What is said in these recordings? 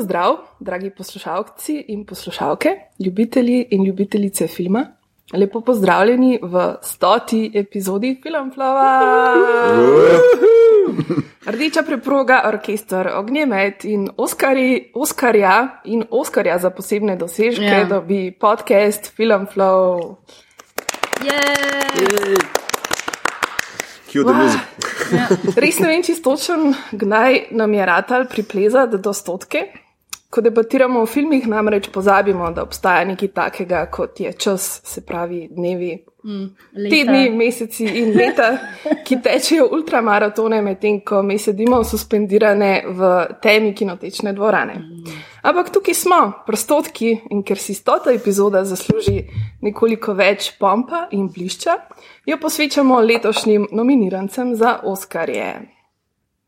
Pozdrav, dragi poslušalci in poslušalke, ljubitelji in ljubitelice filma. Lepo pozdravljeni v stoti epizodi Filmflova. Rdeča preproga, orkester, ognjemet in Oskari, Oskarja in Oskarja za posebne dosežke Ja. dobi podcast Filmflow. Cue the music. Res ne vem čistočen, kdaj nam je ratal priplezati do stotke. Ko debatiramo o filmih, namreč pozabimo, da obstaja nekaj takega, kot je čas, se pravi dnevi, tedni, meseci in leta, ki tečejo ultramaratone, medtem ko mi sedimo suspendirane v temi kinotečne dvorane. Ampak tukaj smo, prostotki, in ker si stota epizoda zasluži nekoliko več pompa in blišča, jo posvečamo letošnjim nominirancem za Oskarje.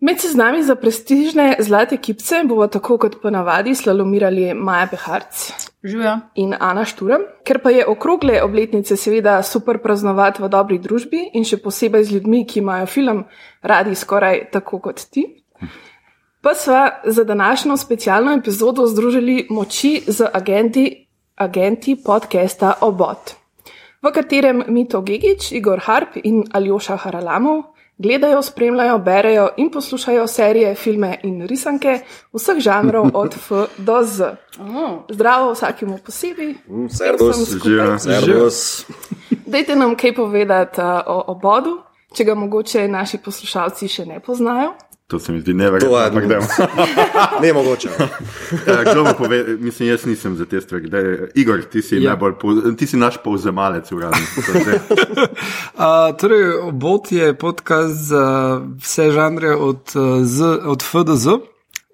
Med seznami za prestižne zlate kipce bomo tako kot ponavadi slalomirali Maja Peharc Živijo. in Ana Šturm, ker pa je okrogle obletnice seveda super praznovati v dobri družbi in še posebej z ljudmi, ki imajo film radi skoraj tako kot ti. Pa sva za današnjo specialno epizodo združili moči z agenti, agenti podcasta Obot, v katerem Mito Gigič, Igor Harp in Aljoša Haralamov gledajo, spremljajo, berejo in poslušajo serije, filme in risanke vseh žanrov od F do Z. Zdravo vsakemu posebej. Servus, Vsem skupaj. Servus. Dajte nam kaj povedati uh, o obodu, če ga mogoče naši poslušalci še ne poznajo. To se mi zdi To neverjetno. je- ampak dajmo. Ne mogoče. Ja, Kdo bo povedal, mislim, jaz nisem za te stvari. Daj, Igor, ti si, Ja. najbolj, ti si naš povzemalec uradni. Uh, torej, Obot je podcast za vse žanre od, uh, z, od F do Z.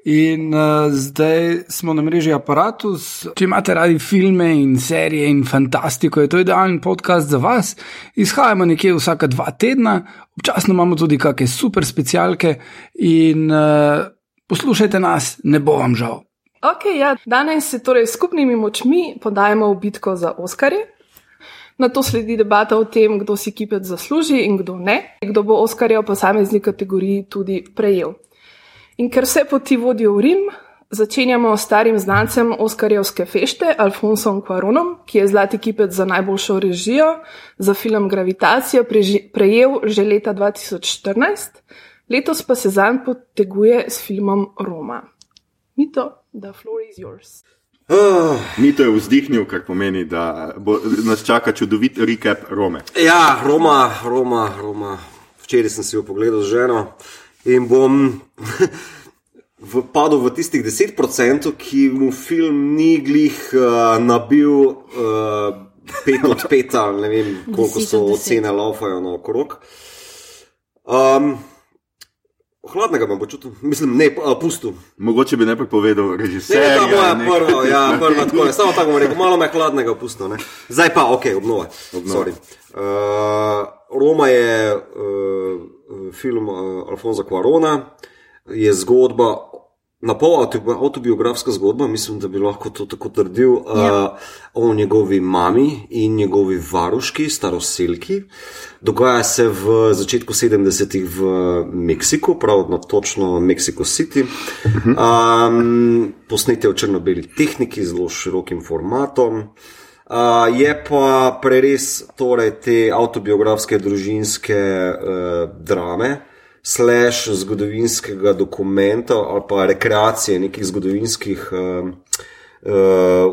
In uh, zdaj smo na mreži Apparatus. Če imate radi filme in serije in fantastiko, je to idealen podcast za vas. Izhajamo nekje vsaka dva tedna, občasno imamo tudi kakšne super specialke in uh, poslušajte nas, ne bo vam žal. Ok, ja, danes se torej skupnimi močmi podajamo v bitko za Oskarje. Na to sledi debata o tem, kdo si kipec zasluži in kdo ne, kdo bo Oskarja v posamezni kategoriji tudi prejel. In ker vse poti vodijo v Rim, začenjamo s starim znancem Oskarjevske fešte, Alfonsom Cuaronom, ki je zlati kipec za najboljšo režijo za film Gravitacija prejel že leta 2014, letos pa se zanj poteguje s filmom Roma. Mito, the floor is yours. Mito je vzdihnil, kar pomeni, da bo, nas čaka čudovit recap Rome. Ja, Roma, Roma, Roma. Včeraj sem si jo pogledal z ženo in bom v, padel v tistih 10%, ki mu film ni glih uh, nabil uh, 5 od 5, ali ne vem, koliko 10 so od 10. ocene laufajo naokrog. Um, hladnega me bo čutil, mislim, ne, uh, pustil. Mogoče bi najprej povedal režiser. ne, ta moja prva, ja, prva tako je. Samo tako bom rekel, malo me je hladnega opustno. Ne. Zdaj pa, ok, obnova. Obnova. Sorry. Uh, Roma je uh, film uh, Alfonza Cuarona, je zgodba, na pol autobiografska zgodba, mislim, da bi lahko to tako trdil, uh, o njegovi mami in njegovi varuški, staroselki. Dogaja se v začetku 70-ih v Meksiku, prav na točno Mexico City. Um, posnet je v črno-beli tehniki, zelo širokim formatom. Uh, je pa preres torej, te autobiografske družinske uh, drame, slash zgodovinskega dokumenta ali pa rekreacije nekih zgodovinskih uh, uh,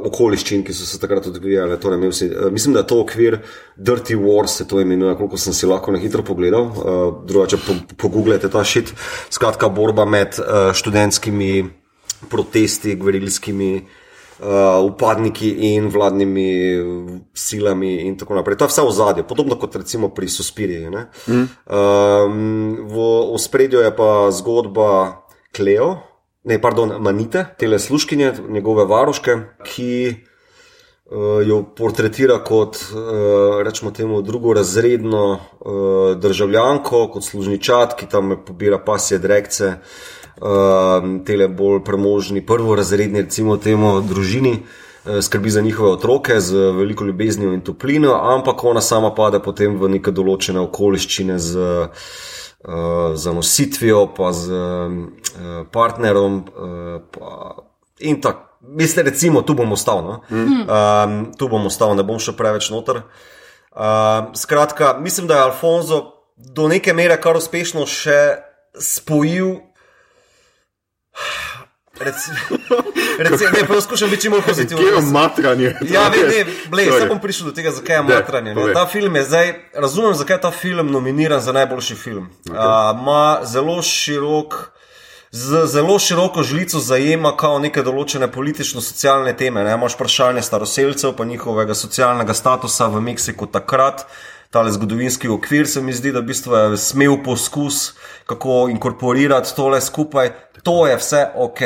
okoliščin, ki so se takrat odvijale. Torej, si, uh, mislim, da je to okvir Dirty Wars, se to imenuje, koliko sem si lahko na hitro pogledal. Uh, drugače, po, pogooglejte ta šit. Skratka, borba med uh, študentskimi protesti, gverilskimi uh, upadniki in vladnimi silami in tako naprej. To je vse v zadju, podobno kot recimo pri Suspiriji. Mm. Um, v ospredju je pa zgodba Kleo, ne, pardon, Manite, tele sluškinje, njegove varuške, ki uh, jo portretira kot, uh, rečemo temu, drugorazredno uh, državljanko, kot služničat, ki tam pobira pasje drekce, uh, tele bolj premožni, prvorazredni, recimo temu, družini. Skrbi za njihove otroke z veliko ljubeznijo in toplino, ampak ona sama pade potem v neke določene okoliščine z uh, zanositvijo, pa z uh, partnerom. Uh, pa in tako, mislim, recimo, tu bom ostal. No? Mm. Um, tu bom ostal, ne bom šel preveč noter. Uh, skratka, mislim, da je Alfonso do neke mere kar uspešno še spojil. Recimo, ne, poskušam biti čim bolj pozitiven. Kje je matranje? Ja, ne, ne, blej, zdaj bom prišel do tega, zakaj je matranje. Ne. Ta film je zdaj, razumem, zakaj je ta film nominiran za najboljši film. Ima okay. uh, zelo širok. Z zelo široko žlico zajema kao neke določene politično-socialne teme. Ne? Imaš vprašanje staroseljcev, pa njihovega socialnega statusa v Meksiku takrat, tale zgodovinski okvir se mi zdi, da v bistvu je smel poskus, kako inkorporirati tole skupaj. To je vse ok.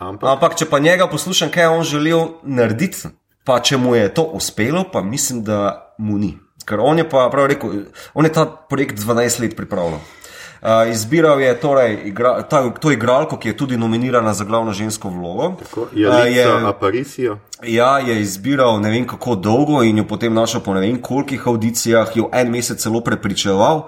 Ampak, Ampak če pa njega poslušam, kaj je on želel narediti, pa če mu je to uspelo, pa mislim, da mu ni. Ker on je pa prav rekel, on je ta projekt 12 let pripravljal. Uh, izbiral je torej igra, ta, to igralko, ki je tudi nominirana za glavno žensko vlogo. Tako, je uh, je Aparisijo. Ja, je izbiral ne vem kako dolgo in jo potem našel po ne vem kolikih audicijah, jo en mesec celo prepričeval,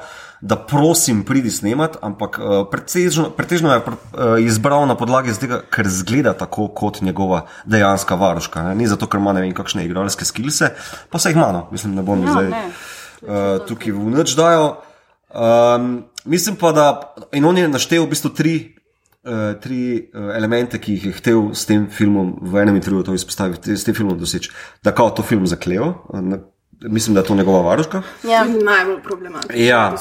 da prosim, pridi snemat, ampak uh, pretežno, pretežno je uh, izbral na podlagi tega, ker zgleda tako kot njegova dejanska varuška. Ne? Ni zato, ker ima ne vem kakšne igralske skilse, pa se jih ima, no. mislim, ne bom no, zdaj ne. Uh, tukaj v noč dajo. Um, mislim pa, da in on je naštel v bistvu tri, uh, tri uh, elemente, ki jih je hotel s tem filmom v enem intervjuju izpostaviti, s tem filmom doseči. Da kao to film za Kleo. Uh, Mislim, da je to njegova varuška. Ja, najbolj problematično. Ja.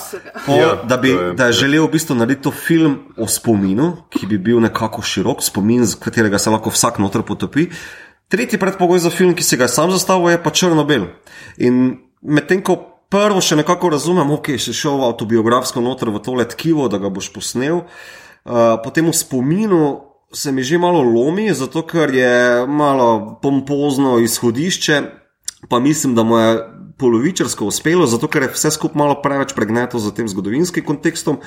Ja, da, bi, da je želel v bistvu narediti to film o spominu, ki bi bil nekako širok spomin, z katerega se lahko vsak noter potopi. Tretji predpogoj za film, ki se ga je sam zastavil, je pa črno-bel. In medtem ko prvo še nekako razumem, ok, si šel avtobiografsko noter v tole tkivo, da ga boš posnel. Uh, potem v spominu se mi že malo lomi, zato ker je malo pompozno izhodišče, pa mislim, da mu je polovičarsko uspelo, zato ker je vse skupaj malo preveč pregneto za tem zgodovinskim kontekstom.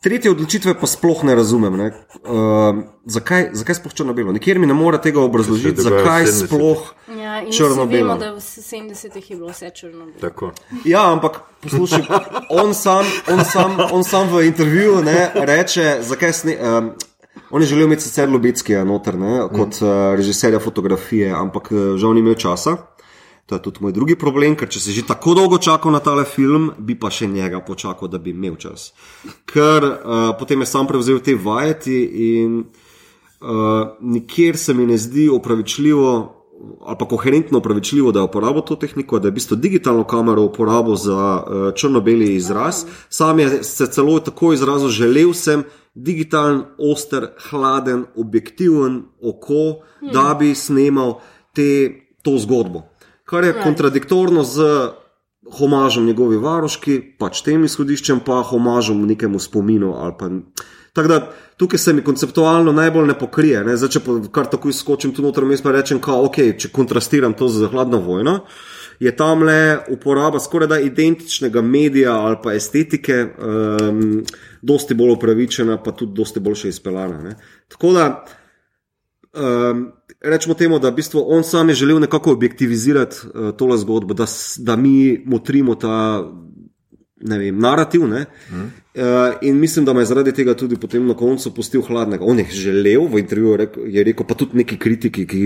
Tretje odločitve pa sploh ne razumem. Ne? Uh, zakaj, zakaj sploh črno-belo? Nikjer mi ne more tega obrazložiti, zakaj sploh ja, črno-belo. Vemo, da v 70-ih je bilo vse črno-belo. Ja, ampak poslušaj, on sam, on sam, on sam v intervjuju ne, reče, zakaj sne. Um, On je želel imeti sicer Lubitskega noter, ne, kot uh, režiserja fotografije, ampak uh, žal ni imel časa. To je tudi moj drugi problem, ker če si že tako dolgo čakal na tale film, bi pa še njega počakal, da bi imel čas. Ker uh, potem je sam prevzel te vajeti in uh, nikjer se mi ne zdi opravičljivo ali pa koherentno opravičljivo, da je uporabil to tehniko, da je v bistvu digitalno kamero uporabil za uh, črno-beli izraz. Sam je se celo tako izrazil, želel sem digitalen, oster, hladen, objektiven oko, hmm. da bi snemal te, to zgodbo kar je right. kontradiktorno z homažom njegovi varoški, pač tem izhodiščem, pa homažom nekemu spominu. Tako da tukaj se mi konceptualno najbolj ne pokrije. Ne? Zdaj, če pa kar tako izskočim tu noter, jaz pa rečem, da okay, če kontrastiram to z hladno vojno. Je tam le uporaba skoraj da identičnega medija ali pa estetike, um, dosti bolj upravičena, pa tudi dosti boljše izpeljana. Tako da, um, rečemo temu, da v bistvu on sam je želel nekako objektivizirati uh, tole zgodbo, da, da mi motrimo ta ne vem, narativ. Ne? Mm. Uh, in mislim, da me je zaradi tega tudi potem na koncu pustil hladnega. On je želel v intervjuju, rekel, je rekel, pa tudi neki kritiki, ki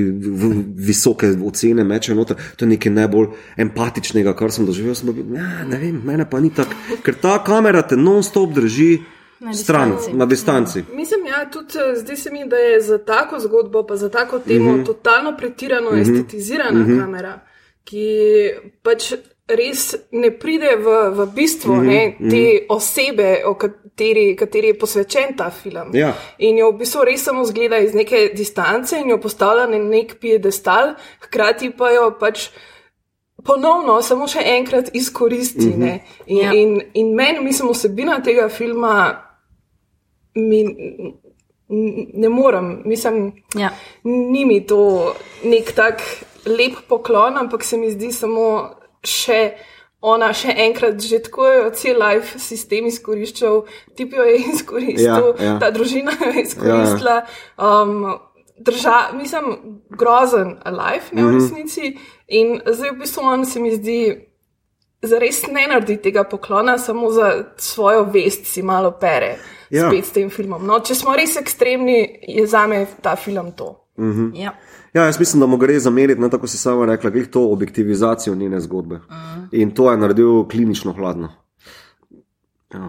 visoke ocene mečejo noter, to je nekaj najbolj empatičnega, kar sem doživel. Sem bil, ja, ne vem, mene pa ni tako, ker ta kamera te non-stop drži na stran, na distanci. Ja. Mislim, ja, tudi eh, zdi se mi, da je za tako zgodbo, pa za tako temo, mm -hmm. totalno pretirano mm -hmm. estetizirana mm -hmm. kamera, ki pač res ne pride v, v bistvo mm -hmm, ne, te mm -hmm. osebe, o kateri, kateri je posvečen ta film. Ja. In jo v bistvu res samo zgleda iz neke distance in jo postavlja na nek piedestal, hkrati pa jo pač. Ponovno, samo še enkrat izkoristi. Mm -hmm. In, Ja. in, in meni, mislim, osebina tega filma, mi, ne morem, mislim, Ja. ni mi to nek tak lep poklon, ampak se mi zdi samo še. Ona še enkrat, že tako je cel life sistem izkoriščal, tip jo je izkoristil, Ja, ja. ta družina jo je izkoristila. Um, drža, mislim, grozen life, ne v Mhm. resnici. In zdaj v bistvu on se mi zdi, zares ne naredi tega poklona, samo za svojo vest si malo pere Ja. spet s tem filmom. No, če smo res ekstremni, je za me ta film to. Ja. Ja, jaz mislim, da mu gre zameriti, ne, tako si sama rekla, glih to objektivizacijo njene zgodbe. Mhm. In to je naredil klinično hladno. Ja.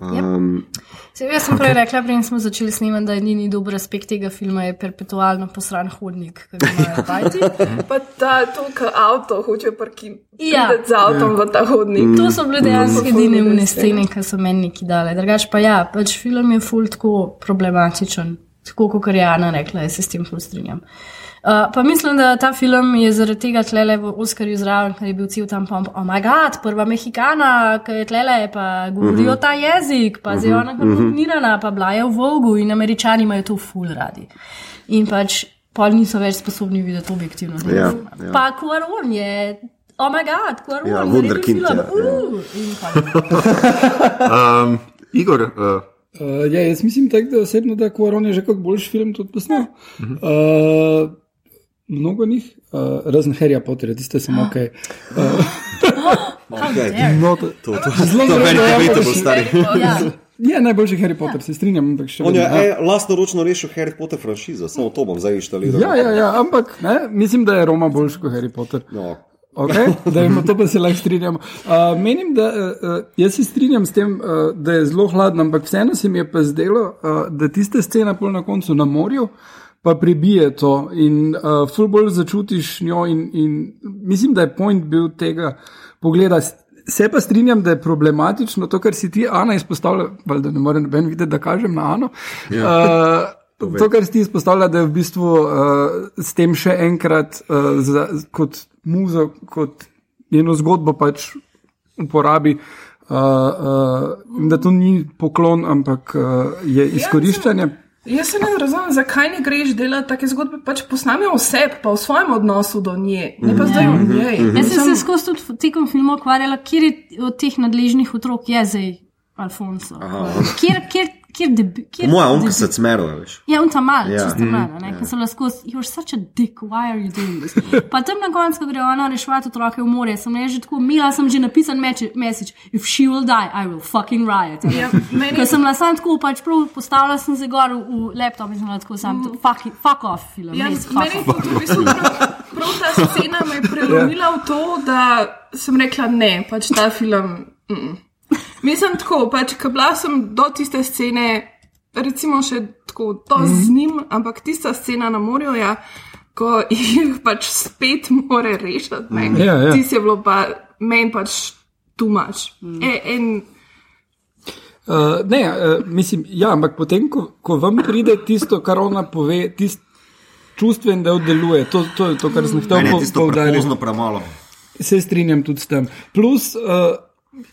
Um, Se, jaz sem prej rekla, preden smo začeli snemati, da je edini dober aspekt tega filma je perpetualno posran hodnik, ki ga imajo bajti. Pa ta tukaj avto hoče parkirati Ja. z avtom v ta hodnik. To so bile dejansko Mm. edine Mm. umne scene, ki so meni neki dale. Drugač pa ja, pač film je ful tako problematičen, tako kot je Jana rekla, jaz se s tem ful strinjam. Uh, pa mislim, da ta film je zaradi tega tlele v Oscarju zraven, ker je bil cel tam pomp. Oh, moj bog, prva mehikana, ki je tlele, pa govorijo ta jezik, pa zdaj ona kar nominirana, pa bila je v Vogu in američani imajo to ful radi. In pač pol niso več sposobni videti objektivno. Ja, filma. ja. Pa Kuaron je. Oh, moj bog, Kuaron Ja, je. Uh, in pač. Um, Igor, uh, Uh, ja, jaz mislim, tak, da osebno, da Quaron je že kot boljši film tudi posnel. Uh, mnogo njih, uh, razen Harryja Potterja, tiste samo ok. okay. No, to, To, to, Zelo dobro, povejte, ja, bo stari. Ja. je najboljši Harry Potter, se strinjam, ampak še On je ja. e, lastnoročno rešil Harry Potter franšizo, samo to bom zdaj inštaliral. Ja, ja, ja, ampak ne, mislim, da je Roma boljši kot Harry Potter. No. Okay? Da imamo to, pa se lahko strinjamo. Uh, menim, da uh, jaz se strinjam s tem, uh, da je zelo hladno, ampak vseeno se mi je pa zdelo, uh, da tiste scene pol na koncu na morju. Pa pribije to in uh, ful bolj začutiš njo, in, in mislim, da je point bil tega pogleda. Se pa strinjam, da je problematično to, kar si ti, Ana, izpostavlja, da ne morem noben videti, da kažem na Ano. Ja. Uh, to, kar si ti izpostavlja, da je v bistvu uh, s tem še enkrat uh, za, kot muzo, kot njeno zgodbo pač uporabi. Uh, uh, in da to ni poklon, ampak uh, je izkoriščanje. Jaz se ne razumem, zakaj ne greš delati take zgodbe, pač posnamijo vse, pa v svojem odnosu do nje, ne pa zdaj v njej. Jaz sem se skozi tudi tekom filma ukvarjala, kjer je od teh nadležnih otrok je zdaj Alfonso. Kjer, kjer, kjer, debi, kjer Moja onka se cmerila, veš. Ja, on tam mal, Ja. ja. čisto mal, ne, ker so lahko, you're such a dick, why are you doing this? Pa tam na koncu, ko gre ona reševati otroke v morje, sem ne že tako, imela sem že napisan message, if she will die, I will fucking riot. Ja, meni- Ker sem bila sam tako, pač prav postavila sem se gor v, laptop in sem tako sam, fuck, it- fuck off film, Ja, fuck meni je tudi v bistvu prav, prav ta scena me je prelomila v to, da sem rekla ne, pač ta film. Mm. Mislim tako, pač, ko bila sem do tiste scene, recimo še tako to Mhm. z njim, ampak tista scena na morju, ja, ko jih pač spet more rešiti. ne. Ja, ja. Tisti je bilo pa meni pač tumač. E, en, Uh, ne, uh, mislim, ja, ampak potem, ko, ko vam pride tisto, kar ona pove, tisti čustven del deluje, to, to je to, kar sem hotel Meni je po- tisto poudariti. prepozno premalo. Se strinjam tudi s tem. Plus, uh,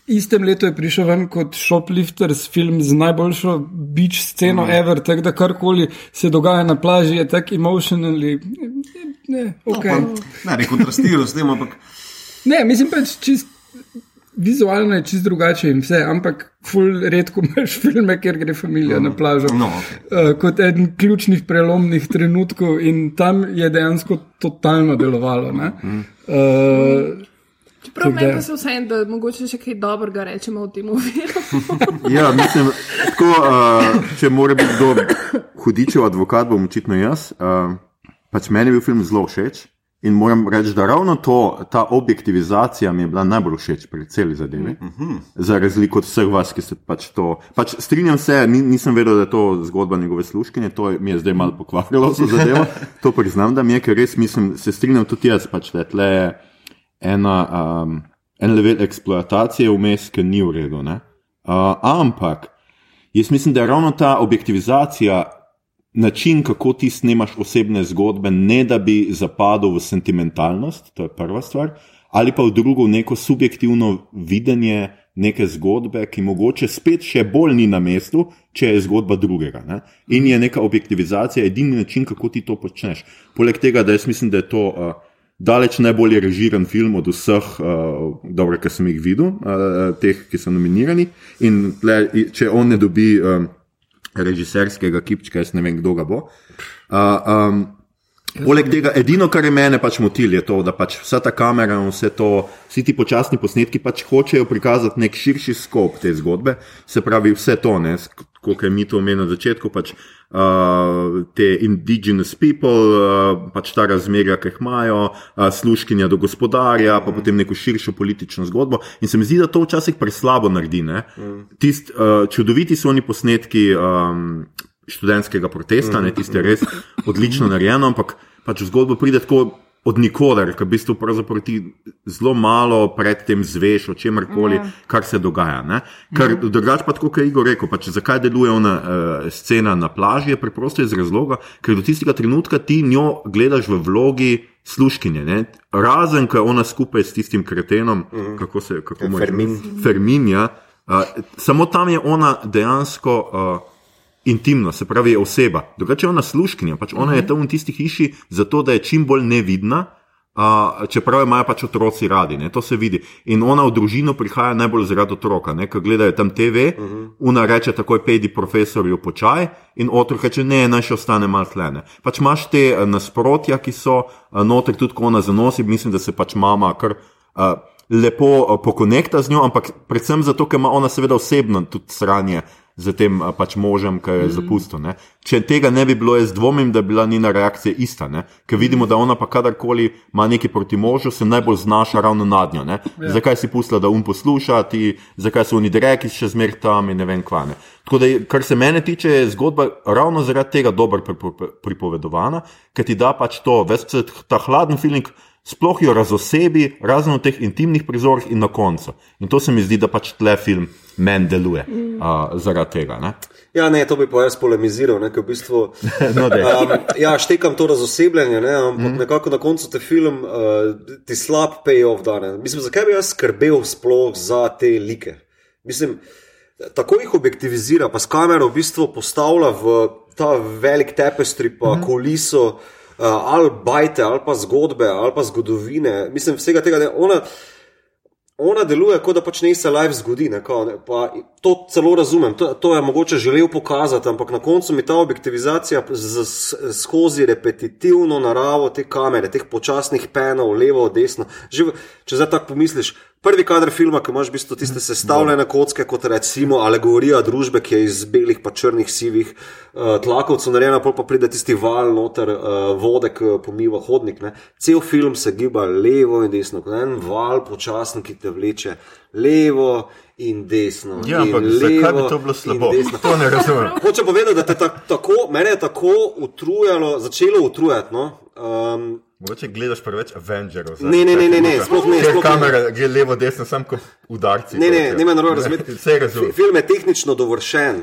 istem letu je prišel ven kot Shoplifters film z najboljšo beach sceno mm. ever, tako da karkoli se dogaja na plaži, je tako emotionally. Ne, okay. No, pa, ne, ne kontrastiral s tem, ampak ne, mislim pač čist. Vizualno je čist drugače in vse, ampak ful redko imaš filme, kjer gre družina na plažo. No, okej. uh, kot eden ključnih prelomnih trenutkov in tam je dejansko totalno delovalo. ne. Uh, Tako meni pa se vseeno, da mogoče še kaj dobrega rečemo o tem filmu. ja, mislim, tako, uh, če mora biti kdo hudičev advokat, bom očitno jaz. Uh, pač meni je bil film zelo všeč. In moram reči, da ravno to, ta objektivizacija mi je bila najbolj všeč pri celi zadevi. Uh -huh. Za razliko od vseh vas, ki ste pač to. Pač strinjam se, ni, nisem vedel, da je to zgodba njegove služkinje, to je- mi je zdaj malo pokvarilo zadevo. To priznam, da mi je, ker res mislim, se strinjam tudi jaz, pač, da je tle ena um, en level eksploatacije vmes, ki ni v redu. ne. Uh, ampak jaz mislim, da je ravno ta objektivizacija način, kako ti snemaš osebne zgodbe, ne da bi zapadel v sentimentalnost, to je prva stvar, ali pa v drugo neko subjektivno videnje neke zgodbe, ki mogoče spet še bolj ni na mestu, če je zgodba drugega. Ne? In je neka objektivizacija edini način, kako ti to počneš. Poleg tega, da jaz mislim, da je to. Uh, Daleč najbolje režiran film od vseh, uh, dobro, ki sem jih videl, uh, teh, ki so nominirani. In tle, če on ne dobi um, režiserskega kipčka, jaz ne vem, kdo ga bo. Uh, um, poleg tega, edino, kar je mene pač motilo, je to, da pač vsa ta kamera in vse to, vsi ti počasni posnetki pač hočejo prikazati nek širši skop te zgodbe, se pravi vse to, ne, kot je mi to omenil na začetku. Pač, Uh, te indigenous people, uh, pač ta razmerja, ki jih imajo, uh, služkinja do gospodarja, pa potem neko širšo politično zgodbo. In se mi zdi, da to včasih preslabo naredi. Tist, uh, čudoviti so oni posnetki um, študentskega protesta, ne tiste res odlično narejeno, ampak pač v zgodbo pride tako. Od nikoder, ker v bistvu ti zelo malo predtem zveš o čemer koli, kar se dogaja. Ne? Ker drugače pa tako, kot je Igor rekel, pač zakaj deluje ona uh, scena na plaži, je preprosto iz razloga, ker do tistega trenutka ti njo gledaš v vlogi sluškinje. Ne? Razen, ko je ona skupaj s tistim kretenom, kako se kako mu je- Fermin. Fermin, ja. Uh, samo tam je ona dejansko. Uh, intimno, se pravi, je oseba. Drugače je ona služkinja, pač ona je tam v tisti hiši zato, da je čim bolj nevidna. Uh, čeprav jo imajo pač otroci radi, ne, to se vidi. In ona v družino prihaja najbolj zaradi otroka, ne, ker gledajo tam TV, uh -huh. una reče takoj pedi profesorju počaj in otrok reče ne, naj še ostane malo tlene. Pač imaš te eh, nasprotja, ki so uh, noter tudi, ko ona zanosi, mislim, da se pač mama kar. Uh, Lepo uh, pokonekta z njo, ampak predvsem zato, ker ima ona seveda osebno tudi sranje z tem pač možem, ki je zapustil. Ne. Če tega ne bi bilo, jaz dvomim, da bi bila njena reakcija ista. Ne. Ker vidimo, da ona pa kadarkoli ima nekaj proti možu, se najbolj znaša ravno nad njo. Ne. Zakaj si pustila, da um posluša, ti, zakaj so oni dreki še zmer tam in ne vem kvane. Tako da, kar se mene tiče, je zgodba ravno zaradi tega dobro pripo- pripovedovana, ker ti da pač to, veš, ta hladen feeling. Sploh jo razosebi, razen v teh intimnih prizorih in na koncu. In to se mi zdi, da pač tle film meni deluje uh, zaradi tega. Ne? Ja, ne, to bi pa jaz polemiziral, ne, ker v bistvu. No, um, ja, štekam to razosebljanje, ne, ampak mm. nekako na koncu te film uh, ti slab payoff dane. Mislim, zakaj bi jaz skrbel sploh za te like? Mislim, tako jih objektivizira, pa s kamero v bistvu postavlja v ta velik tapestry, pa mm. kuliso, uh, ali bajte, ali pa zgodbe, ali pa zgodovine. Mislim, vsega tega ne. Ona, ona deluje, kot da pač ne se live zgodi. Ne, kao, ne, pa to celo razumem, to, to je mogoče želel pokazati, ampak na koncu mi ta objektivizacija z, z, skozi repetitivno naravo te kamere, teh počasnih penov, levo, desno. Že, če zdaj tako pomisliš, prvi kader filma, ki imaš v bistvu tiste sestavljene kocke, kot recimo alegorija družbe, ki je iz belih pa črnih sivih uh, tlakovcev narejena, pol pa pride tisti val noter uh, vode, ki pomiva hodnik. Ne. Cel film se giba levo in desno, kot en val počasen, ki te vleče levo in desno. Ja, in ampak zakaj bi to bilo slabo? To ne razumem. Hočem povedati, da te ta, tako, mene je tako utrujalo, začelo utrujati. No? Um, Mogoče gledaš preveč Avengerov. Ne, ne, ne, ne, ne, sploh ne, Ker ne. kamera gre levo, desno, sam kot udarci. Ne, ne, torej. ne me narobe razumeti. Vse razumem. Fi- Film je tehnično dovršen.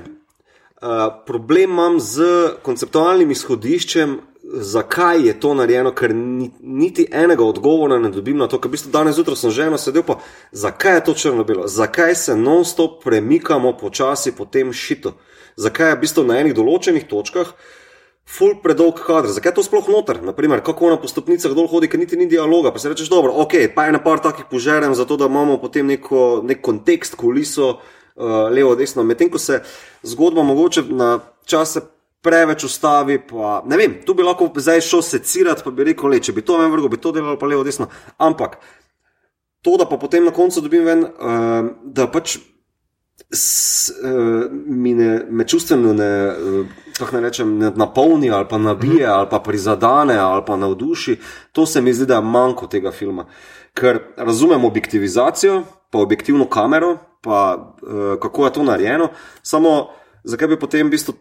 Uh, problem imam z konceptualnim izhodiščem, zakaj je to narejeno, ker ni, niti enega odgovora ne dobim na to. Ker v bistvu danes zjutraj sem ženo sedel, pa zakaj je to črno-belo, zakaj se non-stop premikamo počasi po tem šitu, zakaj je v bistvu na enih določenih točkah. Ful predolg kader, zakaj je to sploh noter? Naprimer, kako na stopnicah dol hodi, ker niti ni dialoga. Pa si rečeš, dobro, ok, pa je na par takih požerem, zato da imamo potem neko, nek kontekst, kuliso, uh, levo, desno. Medtem ko se zgodba mogoče na čase preveč ustavi, pa ne vem, tu bi lahko zdaj šel secirati, pa bi rekel, le, če bi to ven vrgo, bi to delalo pa levo, desno. Ampak to, da pa potem na koncu dobim ven, uh, da pač s, uh, mi ne, me čustveno ne, uh, kako naj rečem, ne napolni ali pa nabije ali pa prizadene ali pa navduši, to se mi zdi, da je manjko tega filma. Ker razumem objektivizacijo, pa objektivno kamero, pa uh, kako je to narejeno, samo zakaj bi potem v bistvu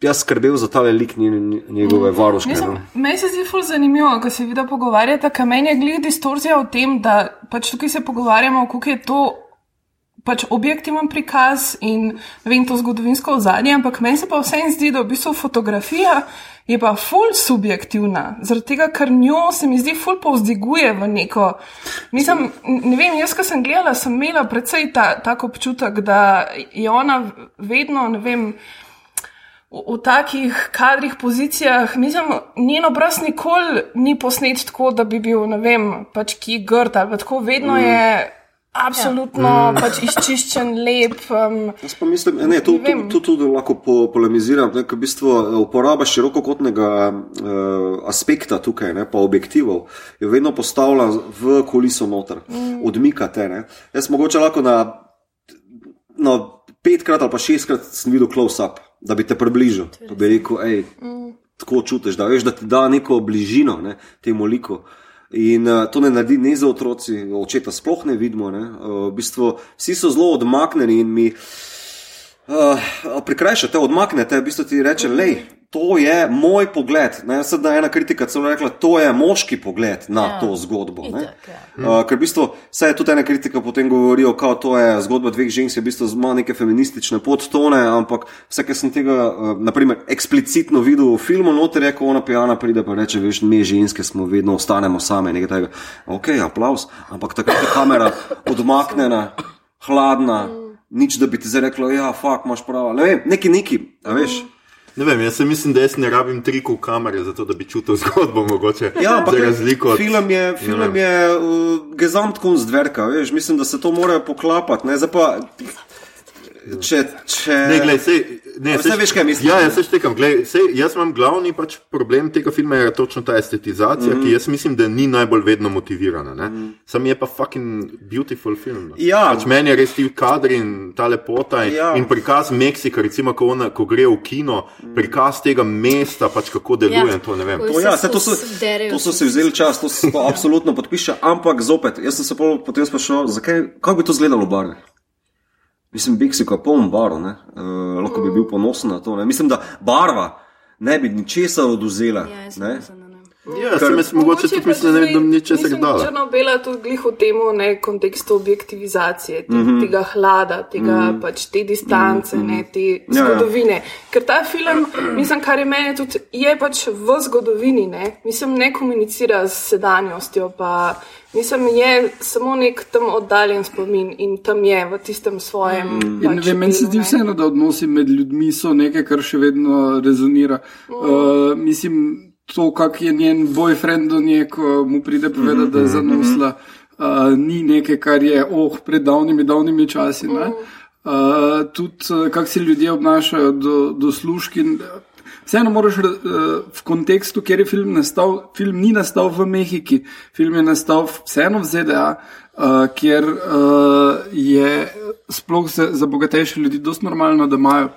jaz skrbel za ta lik nje- njegove varuške. Mislim, No. Meni se zdi ful zanimivo, ko se vidi pogovarjata, ker meni je gled distorzija v tem, da pač tukaj se pogovarjamo, kako je to pač objektiven prikaz in vem, to zgodovinsko ozadje, ampak meni se pa vseeno zdi, da v bistvu fotografija je pa ful subjektivna, zaradi tega, ker njo se mi zdi ful povzdiguje v neko. Mislim, ne vem, jaz, ko sem gledala, sem imela predvsej ta, tak občutek, da je ona vedno, ne vem, v, v takih kadrih, pozicijah, mislim, njen obraz nikoli ni posnet tako, da bi bil, ne vem, pač ki grd ali tako, vedno mm. je absolutno ja. pač izčiščen, lep. Um, Jaz pa mislim, ne, to, Ne vem. to, to tudi lahko po, polemiziram, ne, v bistvu eh, uporaba širokokotnega uh, aspekta tukaj, ne, pa objektivov, je vedno postavlja v kuliso noter, mm. odmikate. Ne. Jaz mogoče lahko na, na petkrat ali pa šestkrat sem videl close-up, da bi te približal, da bi rekel, hej, mm. tako čutiš, da veš, da ti da neko bližino ne, temu liku. In uh, to ne naredi ne za otroci, očeta sploh ne vidimo. Ne. Uh, v bistvu vsi so zelo odmaknjeni in mi uh, prikrajšate, odmaknete, v bistvu ti reče, lej. To je moj pogled. Ne, sedaj ena kritika celo rekla, to je moški pogled na ja, to zgodbo. Itak, ja. Uh, ker v bistvu vse je tudi ena kritika potem govorijo, da to je zgodba dveh žensk, je v bistvu ima neke feministične podtone, ampak vse, kar sem tega, uh, naprimer, eksplicitno videl v filmu, noter je, ko ona pijana pride pa reče, veš, mi ženske smo vedno ostanemo same, nekaj tega. Ok, aplaus, ampak takrat je kamera odmaknjena, hladna, nič da bi ti zdaj reklo, ja, fuk, imaš prav, ne vem, neki neki, a veš. Ne vem, jaz se mislim, da jaz ne rabim trikov kamere, zato da bi čutil zgodbo. Mogoče, Ja, ampak razliko od film je, film je uh, gesamtkunst dverka, veš, mislim, da se to mora poklapati. Ne, Zdaj pa, če, če... Ne, glej, sej, ne, Saj veš, kaj mislim. Ja, jaz se štekam. Glej, sej, jaz imam glavni pač problem tega filma, je točno ta estetizacija, mm. ki jaz mislim, da ni najbolj vedno motivirana. Mm. Sam je pa fucking beautiful film. no. Ja. Pač meni je res ti kadri in ta lepota in, Ja. in prikaz Meksika, recimo, ko, ona, ko gre v kino, prikaz tega mesta, pač kako deluje. Ja. To, ne To, ja, se to, so, to so si vzeli čas, to se absolutno podpiše, ampak zopet, jaz sem se potem sprašal, zakaj, kako bi to izgledalo v barvi. Mislim, Meksiko je poln barv, uh, lahko bi bil ponosen na to. Ne? Mislim, da barva ne bi ničesar oduzela. Ja, Ja, sem jaz mogoče tudi mislim, da ne bi ničesar dala. Črno-bela tudi glih v tem ne, kontekstu objektivizacije, te, mm -hmm. tega hlada, tega, mm -hmm. pač, te distance, mm -hmm. ne, te Ja, ja. zgodovine. Ker ta film, mislim, kar je meni tudi, je pač v zgodovini, ne, mislim, ne komunicira s sedanjostjo, pa mislim, je samo nek tam oddaljen spomin in tam je v tistem svojem. Mm. Ja, ne vem, meni se zdi vseeno, da odnosi med ljudmi so nekaj, kar še vedno rezonira. Uh, mislim, to, kak je njen boyfriend do nje, ko mu pride povedati, da je zanosla, uh, ni nekaj, kar je, oh, pred davnimi, davnimi časi. ne. Uh, tudi, kako se ljudje obnašajo do, do služkin. Vseeno moraš uh, v kontekstu, kjer je film nastal, film ni nastal v Mehiki, film je nastal vseeno v ZDA, uh, kjer uh, je sploh za, za bogatejše ljudi dosti normalno, da imajo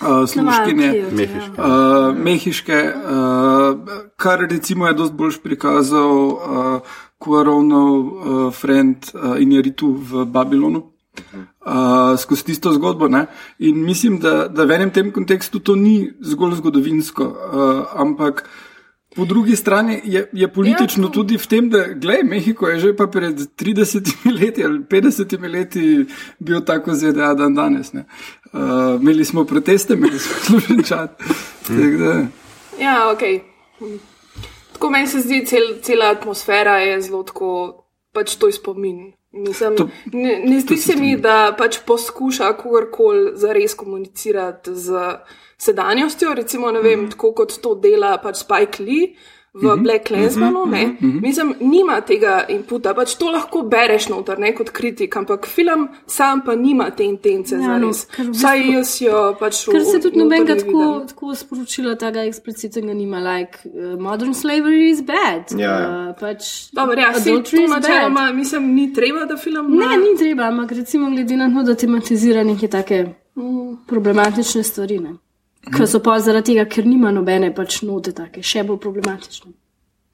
uh, služkinje. Mehiške. Uh, mehiške, uh, kar recimo je dosti bolj prikazal uh, Kuarovnov uh, friend uh, Injeritu v Babilonu. Uh, skozi tisto zgodbo. Ne? In mislim, da, da v enem tem kontekstu to ni zgolj zgodovinsko, uh, ampak po drugi strani je, je politično ja, tudi v tem, da gledaj, Mehiko je že pa pred 30 leti ali 50 leti bil tako ZDA dan danes. ne. Uh, imeli smo proteste, imeli smo služen čas. Ja, ok. Tako meni se zdi, cel, cela atmosfera je zelo tako, pač to je spomin. Mislim, To- ne, ne zdi se mi, da pač poskuša kogarkoli zares komunicirati z sedanjostjo. Recimo, ne vem, tako kot to dela pač Spike Lee v mm -hmm. Black Clansmanu. Mm -hmm. Mislim, nima tega inputa, pač to lahko bereš noter, ne kot kritik, ampak film sam pa nima te intence Ja, no, ker v Vsaj bistvu- jaz jo pač v- Ker se tudi nobenega ne tako, tako sporočila tega eksplicitnega nima, like uh, modern slavery is bad. Ja, ja. Uh, pač Dobro, ja, si adultery to is bad. načeloma, mislim, ni treba, da film Ne, ni treba, ampak recimo glede na to, da tematizira neke take problematične stvari. Ne? Ker so pa zaradi tega, ker nima nobene pač note take, še bolj problematične.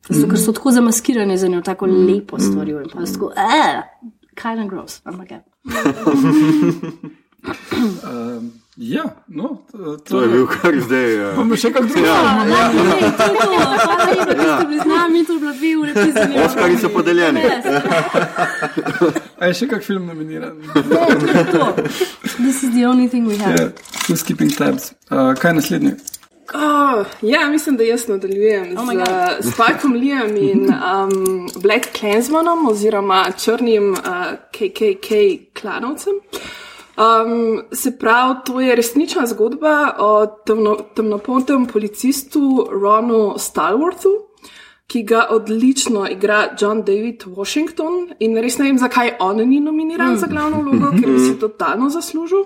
So, ker so tako zamaskirane za njo, tako lepo stvarijo in pa so tako, eh, kind of gross, ampak ja. Ja, no, to, To je bil kar zdaj. Uh, Bomo še kako drugo. Ja. Ja, ne, to je to. Hvala lepa, da ste bili z nami, to je bila dve ki bili. Oskarji so podeljeni. A je še kak film nominiran? This is the only thing we have. Ja, Who's keeping tabs? Uh, kaj je naslednji? Oh, ja, mislim, da jaz nadaljujem Oh my z God. uh, Spajkom Liam in um, Black Clansmanom oziroma črnim uh, KKK klanovcem. Um, se pravi, to je resnična zgodba o temno, temnopoltem policistu Ronu Stalworthu, ki ga odlično igra John David Washington. In res ne vem, zakaj on ni nominiran za glavno vlogo, ker bi si totalno zaslužil.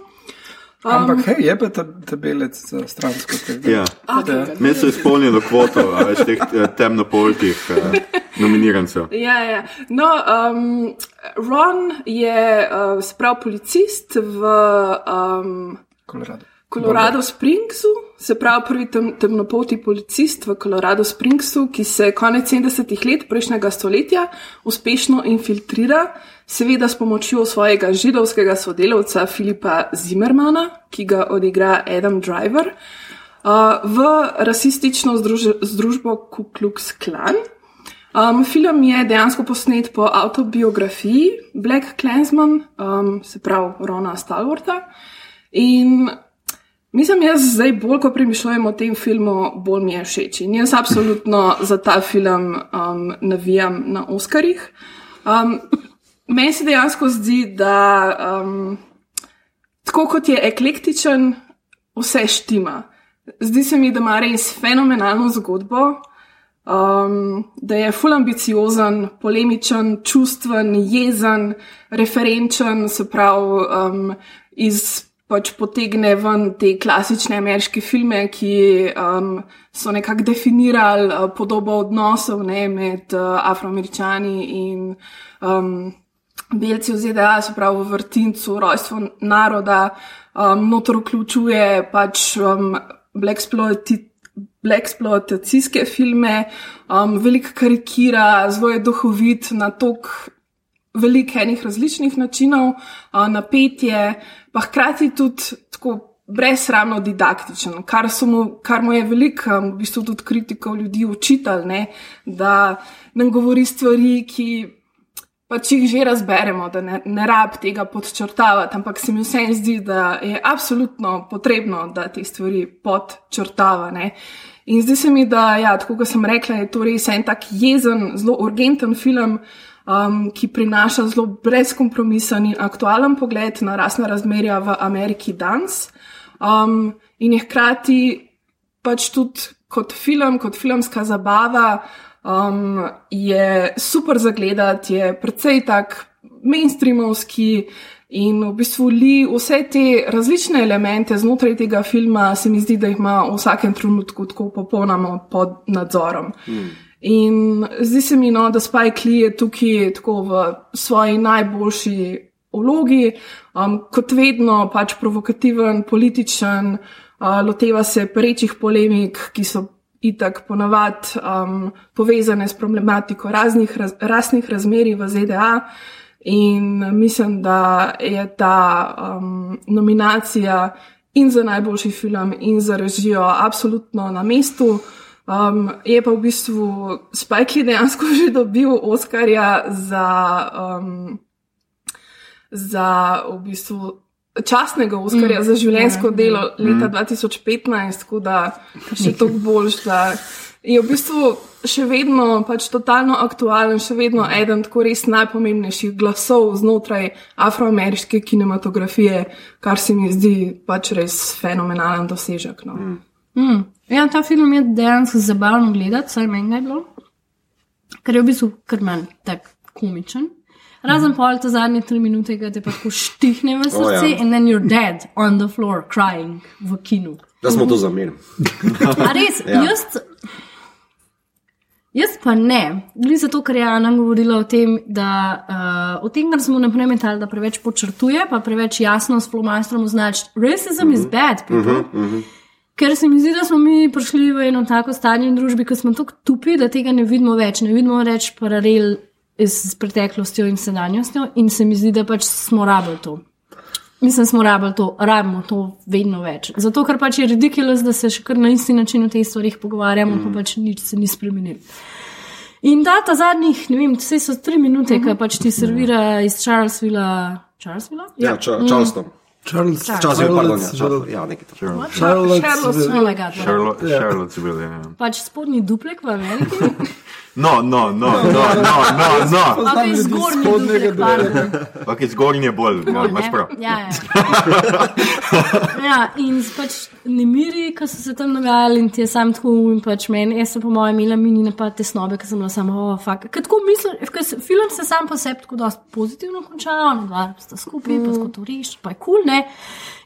Ampak hej, je pa ta, ta belec za stransko tega. Ja. Okay. Me so izpolnili kvoto a več teh eh, temnopoltih uh, nominirancev. Ja, ja. No, um, Ron je uh, sprav policist v um, Colorado. Colorado Springsu, se pravi prvi tem, temnopolti policist v Colorado Springsu, ki se konec 70-ih let prejšnjega stoletja uspešno infiltrira, seveda s pomočjo svojega židovskega sodelavca Filipa Zimmermana, ki ga odigra Adam Driver, uh, v rasistično združ združbo Ku Klux Klan. Um, film je dejansko posnet po autobiografiji Black Clansman, um, se pravi Rona Stalwarta. In mislim, jaz zdaj bolj, ko premišljujem o tem filmu, bolj mi je všeč. In jaz absolutno za ta film um, navijam na Oscarjih. Um, meni se dejansko zdi, da um, tako kot je eklektičen, vse štima. Zdi se mi, da ima res fenomenalno zgodbo, um, da je full ambiciozen, polemičen, čustven, jezen, referenčen, se pravi, um, iz pač potegne ven te klasične ameriške filme, ki um, so nekako definirali uh, podobo odnosov ne, med uh, afroameričani in um, belci v ZDA, se pravi v vrtincu, rojstvo naroda, um, notor vključuje pač um, blaxploitacijske filme, um, veliko karikira, zelo je duhovit na tok veliko enih različnih načinov, uh, napetje, pa hkrati tudi tako brezsramno didaktičen, kar, mu, kar mu je veliko, v bistvu tudi kritikov ljudi učitelj, ne, da nam govori stvari, ki pač jih že razberemo, da ne, ne rab tega podčrtavati, ampak se mi vseeno zdi, da je absolutno potrebno, da te stvari podčrtava. Ne. In zdi se mi, da, ja, tako kot sem rekla, je to res en tak jezen, zelo urgenten film, um, ki prinaša zelo brezkompromisen in aktualen pogled na rasne razmerja v Ameriki danes. Um, in je hkrati pač tudi kot film, kot filmska zabava, um, je super za gledati, je precej tak mainstreamovski. In v bistvu li vse te različne elemente znotraj tega filma, se mi zdi, da jih ima v vsakem trenutku tako popolnoma pod nadzorom. Mm. In zdi se mi, no, da Spike Lee je tukaj tako v svoji najboljši vlogi, um, kot vedno pač provokativen, političen, uh, loteva se perečih polemik, ki so itak ponavadi um, povezane s problematiko raznih raz, rasnih razmerij v ZDA. In mislim, da je ta um, nominacija in za najboljši film, in za režijo absolutno na mestu. Um, je pa v bistvu Spike Lee dejansko že dobil Oscarja za, um, za v bistvu častnega Oscarja mm, za življenjsko ja, delo leta 2015, tako da še toliko boljš, da je v bistvu še vedno pač totalno aktualen, še vedno eden tako res najpomembnejših glasov znotraj afroameriške kinematografije, kar se mi zdi pač res fenomenalen dosežek. No. Mm. Mm. Ja, ta film je dejansko zabavno gledati, saj meni je bilo, ker je v bistvu kar manj tak komičen. Razen pol te zadnje tri minute, ki te pa tako štihne v srce, O, ja. in then you're dead on the floor, crying v kinu. Da smo to zamenjali. Res, Ja. ja. jaz, jaz pa ne. Glede zato, ker je Ana govorila o tem, da uh, o tem, kar smo naprej metali, da preveč počrtuje, pa preveč jasno s flomastrom označi, racism is bad, people. Ker se mi zdi, da smo mi prišli v eno tako stanje v družbi, ko smo tako tupi, da tega ne vidimo več, ne vidimo več paralel z preteklostjo in sedanjostjo, in se mi zdi, da pač smo rabili to. Mislim, smo rabili to, rabimo to vedno več. Zato, ker pač je ridiculous, da se še kar na isti način o teh stvarih pogovarjamo, mm. pa pač nič se ni spremenilo. In da ta zadnjih, ne vem, vse so tri minute, mm -hmm. ki pač ti servira iz Charlesvilla. Charlesvilla? Ja, Ča- Charleston. Charles, Charlesville, pardon, ja, Charles- Charleston. Ja, nekaj takega. Charlotte- Oh my God, Charlotte, Charlotte bil, ja. pač spodnji duplek v Ameriki. No, no, no, no, no, no, no. Ok, ljudi zgornji spodnjega duplek, pardon. Ok, zgornji je bolj, ja, Bolj, imaš ne? prav. Ja, ja. ja, in pač nemiri, ki so se tam dogajali, in ti je sam tako, in pač meni, jaz sem po mojem imela mini napad te snobe, ki sem bila samo, oh, fuck. Ker tako mislim, ker film se sam po sebi tako dosti pozitivno konča, ne dva sta skupaj, pa tako to reši, pa je kul, cool, ne.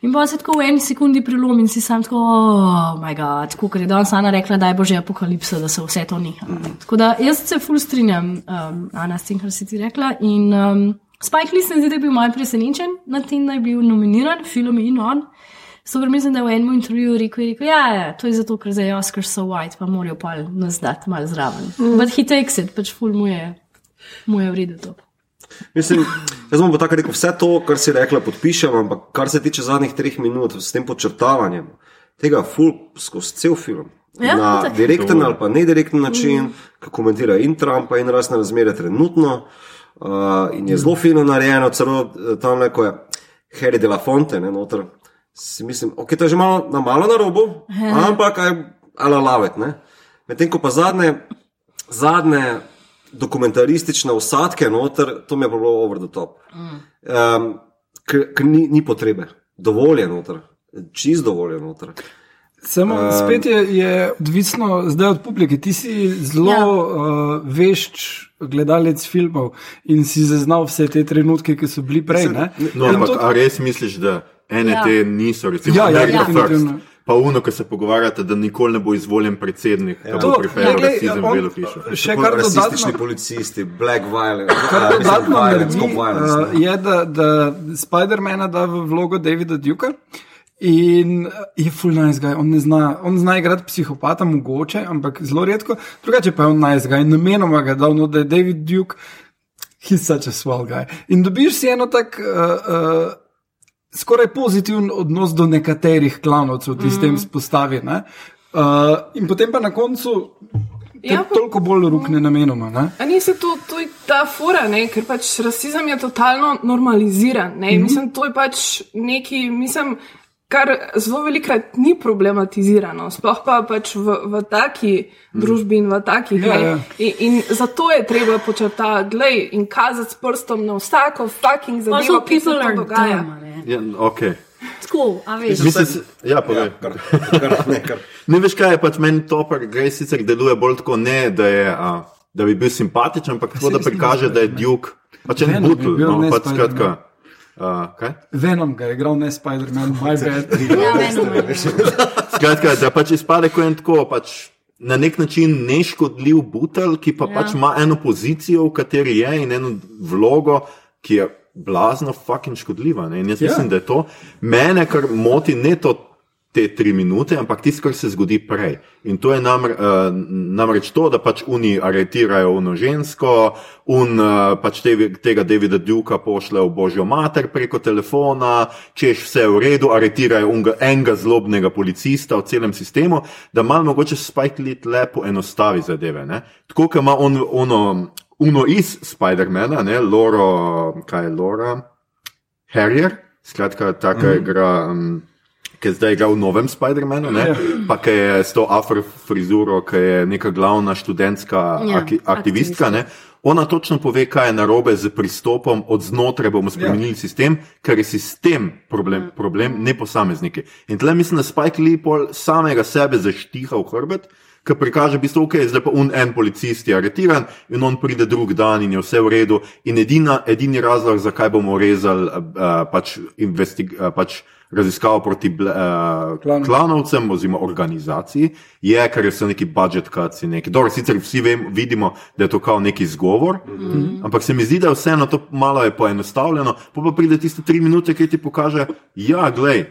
In pa se tako v eni sekundi prelom in si sam tako, oh, moj bog, tako ker je danes Ana rekla, da je bože apokalipsa, da se vse to neha. Tako da jaz se ful strinjam, um, Ana, s tem, kar si ti rekla. In, um, Spike Lee se mi zdi, da je bil malo presenečen nad tem, da je bil nominiran, film in on. Super, mislim, da je v enem intervjuju rekel, rekel ja, ja, to je zato, ker zdaj Oscar so white, pa morajo pa nas dati malo zraven. Mm. But he takes it, pač ful mu je, mu je v redu to. Mislim, jaz bom pa tako rekel, vse to, kar si rekla, podpišem, ampak kar se tiče zadnjih treh minut, s tem podčrtavanjem, tega ful skozi cel film. Ja, na direkten ali pa nedirekten način, mm. ki komentira in Trumpa, in razne razmere trenutno. Uh, in je zelo fino narejeno, celo eh, tam neko je Harry de la Fonte, ne noter. Si mislim, ok, to je že malo na malo na robu, ampak aj ala lavet, ne. Medtem ko pa zadnje, zadnje dokumentaristične usadke noter, to mi je bilo over the top. Um, ker ni, ni potrebe, dovolj je noter, čist dovolj je noter. Samo spet je, je odvisno zdaj od publike. Ti si zelo Ja. ja. uh, vešč gledalec filmov in si zaznal vse te trenutke, ki so bili prej. Ne? No, In ampak to- a res misliš, da ene Ja. te niso, recimo, Ja, ja, America First, definitivno. Pa uno, ki se pogovarjate, da nikoli ne bo izvoljen predsednik, ja. To, pripeljal ja, glej, rasizem v on- Belo hišo. Še kar rasistični policisti, black violence, kar uh, dodatno naredi, uh, je, da, da Spider-Mana da v vlogo Davida Duka. In je full nice guy, on, ne zna, on zna igrati psihopata, mogoče, ampak zelo redko. Drugače pa je on nice guy, namenoma ga dal, no, da je David Duke, he's such a swell guy. In dobiš si eno tak. Uh, uh, Skoraj pozitiven odnos do nekaterih klanovcev, ti s tem spostavi. ne. Uh, in potem pa na koncu Ja, pa- toliko bolj rukne namenoma. Ne? A ni se to, to je ta fura, ne? ker pač rasizem je totalno normaliziran. Ne? Mm -hmm. Mislim, to je pač nekaj, mislim, kar zelo velikrat ni problematizirano, sploh pa pač v, v taki družbi in v takih. Ja, ja. In, in zato je treba počrtati, glej, in kazati s prstom na vsako fucking zadevo, ki se are dogaja. dumb. Ja, okay. Tako, a veš. Mislim, se- ja, povej. Kar, kar, ne, kar. Ne veš, kaj je pač meni to, kar gre sicer deluje bolj tako, ne da, je, a, da bi bil simpatičen, ampak tako, da prikaže, da je Duke. Pač en Venom je butl, bil no, ne pač skratka. Uh, kaj? Venom ga je igral, ne Spider-Man, my bad. Ja, Venom, ja. Skratka, da pač izpade kot en tako, pač na nek način neškodljiv butel, ki pa ja. pač ima eno pozicijo, v kateri je in eno vlogo, ki je blazno fucking škodljiva. Ne? In jaz ja. mislim, da je to mene, kar moti ne to. Te tri minute, ampak tisto, kar se zgodi prej. In to je namr, uh, namreč to, da pač oni aretirajo uno žensko, un uh, pač te, tega Davida Duka pošlje v božjo mater preko telefona, češ vse v redu, aretirajo unga, enega zlobnega policista v celem sistemu, da malo mogoče Spike Lee lepo enostavi zadeve. Ne? Tako, kot ima on, ono, uno iz Spider-mana, ne, Loro, kaj je Lora? Harrier, skratka, taka mm -hmm. igra. Um, ki je zdaj igral v novem Spider-Manu, ne? pa ki je s to afrofrizuro, ki je neka glavna študentska Ja, aki, aktivistka. Ne? Ona točno pove, kaj je narobe z pristopom, od znotraj bomo spremenili ja. sistem, ker je sistem problem, problem ne posamezniki. In tle mislim, da Spike Lee pol samega sebe zaštiha v hrbet. Ki prikaže, da je okay, zdaj pa un en policist je aretiran in on pride drug dan in je vse v redu. In edina, edini razlog, zakaj bomo rezali uh, pač, investig, uh, pač raziskavo proti uh, Klanom. klanovcem oziroma organizaciji, je, ker so neki budget cuts in neki. Dobro, sicer vsi vem, vidimo, da je to kao neki izgovor, mm -hmm. ampak se mi zdi, da je vseeno to malo je poenostavljeno. Pa pa pride tiste tri minute, ki ti pokaže, ja, glej,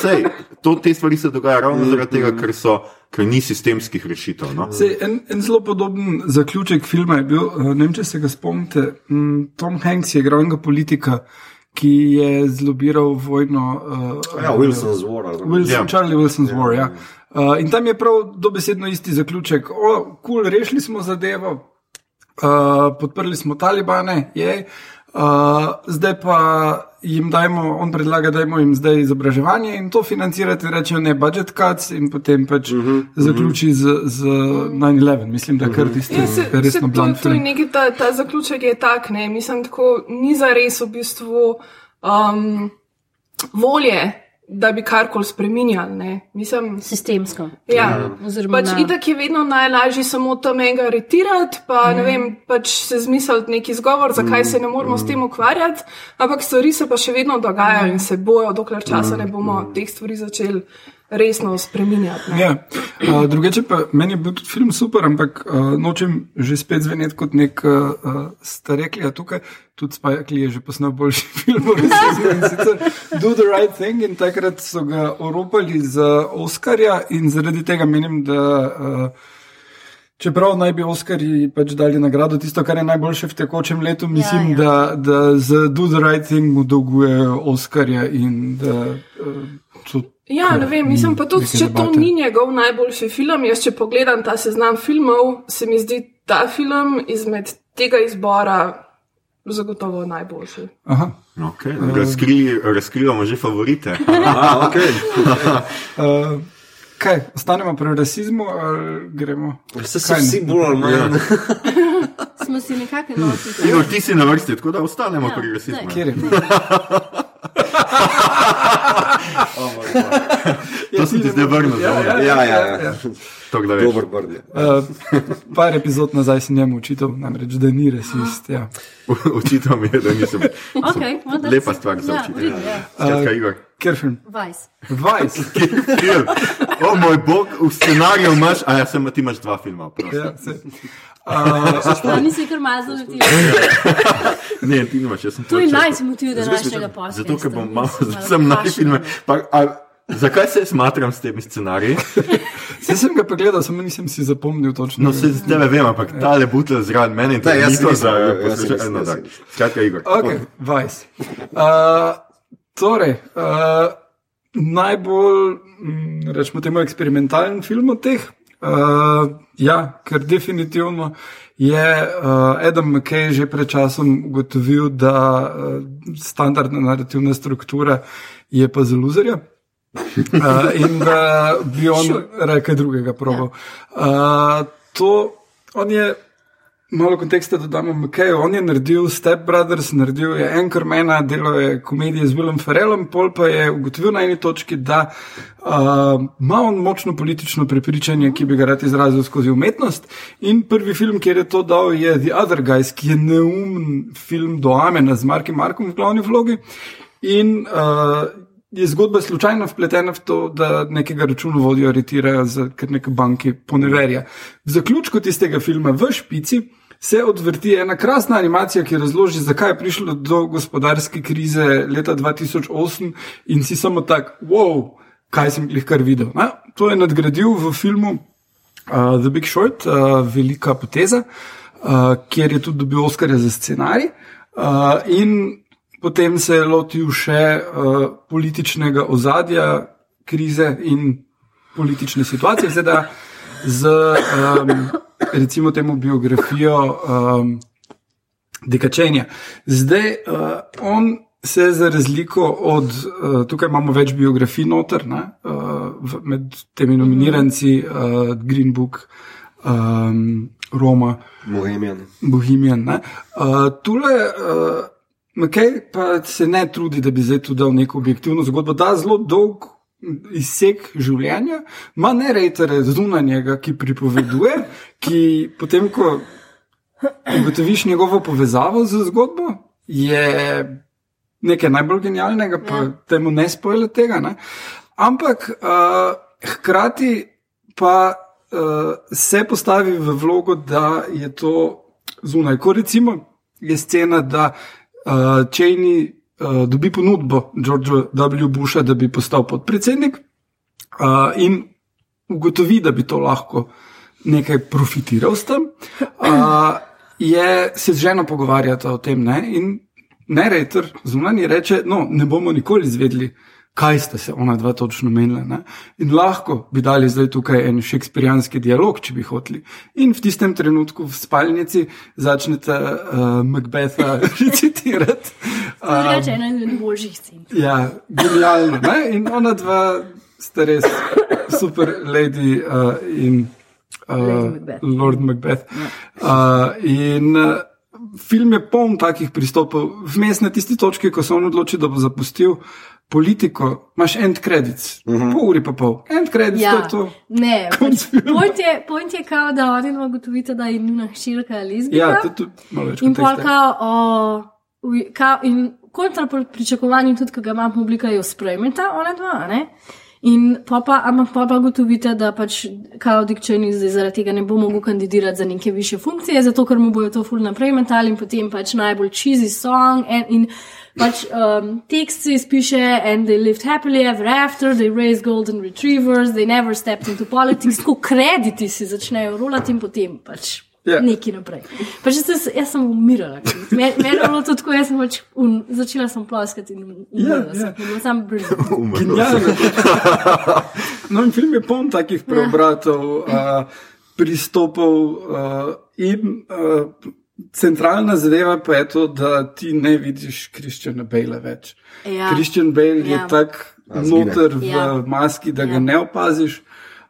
sej, to, te stvari se dogajajo ravno zaradi tega, ker so. Ker ni sistemskih rešitev. No? Sej, en, en zelo podoben zaključek filma je bil, eh, ne vem, če se ga spomnite. mm, Tom Hanks je igral enega politika, ki je zlobiral vojno. Uh, Ja, Wilson's War. Wilson, Ja. yeah. Charlie Wilson's War. Ja. Uh, in tam je prav dobesedno isti zaključek. O, kul, cool, rešili smo zadevo, uh, podprli smo talibane, je. Uh, zdaj pa jim dajmo, on predlaga, da jim zdaj izobraževanje in to financirate, rečejo ne budget cuts in potem pač uh Mhm, -huh, zaključi z, z 9-11. Mislim, da kar tisti Ja, se, resno to, blunt to je neki ta, ta zaključek je tak, ne, mislim, tako ni za res v bistvu um, volje, da bi karkoli spremenjali, ne, mislim. Sistemsko. Ja, Oziroma pač na- itak je vedno najlažje samo tam enega aretirati, pa Mhm. ne vem, pač se zmisliti neki izgovor, zakaj se ne moramo s tem ukvarjati, ampak stvari se pa še vedno dogajajo Mhm. in se bojo, dokler časa ne bomo teh stvari začeli resno spreminjati. ne. Ja. Uh, drugače pa meni je bil tudi film super, ampak uh, nočem že spet zveneti kot nek uh, uh, stareklija tukaj. Tudi Spajkli je že posnel boljši film, v resnici, Do the Right Thing. In takrat so ga oropali za Oscarja, in zaradi tega menim, da. Uh, Čeprav naj bi Oscarji pač dali nagrado, tisto, kar je najboljše v tekočem letu, mislim, ja, ja. Da, da z Do the Right Thing mu dolgujejo Oscarja in da uh, so Ja, ne vem, mislim pa tudi, če to debate. ni njegov najboljši film. Jaz, če pogledam ta seznam filmov, se mi zdi ta film izmed tega izbora zagotovo najboljši. Aha. Okay. Razkrili, razkrivamo že favorite. A, okay. Uh, kaj, ostanemo pri rasizmu ali gremo? Se so vsi bolj ali manj. Smo si nekako enotni. Igor, ti si na vrsti, tako da ostanemo Ja, pri rasizmu. Kjer je? To sem ti zdaj vrnil. Ja, dobro. Ja, ja, ja. Tako da veš. Dober je. Uh, par epizod nazaj sem njemu učitelj, namreč, da ni rasist. Ja. Očital mi je, da nisem. Okay, well, that's- Lepa stvar za ja, učitelja. v redu, ja. Skratka, Igor. Ker film? Vice. Vice. Film. O moj bog, v scenariju imaš, a ja, sem, ti imaš dva filma. prosim. Ja, se. Ja, nisi kar mazal, ti Ne, ti nimaš, jaz sem To je točen. najsi motiv današnjega posla. Zato, ker bom malo, sem na filme. Pa, a, zakaj se smatram s temi scenariji? Se sem ga pogledal, samo nisem si zapomnil točno. No, se z tebe vem, ampak ta le butel zraven mene in to si to za ja, poslušanje. Skratka, Igor. Ok, Vice. Uh, torej, uh, najbolj, mm, rečemo temu, eksperimentalen film od teh. Uh, ja, ker definitivno je uh, Adam McKay že pred časom ugotovil, da uh, standardna narativna struktura je pa za luzerja. Uh, in da bi on rekel drugega probal. Uh, to, on je, malo konteksta dodamo McKayu, on je naredil Step Brothers, naredil je Anchormana, delal je komedije z Willem Ferrellom, pol pa je ugotovil na eni točki, da uh, ima on močno politično prepričanje, ki bi ga rad izrazil skozi umetnost. In prvi film, kjer je to dal, je The Other Guys, ki je neumen film do Amena z Markom Markom v glavni vlogi. In uh, je zgodba slučajno vpletena v to, da nekega računovodja aretirajo za kar nekaj banki poneverja. V zaključku tistega filma v špici se odvrti ena krasna animacija, ki razloži, zakaj je prišlo do gospodarske krize leta 2008 in si samo tak, wow, kaj sem jih kar videl. Na, to je nadgradil v filmu uh, The Big Short, uh, velika poteza, uh, kjer je tudi dobil Oscarja za scenarij. Uh, in potem se je lotil še uh, političnega ozadja, krize in politične situacije, zdaj z um, recimo temu biografijo um, dekačenja. Zdaj uh, on. Se za razliko od, uh, tukaj imamo več biografij noter, ne, uh, v, med temi nominiranci, uh, Green Book, um, Roma, Bohemian. Bohemian. ne. Uh, tule, uh, McKay pa se ne trudi, da bi zdaj tu dal neko objektivno zgodbo, da zelo dolg izsek življenja, ima ne rejtere zunanjega, ki pripoveduje, ki potem, ko ugotoviš njegovo povezavo z zgodbo, je nekaj najbolj genialnega, pa ja. temu ne spojle tega. Ne? Ampak uh, hkrati pa uh, se postavi v vlogo, da je to zunaj. Ko recimo je scena, da uh, Cheney uh, dobi ponudbo Georgea W. Busha, da bi postal podpredsednik uh, in ugotovi, da bi to lahko nekaj profitiral s tem, uh, je se z ženo pogovarjata o tem. Ne? In narrator zunanji reče, no, ne bomo nikoli izvedeli, kaj sta se ona dva točno menila. Ne? In lahko bi dali zdaj tukaj en šekspirijanski dialog, če bi hoteli. In v tistem trenutku v spalnici začnete uh, Macbetha recitirati. Drugače, ena izmed božjih scen. Ja, genialno. Ne? In ona dva sta res super lady uh, in uh, Macbeth. Lord Macbeth. Uh, in uh, film je poln takih pristopov, vmes na tisti točki, ko se on odloči, da bo zapustil politiko, imaš end credits, uh -huh. pol uri pa pol. End credits, to je to. ne, pač, point, je, point je kao, da oni ugotovite, da je njuna hčerka lezbijka. Ja, to je tudi malo več In pol kao, o, kao, in kontra pri pričakovanju, tudi, ki ga ima publika, jo sprejmeta, ona dva, ne? In pa pa, ampak pa pa ugotovite, da pač kao Dick Cheney zdaj zaradi tega ne bo mogel kandidirati za neke više funkcije, zato ker mu bojo to ful naprej metali in potem pač najbolj cheesy song in, in pač um, tekst se izpiše and they lived happily ever after, they raised golden retrievers, they never stepped into politics, tako krediti si začnejo rolati in potem pač Ja. neki naprej. Pač jaz, jaz sem umirala. Me- Meni je bilo to tako, jaz sem pač un, začela sem ploskati in umirala Ja, sem. ja. Bilo sem brilliant. Genialno. No, in film je poln takih preobratov, uh, pristopov uh, in uh, centralna zadeva pa je to, da ti ne vidiš Kristjana Bale več. Ja. Kristjan Bale je Ja. tak A, zgine. noter v Ja. maski, da ga Ja. ne opaziš.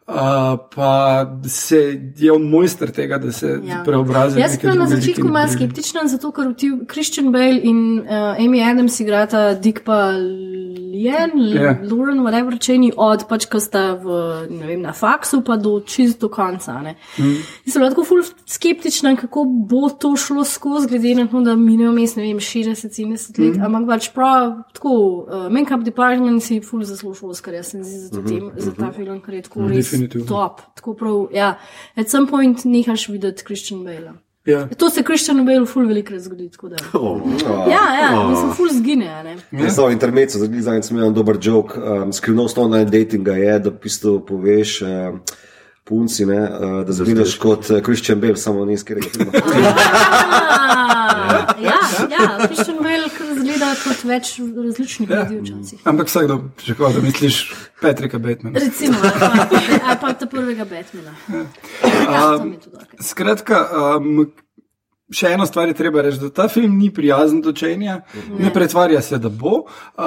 Uh, pa se je on mojster tega, da se Ja. preobrazi. Jaz sem na začetku malo skeptična, zato ker ti Christian Bale in uh, Amy Adams igrata Dick pa Lien, Ja. yeah. Lauren, whatever, če ni od, pač ko sta v, ne vem, na faksu, pa do čisto konca. Ne. Mm. Sem bila tako ful skeptična, kako bo to šlo skozi, glede na to, da minejo mes, ne vem, 60-70 let, mm. ampak pač prav tako, uh, Make-up Department si ful zaslužil, Oscar, jaz se mi zdi za, mm -hmm. tem, za ta film, ker je tako res Definitivno. top. Tako prav, ja. At some point nehaš videti Christian Bale. Ja. To se Kristjanu Belu ful velikrat zgodi. tako Da. Ja, ja, mislim, ful zgine. Ne? Jaz sem intermezzo, zdaj sem imel en dober jok. Um, skrivnost online datinga je, da v bistvu poveš um, punci, ne, uh, da zgledeš kot uh, Christian Bale, samo ni skrega filma. Ah, ja, ja, Kristjan Bale kot več različnih Ja. ljudi včasih. Ampak vsakdo pričakuje, da misliš Petrika Batmana. Recimo, ali pa, ali pa ta prvega Batmana. Ja, tudi okej. Skratka, um, še eno stvar je treba reči, da ta film ni prijazen do čenja, ne. ne pretvarja se, da bo, uh,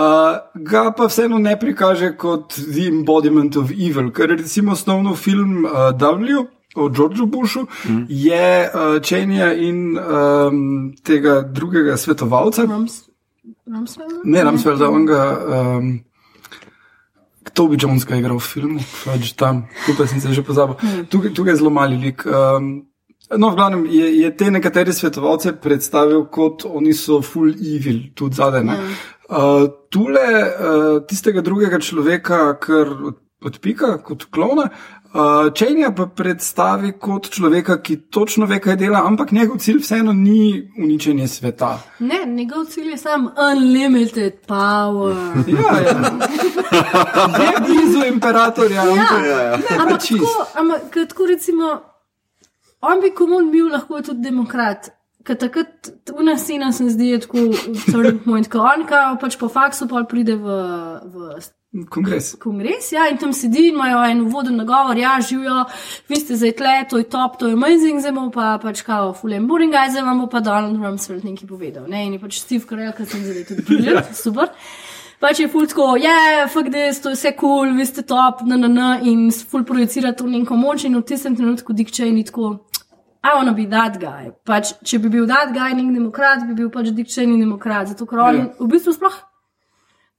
ga pa vseeno ne prikaže kot The Embodiment of Evil, ker recimo osnovno film uh, W. O Georgeu Bushu mm. je uh, Čenja in um, tega drugega svetovalca, Rams, Ramsfeld? ne Ramsfelda, on ga. Um, Toby Jones ga je igral v filmu, pač tam, tukaj sem se že pozabil. Tukaj, tukaj je zelo mali lik. Um, no, v glavnem je, je te nekatere svetovalce predstavil kot oni so full evil, tudi zadaj. ne. Uh, tule uh, tistega drugega človeka, kar od- odpika kot klona. Uh, Čenja pa predstavi kot človeka, ki točno ve, kaj dela, ampak njegov cilj vseeno ni uničenje sveta. Ne, njegov cilj je sam unlimited power. Ja, ja. Je blizu imperatorja, ampak Ja, ja. Ampak čist. tako, ampak tako recimo, on bi komun bil lahko tudi demokrat. Ker takrat, una scena se mi zdi je tako, turning point, ko on kao pač po faksu pa pride v, v kongres. kongres, ja, in tam sedi imajo en uvoden nagovor, ja, živijo, vi ste zdaj tle, to je top, to je amazing, zdaj bomo pa pač kao fulem boring, zdaj vam bo pa Donald Rumsfeld nekaj povedal. Ne? In je pač Steve Carell, ki sem zdaj tudi brilliant, super. Pač je ful tako, ja, yeah, fuck this, to je vse kul, cool, vi ste top, na na na, in ful projicira to neko moč in v tistem trenutku Dick Cheney tako. I wanna be that guy. Pač, če bi bil that guy nek demokrat, bi bil pač Dick Cheney demokrat. Zato, ker on Ja. v bistvu sploh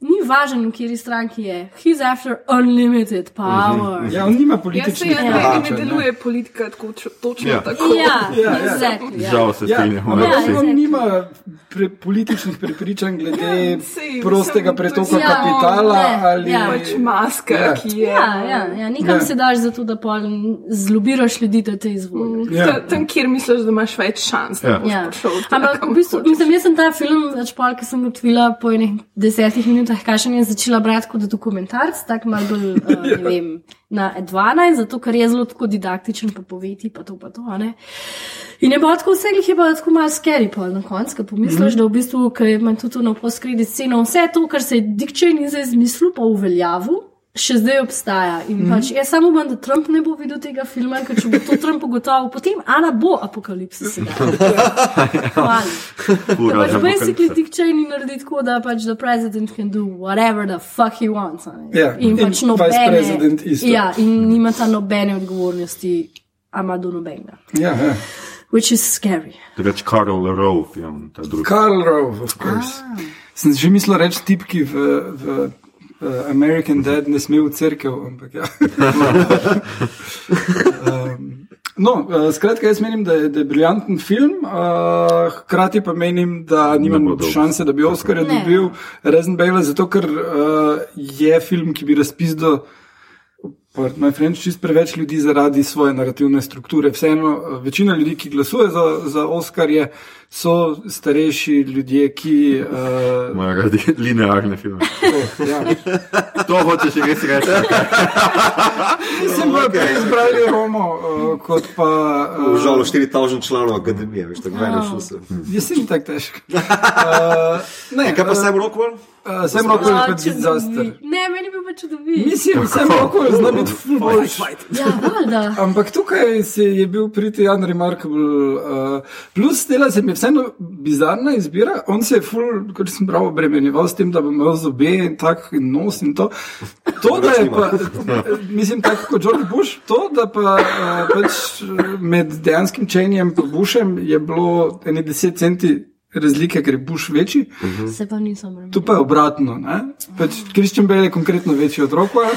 ni važen, v kateri stranki je. He's after unlimited power. Ja, on nima Jaz se političnih jaz ne, pravic, ne ne. deluje politika tako točno Ja. tako. Ja, Ja, ja. exactly, ja. Žal se Ja, strinjamo. ampak Ja, on exactly. nima pre, političnih prepričanj glede sej, prostega mislim, pretoka to je- kapitala Ja, ali ja. Pač maska, Ja. ki je. Ja, ja, ja, nikam Ja. se daš zato, da pol zlobiraš ljudi, da te izvolijo. Ja. Ta- Tam, kjer misliš, da imaš več šans, Ja. Ja. Ampak v bistvu, mislim, jaz sem ta film, več pol, ki sem ga odvila po enih desetih minutah, teh kašen je začela brati kot dokumentarc, tako malo bolj, uh, ne vem, na 12, zato ker je zelo tako didaktičen, pa poveti, pa to, pa to, ne. In je bilo tako vse, jih je bilo tako malo scary, pa na koncu, ko pomisliš, mm -hmm. da v bistvu, ker ima tudi na poskredi sceno, vse to, kar se je Cheney zdaj izmislil, pa uveljavil. Še zdaj obstaja. In mm -hmm. pač jaz samo upam, da Trump ne bo videl tega filma, ker če bo to Trump ugotovil, potem Ana bo apokalipsis. Hvala. Da pač basically Dick Cheney naredi tako, da pač the president can do whatever the fuck he wants. ne. Ja, In in pač nobene. Ja, in nima ta nobene odgovornosti, ama do nobenega. Ja, ja. Which is scary. Reč Karl Rove, ja, ta drugi. Karl Rove, of course. Ah. Sem že mislil reči tipki v, v uh, American Dad ne sme v cerkev, ampak ja. um, no, uh, skratka, jaz menim, da je, da je briljanten film, uh, hkrati pa menim, da nimam šanse, da bi Oscar Ne. dobil Rezen Bale, zato ker uh, je film, ki bi razpisal. Moj Frenč čist preveč ljudi zaradi svoje narativne strukture. Vseeno, večina ljudi, ki glasuje za, za Oscarje, so starejši ljudje, ki. Uh, Imajo radi linearne filme. oh, ja. To hočeš res reči. Sem bolj prej izbrali Romo, uh, kot pa. Uh, Žal 4000 članov akademije, veš, tako vedno šlo se. Jaz sem tako težek. Uh, ne, Kaj pa uh, Sam Rockwell? Uh, Sam Rockwell je čudovit. disaster. Ne, meni bi pa čudovit. Mislim, Sam Rockwell zna biti full boljši. Ja, valjda. Ampak tukaj si je bil priti unremarkable. Uh, plus, dela se mi je vseeno bizarna izbira. On se je full, kot sem prav, obremenjeval s tem, da bo imel zobe in tak in nos in to. To, da je pa, mislim, tako kot George Bush, to, da pa uh, pač med dejanskim čenjem in Bushem je bilo ene 10 centi razlike, ker je Bush večji. Se pa nisem Tu razumel. pa je obratno. ne. Pač Christian Bale je konkretno večji od Rockwella.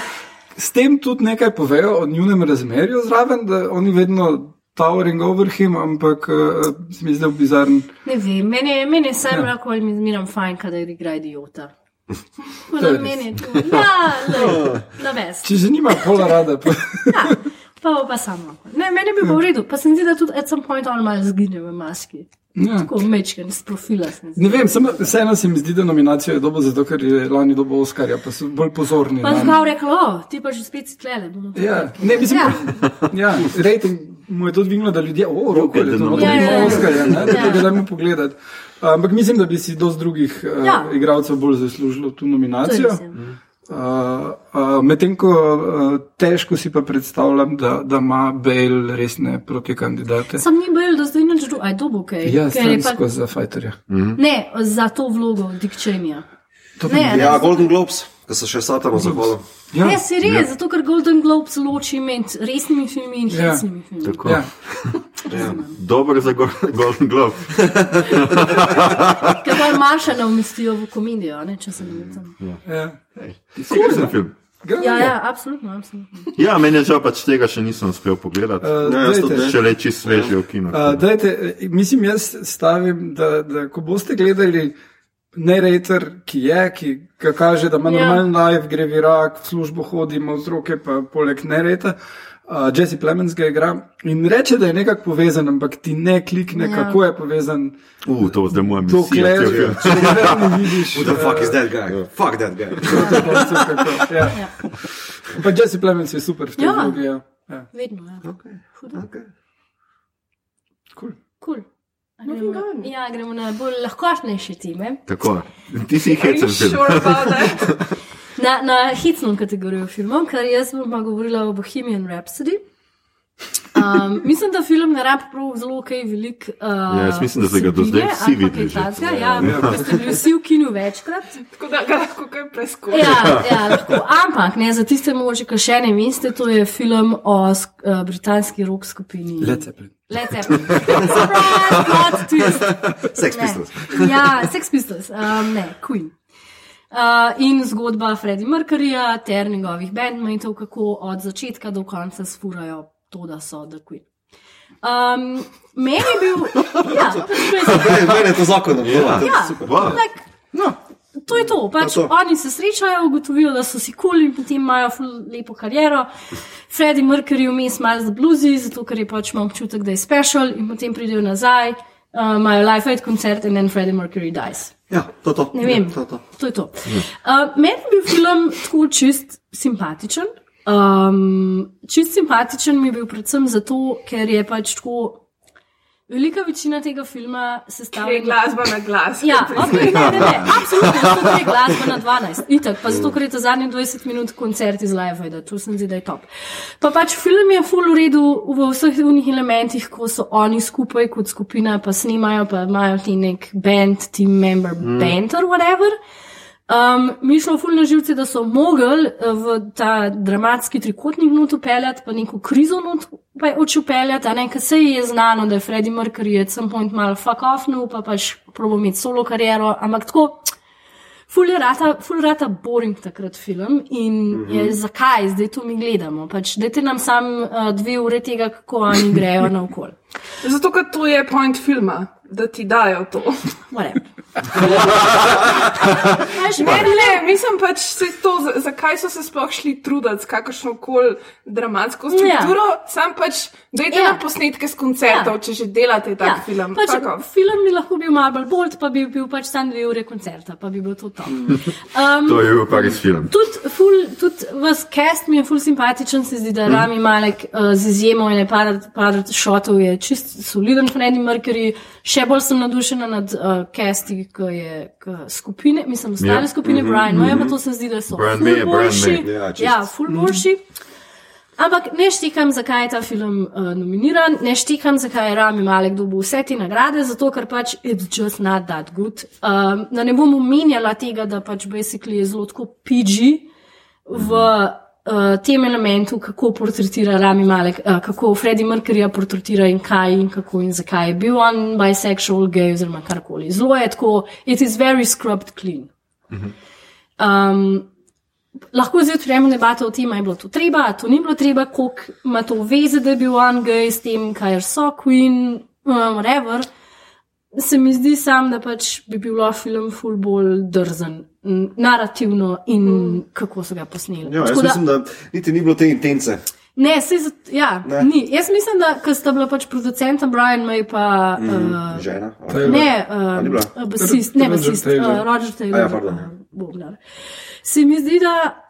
S tem tudi nekaj povejo o njunem razmerju zraven, da oni vedno towering over him, ampak uh, se mi zdel bizaren. Ne vem, meni je, meni je Sam Ja. ja. Rockwell mi zmeram fajn, kadar igra idiota. Res. meni je to, ja, le, na vest. Če že nima pola rada, pa Ja, pa pa samo. Ne, meni bi bilo v redu, pa se mi zdi, da tudi at some point on malo zgine v maski. Ja. Tako mečken, iz profila se. Ne vem, vseeno se mi zdi, da nominacijo je dobo zato, ker je lani dobo Oscarja, pa so bolj pozorni. Pa zgav rekel, o, ti pa že spet si tlele. bomo to Ja, ne, mislim, Ja. ja, rating mu je to dvignilo, da ljudje, o, roko je to, Ja, no, ja, ima ja. Oscarja, ne, da Ja. bi dajmo pogledati. Ampak mislim, da bi si dosti drugih uh, Ja. igralcev bolj zaslužilo tu To nominacijo. ja. Uh, uh, Medtem ko uh, težko si pa predstavljam, da, da ima Bale resne protikandidate. Sam ni bil do zdaj nič drugega, aj to bo kaj. Ja, ker je stransko za fajterja. Ne, za to vlogo Dick Cheneyja. To Ne, Ja, Golden Globes, ki so še satano zahvalili. Ja, Ne, se res, ja. zato ker Golden Globes loči med resnimi filmi in Ja. hecnimi filmi. Tako. ja. Dobro za Go- Golden Globe. Ker pa Marša ne umestijo v komedijo, a ne, če se ne motim. Ja. Seriozen film. Gremo Ja, naprej. ja, absolutno, absolutno. Ja, meni je žal pač tega še nisem uspel pogledati. Uh, jaz tudi dajte. ne. Še le čist sveži v kinu. Uh, dajte, eh, mislim, jaz stavim, da, da ko boste gledali narrator, ki je, ki ga kaže, da ima Ja. normalen life, gre v Irak, v službo hodi, ima otroke, pa poleg narrata. Uh, Jesse Plemons ga igra in reče, da je nekako povezan, ampak ti ne klikne, Ja. ja. kako je povezan. Uh, to zdaj moja To klej, cel film. če ga ne vidiš. Who the fuck is that guy? Fuck that guy. to Ja. Ja. Pa Jesse Plemons je super tej Ja. Ja. Ja. Vedno, ja. Hudo. Cool. Cool. Gremo, ja, gremo na bolj lahkotnejše teme. Tako. Ti si hecen film. sure? Na, na hitsno kategorijo filmov, ker jaz bom govorila o Bohemian Rhapsody. Um, mislim, da film ne rab prav zelo kaj velik. Uh, Ja, jaz mislim, da ste ga do zdaj vsi videli že. takega. Ja, ja. ste bili vsi v kinu večkrat. Tako da ga lahko kaj preskočim. Ja, ja, lahko. Ampak ne, za tiste mogoče, ki še ne veste, to je film o uh, britanski rock skupini. Led Zeppelin. Led Zeppelin. Surprise, plot twist. Sex. Pistols. Ja, Sex Pistols, um, ne, Queen. Uh, in zgodba Freddie Mercuryja ter njegovih bandmateov, kako od začetka do konca sfurajo to, da so The Queen. Um, meni je bil, ja, pač to je Meni je to zakon, ja. Ja, Wow. tak, no, to je to. Pač To je to. Oni se srečajo, ugotovijo, da so si kul cool in potem imajo lepo kariero. Freddie Mercury vmes malo za bluzi, zato ker je pač imel občutek, da je special in potem pridejo nazaj, uh, imajo live aid koncert in then Freddie Mercury dies. Ja, to je to. Ne vem, Ja, to je to. to je to. Uh, meni je bil film tako čist simpatičen. Um, čist simpatičen mi je bil predvsem zato, ker je pač tako. Velika večina tega filma Ker je sestavljena. glasba na glas. Ja, okay, ne, ne, ne, absolutno, je glasba na 12. Itak, pa zato, ker je ta zadnji 20 minut koncert iz Live, to se mi zdi, da je top. Pa pač film je full v redu v vseh unih elementih, ko so oni skupaj kot skupina, pa snimajo, pa imajo ti nek band, team member, mm. band or whatever. Um, mi šlo ful na živce, da so mogli eh, v ta dramatski trikotnik not upeljati, pa neko krizo not pa oči upeljati, a ne, ker se je znano, da je Freddie Mercury at some point mal fuck off, no, pa pač probo imeti solo kariero, ampak tako, ful je rata, ful rata boring takrat film in mm -hmm. je, zakaj zdaj to mi gledamo, pač dajte nam sam uh, dve ure tega, kako oni grejo naokol. Zato, ker to je point filma, da ti dajo to. Ne, ne, mislim pač, to, za- zakaj so se sploh šli truditi s kakršno koli dramatsko strukturo, ja. sam pač dojte Ja. ja. na posnetke z koncertov, Ja. ja. če že delate tak ja. film. Pač, film bi lahko bil malo bolj bold, pa bi bil pač sam dve ure koncerta, pa bi bil to to. Um, To je bil pa res film. Tudi ful, tudi vas cast mi je ful simpatičen, se zdi, da mm. Rami Malek uh, z izjemo in par, par šotov je čist soliden Freddie Mercury. Še bolj sem nadušena nad uh, casti, ki je k skupine, mislim, ostale Ja. yeah. skupine mm -hmm. Brian May, pa to se zdi, da so Brian ful May boljši. May. Ja, čist. ja, ful boljši. Ampak ne štekam, zakaj je ta film uh, nominiran, ne štekam, zakaj je Rami Malek dobil vse te nagrade, zato ker pač it's just not that good. Um, da ne bom omenjala tega, da pač basically je zelo tako PG v uh, tem elementu, kako portretira Rami Malek, uh, kako Freddie Mercuryja portretira in kaj in kako in zakaj je bil on bisexual, gay oziroma karkoli. Zelo je tako, it is very scrubbed clean. Um, lahko zdaj odpremo debato o tem, ali je bilo to treba, ali to ni bilo treba, koliko ima to veze, da je bil on gay s tem, kaj so Queen, um, whatever. Se mi zdi sam, da pač bi bil film ful bolj drzen, narativno in mm. kako so ga posneli. Ja, jaz Tako mislim, da niti ni bilo te intence. Ne, se za, ja, Ne. ni. Jaz mislim, da ker sta bila pač producenta Brian May pa. Mm. Uh, Žena. Taylor. Ne, uh, basist, ne Roger basist, Taylor. uh, Roger Taylor. A ja, pardon. uh, Bobnar. Se mi zdi, da.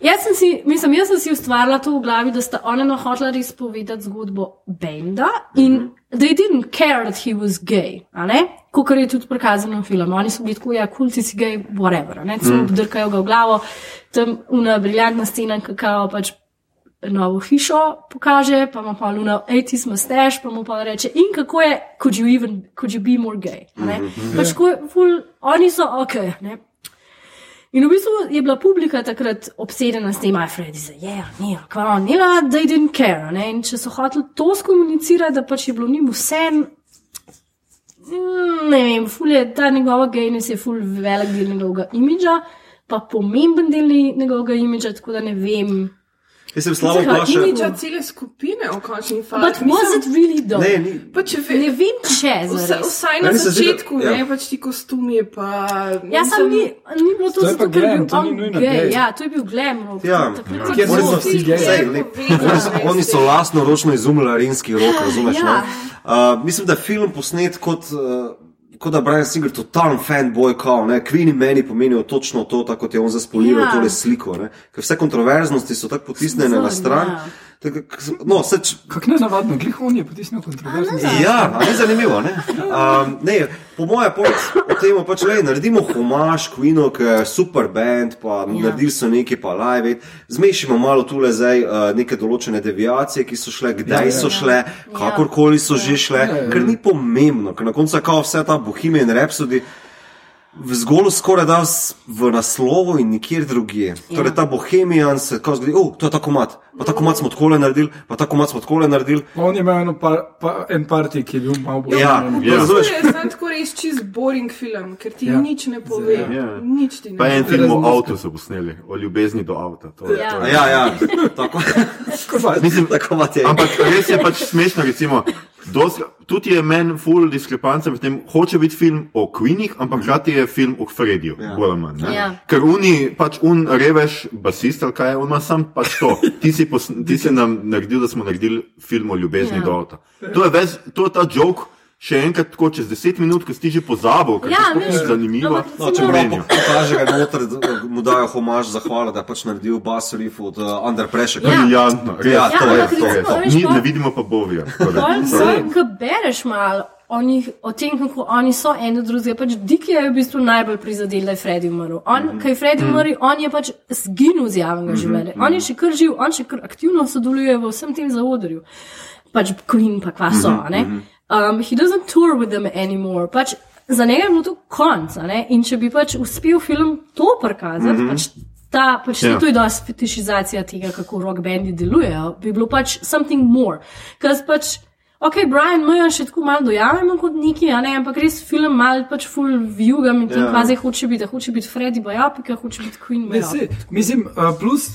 Jaz sem, si, mislim, jaz sem si ustvarila to v glavi, da sta ona hotela res povedati zgodbo Benda in mm -hmm. they didn't care that he was gay, kot je tudi prikazano v filmu. Oni so bili tako, ja, kulci si gay, whatever, ne, celo mm. drkajo ga v glavo, tam una briljantna scena, kakao pač novo hišo pokaže, pa ima pa Luna 80s mustache, pa mu pa reče, in kako je, could you even, could you be more gay? Ne? Pač ko, je ful, oni so ok. Ne? In v bistvu je bila publika takrat obsedena s tem, aj Freddy, za je, ne, kva, ne, they didn't care. Ne? In če so hoteli to skomunicirati, da pač je bilo njim vse. Ne vem, je ta njegova gejnost je ful velik del njegovega imidža, pa pomemben del njegovega imidža, tako da ne vem. Jaz sem slabo Zakaj? vprašal. Imidža cele skupine v končni fazi. But was it really though? Ne, ni. Pa če ve, Ne vem, če vsa, zares. vsaj na zdi, da- začetku, ja. ne pač ti kostumi. Pa, Ja, sam ni, ni bilo to To zato, pa ker je glam, bil ni on gay. gay. Ja, to je bil glam rock. Ja, Takrat Kjer so vsi lep. Oni so, lastno ročno izumili rinski rok, razumeš? Ja. ne? Uh, mislim, da je film posnet kot. Uh, Kot da Brian Singer, totalen fanboy, kao, ne, Queen in meni pomenijo točno to, tako kot je on zaspoliral Ja. tole sliko, ne, ker vse kontroverznosti so tako potisnjene na stran. ja. No, se, č- Kako ne navadno, glih on je potisnil kontroverzni. Ja, a ni zanimivo. Ne? Um, ne, po mojem, o tem pač le naredimo homaž Queenu, ki je super band, pa ja. naredili so nekaj, pa live. it. Zmešimo malo tule zdaj uh, neke določene deviacije, ki so šle, kdaj ja, so šle, kakorkoli so že šle, ja. ker ni pomembno, ker na koncu je kao vse ta Bohemian Rhapsody. V zgolj skoraj da v naslovu in nikjer drugje. Ja. Torej, ta bohemijan se kao zgodi, oh, to je ta komat, pa ta komat smo tako naredili, pa ta komat smo tako naredili. Pa on je imel par, pa, en parti, ki je bil malo bolj. Ja, Ja. razumeš? To je samo tako res čist boring film, ker ti Ja. ja. nič ne pove. Ja. Ja. Nič ti ne Pa en pove. film o avtu so posneli, o ljubezni do avta. To, Ja. to je- Ja, ja, tako. Mislim, tako mat je. Ampak res je pač smešno, recimo. Dosti, tudi je meni full diskrepanca med tem, hoče biti film o Queenih, ampak hkrati je film o Frediju, ja. bolj ali manj. ne. Ja. Ker oni, pač un reveš, basist ali kaj, on ima sam pač to. Ti si, pos, ti si nam naredil, da smo naredili film o ljubezni Ja. do avta. To je, vez, to je ta jok, še enkrat tako čez 10 minut, ko si ti že pozabil, ker Ja, ja, je zanimivo. ampak No, če prav pokaže, da noter, mu dajo homaž zahvala, da je pač naredil Bass Reef od uh, Under Pressure. Ja. Briljantno, res, Ja, to je to. je to. Mi ne vidimo pa Bovija. da- Pol sam, ko bereš malo o, njih, o tem, kako oni so en do drugega, pač Diki je v bistvu najbolj prizadel, da je Freddy umrl. On, mm -hmm. Kaj je Freddy umrl, on je pač zginil z javnega mm -hmm. življenja. On je še kar živ, on še kar aktivno sodeluje v vsem tem zaodrju. Pač Queen, pa kva so. Mm -hmm. Um, he doesn't tour with them anymore. Pač za njega je bilo to konc. a ne. In če bi pač uspel film to prikazati, mm -hmm. pač ta, pač Ja. yeah. to je dosti fetišizacija tega, kako rock bendi delujejo, bi bilo pač something more. Ker pač, ok, Brian Mayer še tako malo dojamemo kot neki, a ne, ampak res film mal pač full viewgam in tam Ja. kvazi hoče biti, a hoče biti Freddy Bajopika, hoče biti Queen sej, mislim, uh, plus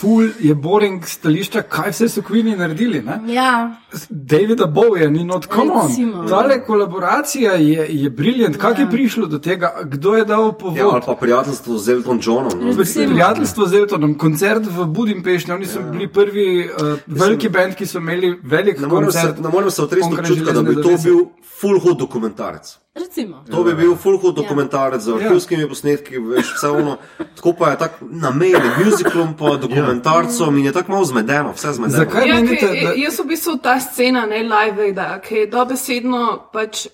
ful je boring stališča, kaj vse so Queeni naredili. Ne? Ja, Davida Bowieja ni not, come Recimo. on. Tale kolaboracija je, je briljant. Kako je prišlo do tega? Kdo je dal povod? Ja, ali pa prijateljstvo z Elton Johnom. No. Prijateljstvo z Eltonom, koncert v Budimpešti, oni so bili prvi uh, veliki band, ki so imeli velik Ne morem se, koncert. ne morem se otresti občutka, da bi to bil full hud dokumentarec. Recimo. To bi bil full hud dokumentarec z arhivskimi posnetki, veš, vse ono. Tako pa je tako na meji med musicalom pa dokumentarcom in je tako malo zmedeno, vse zmedeno. Zakaj Ja, menite, da jaz v bistvu ta scena, ne live, da je dobesedno pač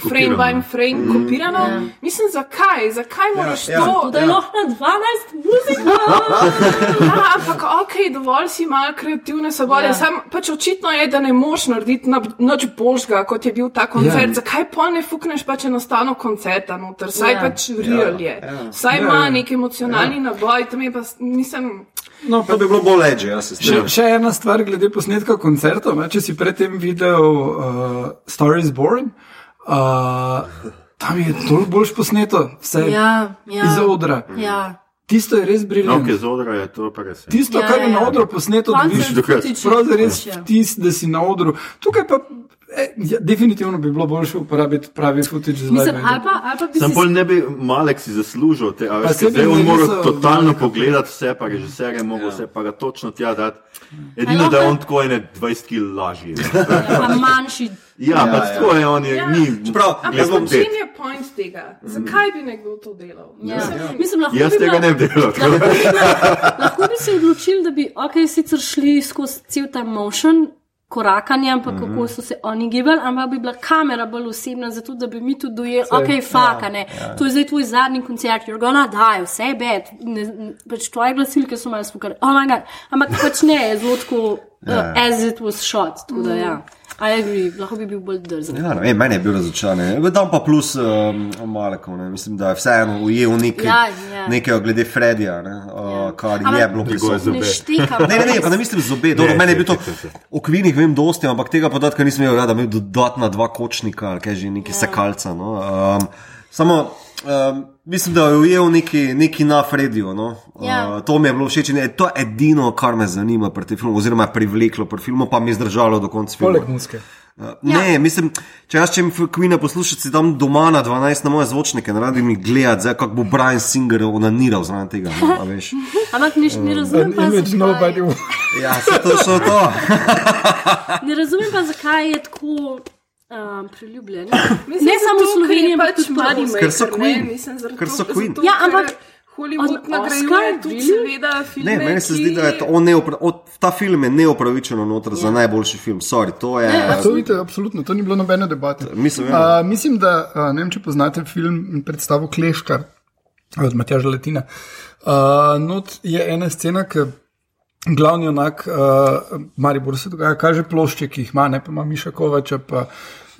frame by frame kopirano. Mislim, zakaj? Zakaj moraš ja. to? Da je lahko na 12 muzika. Ja, ampak ok, dovolj si malo kreativne svobode. Ja. Ja. Sam pač očitno je, da ne moš narediti na- nič božga, kot je bil ta koncert. Ja. Ja. Zakaj pa ne fukneš pač enostavno koncerta noter? Saj Ja. ja. pač real je. Ja. Saj Ja, ima ja. ja. nek emocionalni ja. naboj, tam je pa, mislim. no, To bi bilo bolj leže, jaz se Še, strinjam. še ena stvar glede posnetka koncertov. Ne? Če si predtem videl uh, Star is Born, uh, tam je toliko boljš posneto, vse Ja, ja. iz odra. Ja. Tisto je res No, briljantno. ki z odra je to res. Tisto, Ja, kar je ja, na ja. odru posneto, dobiš dokaz. footage, prav res ja. vtis, da si na odru. Tukaj pa eh, ja, definitivno bi bilo boljše uporabiti pravi footage za Mislim, live. ali pa, ali pa bi Sam si pol ne bi Malek si zaslužil te, a Pa veš, saj ker zdaj on mora so totalno pogledati vse, pa režiser je mogel vse, pa ga točno tja dati. Edino, lahko- da je on tako ene 20 kg lažji. pa manjši. Ja, pač to je on, je, Ja. ni. Čeprav, jaz bom v čem je point tega? Zakaj bi nekdo to delal? Ja. Mislim, Mislim, lahko Jaz bi tega bila- ne bi delal. tako da- Lahko bi se odločili, da bi okay, sicer šli skozi cel ta motion. Korakanje, ampak mm -hmm. kako so se oni gibali, ampak bi bila kamera bolj osebna, zato da bi mi tudi dojeli, ok, faka, ne. Ja. To je zdaj tvoj zadnji koncert, you're gonna die, vse je bed. Pač tvoje glasilke so malo spukale, oh my god. Ampak pač ne, zelo tako, uh, as it was shot. Tako da ja, I agree, lahko bi bil bolj drzen. Ja, ne meni je bil razočaran. Dam pa plus um, Malekov, ne. mislim, da je vseeno ujel nekaj, Ja, ja. nekaj glede Fredija, ne, uh, kar Ampak je bilo prisotno. Ne zobe. štekam. Ne, ne, ne, pa ne mislim zobe. Dobro, Ne, meni je bil to saj, saj, saj. o kvinih vem dosti, ampak tega podatka nisem imel, ja, da bi imel dodatna dva kočnika ali kaj že neki ja. sekalca. No. Um, samo um, mislim, da je ujel neki, neki na Frediju. No. Ja. Uh, to mi je bilo všeč in je to edino, kar me zanima pri tem filmu, oziroma je privleklo pri filmu, pa mi je zdržalo do konca filma. Poleg muske. Uh, ne, mislim, če jaz čem Queen poslušati, si tam doma na 12 na moje zvočnike, ne radi mi gledati, zdaj, kako bo Brian Singer onaniral zraven tega. No, a veš. Ampak ne, ne razumem pa, Image nobody. Ja, se to šlo to. ne razumem pa, zakaj je tako um, priljubljen. Mislim, ne samo v Sloveniji, ampak pač tudi mladi. moneymaker, Ker so ne, Queen. mislim, zaradi Ker so Queen. zato, Ja, ampak Hollywood od nagrajuje tudi seveda filme. Ne, meni se ki- zdi, da je to, on neopra, od, ta film je neopravičeno noter za najboljši film. Sorry, to je. Ne, vidite, absolutno, to ni bilo nobene debate. Mislim, ja. Uh, mislim, da uh, ne vem, če poznate film in predstavo Kleškar od Matjaža Letina. Uh, not je ena scena, ki glavni onak, uh, Maribor se dogaja, kaže plošče, ki jih ima, ne pa ima Miša Kovača, pa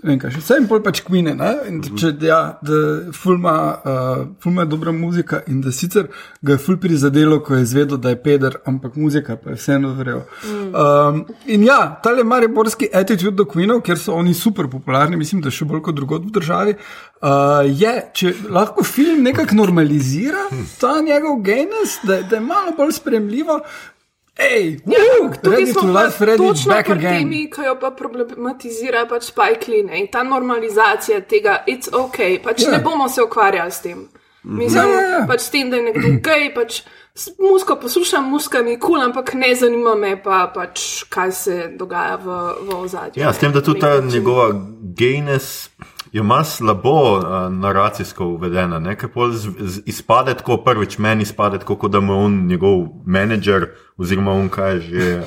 ne vem kaj še. Vse in pol pač kvine, ne? In če, ja, da fulma, uh, fulma je dobra muzika in da sicer ga je ful prizadelo, ko je izvedel, da je peder, ampak muzika pa je vseeno verjel. Um, in ja, tale mariborski attitude do Queenov, ker so oni super popularni, mislim, da še bolj kot drugod v državi, uh, je, če lahko film nekako normalizira ta njegov genus, da, da je malo bolj spremljivo. Ej, Ja, woo, Tukaj smo pa točno back pri temi, ki jo pa problematizira pač Spike Lee ne, in ta normalizacija tega, it's ok, pač Ja. ne bomo se ukvarjali s tem. Mislim, Ja, ja, ja. pač s tem, da je nekdo gej, pač musko poslušam, muska mi kul, cool, ampak ne zanima me pa pač, kaj se dogaja v, v ozadju. Ja, s tem, da tudi ta njegova gejnes je malo slabo uh, naracijsko uvedena, ne? ker pol z, z, izpade tako prvič, meni izpade tako, kot da mu je on njegov menedžer oziroma on kaj že.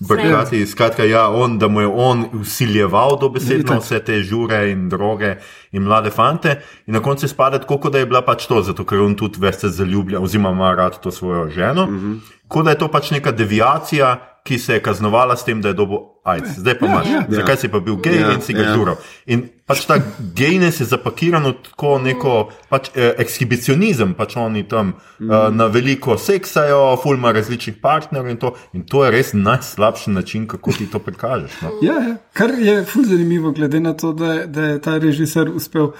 Brkati, skratka, ja, on, da mu je on usiljeval dobesedno vse te žure in droge in mlade fante, in na koncu spada tako, kot da je bila pač to, zato ker on tudi veste zaljublja, oziroma ima rad to svojo ženo. Mm -hmm. Kot da je to pač neka deviacija, ki se je kaznovala s tem, da je dobil AIDS. Zdaj pa imaš, ja, zakaj si pa bil gej Ja, in si ga ja. žural. In pač ta gejnes je zapakiran tako neko pač, eh, ekshibicionizem, pač oni tam mm. eh, na veliko seksajo, fulma različnih partnerjev in to. In to je res najslabši način, kako ti to prikažeš. No? Ja, ja, kar je ful zanimivo, glede na to, da, je- da je ta režiser uspel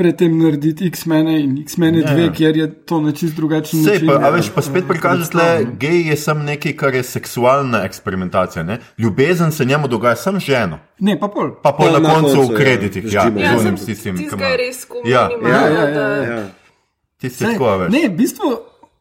predtem narediti X-mene in X-mene Ja, 2, ja. kjer je to na čist drugačen Sej, način. pa, a eh, veš, pa spet prikažeš, da gej je samo nekaj, kar je seksualna eksperimentacija. Ne? Ljubezen se njemu dogaja samo z ženo. Ne, pa pol. Pa pol Pol na, na koncu koncu, v ja, kreditih, ja, Ja, unim sem- tistim, ki tistega ima. je res tako Ja, ja, ja, da- ja. Ja. Ti si tako, veš. Ne, v bistvu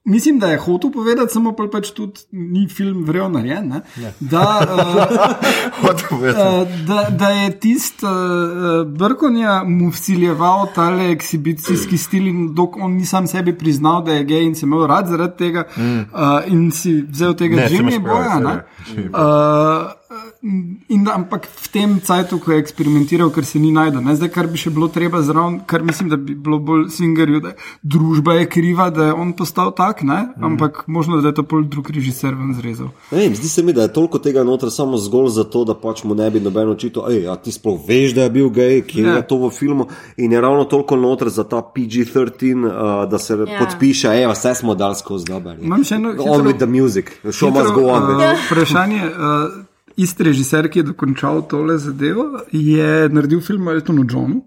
mislim, da je hotel povedati, samo pol pač tudi ni film vrel narejen. ne, Da, uh, Hotel povedati. Uh, da, da je tisti uh, Brkonja mu vsiljeval tale ekshibicijski stil, in dok on ni sam sebi priznal, da je gej in se imel rad zaradi tega, mm. uh, in si vzel tega Ne, imaš prav, Boja. ne. Boy. Uh, In ampak v tem cajtu, ko je eksperimentiral, ker se ni najdel. Ne? Zdaj, kar bi še bilo treba zraven, kar mislim, da bi bilo bolj singerju, da družba je kriva, da je on postal tak, ne? ampak možno, da je to pol drug režiser ven zrezal. Vem, zdi se mi, da je toliko tega noter samo zgolj zato, da pač mu ne bi noben očital, ej, a ti sploh veš, da je bil gej, Ja. je to v filmu. In je ravno toliko noter za ta PG-13, uh, da se Ja. podpiše, ej, vse smo dal skozi dober. Imam še eno On hitro- with the music, show must go on. uh. Vprašanje. Uh, Isti režiser, ki je dokončal tole zadevo, je naredil film o Eltonu Johnu,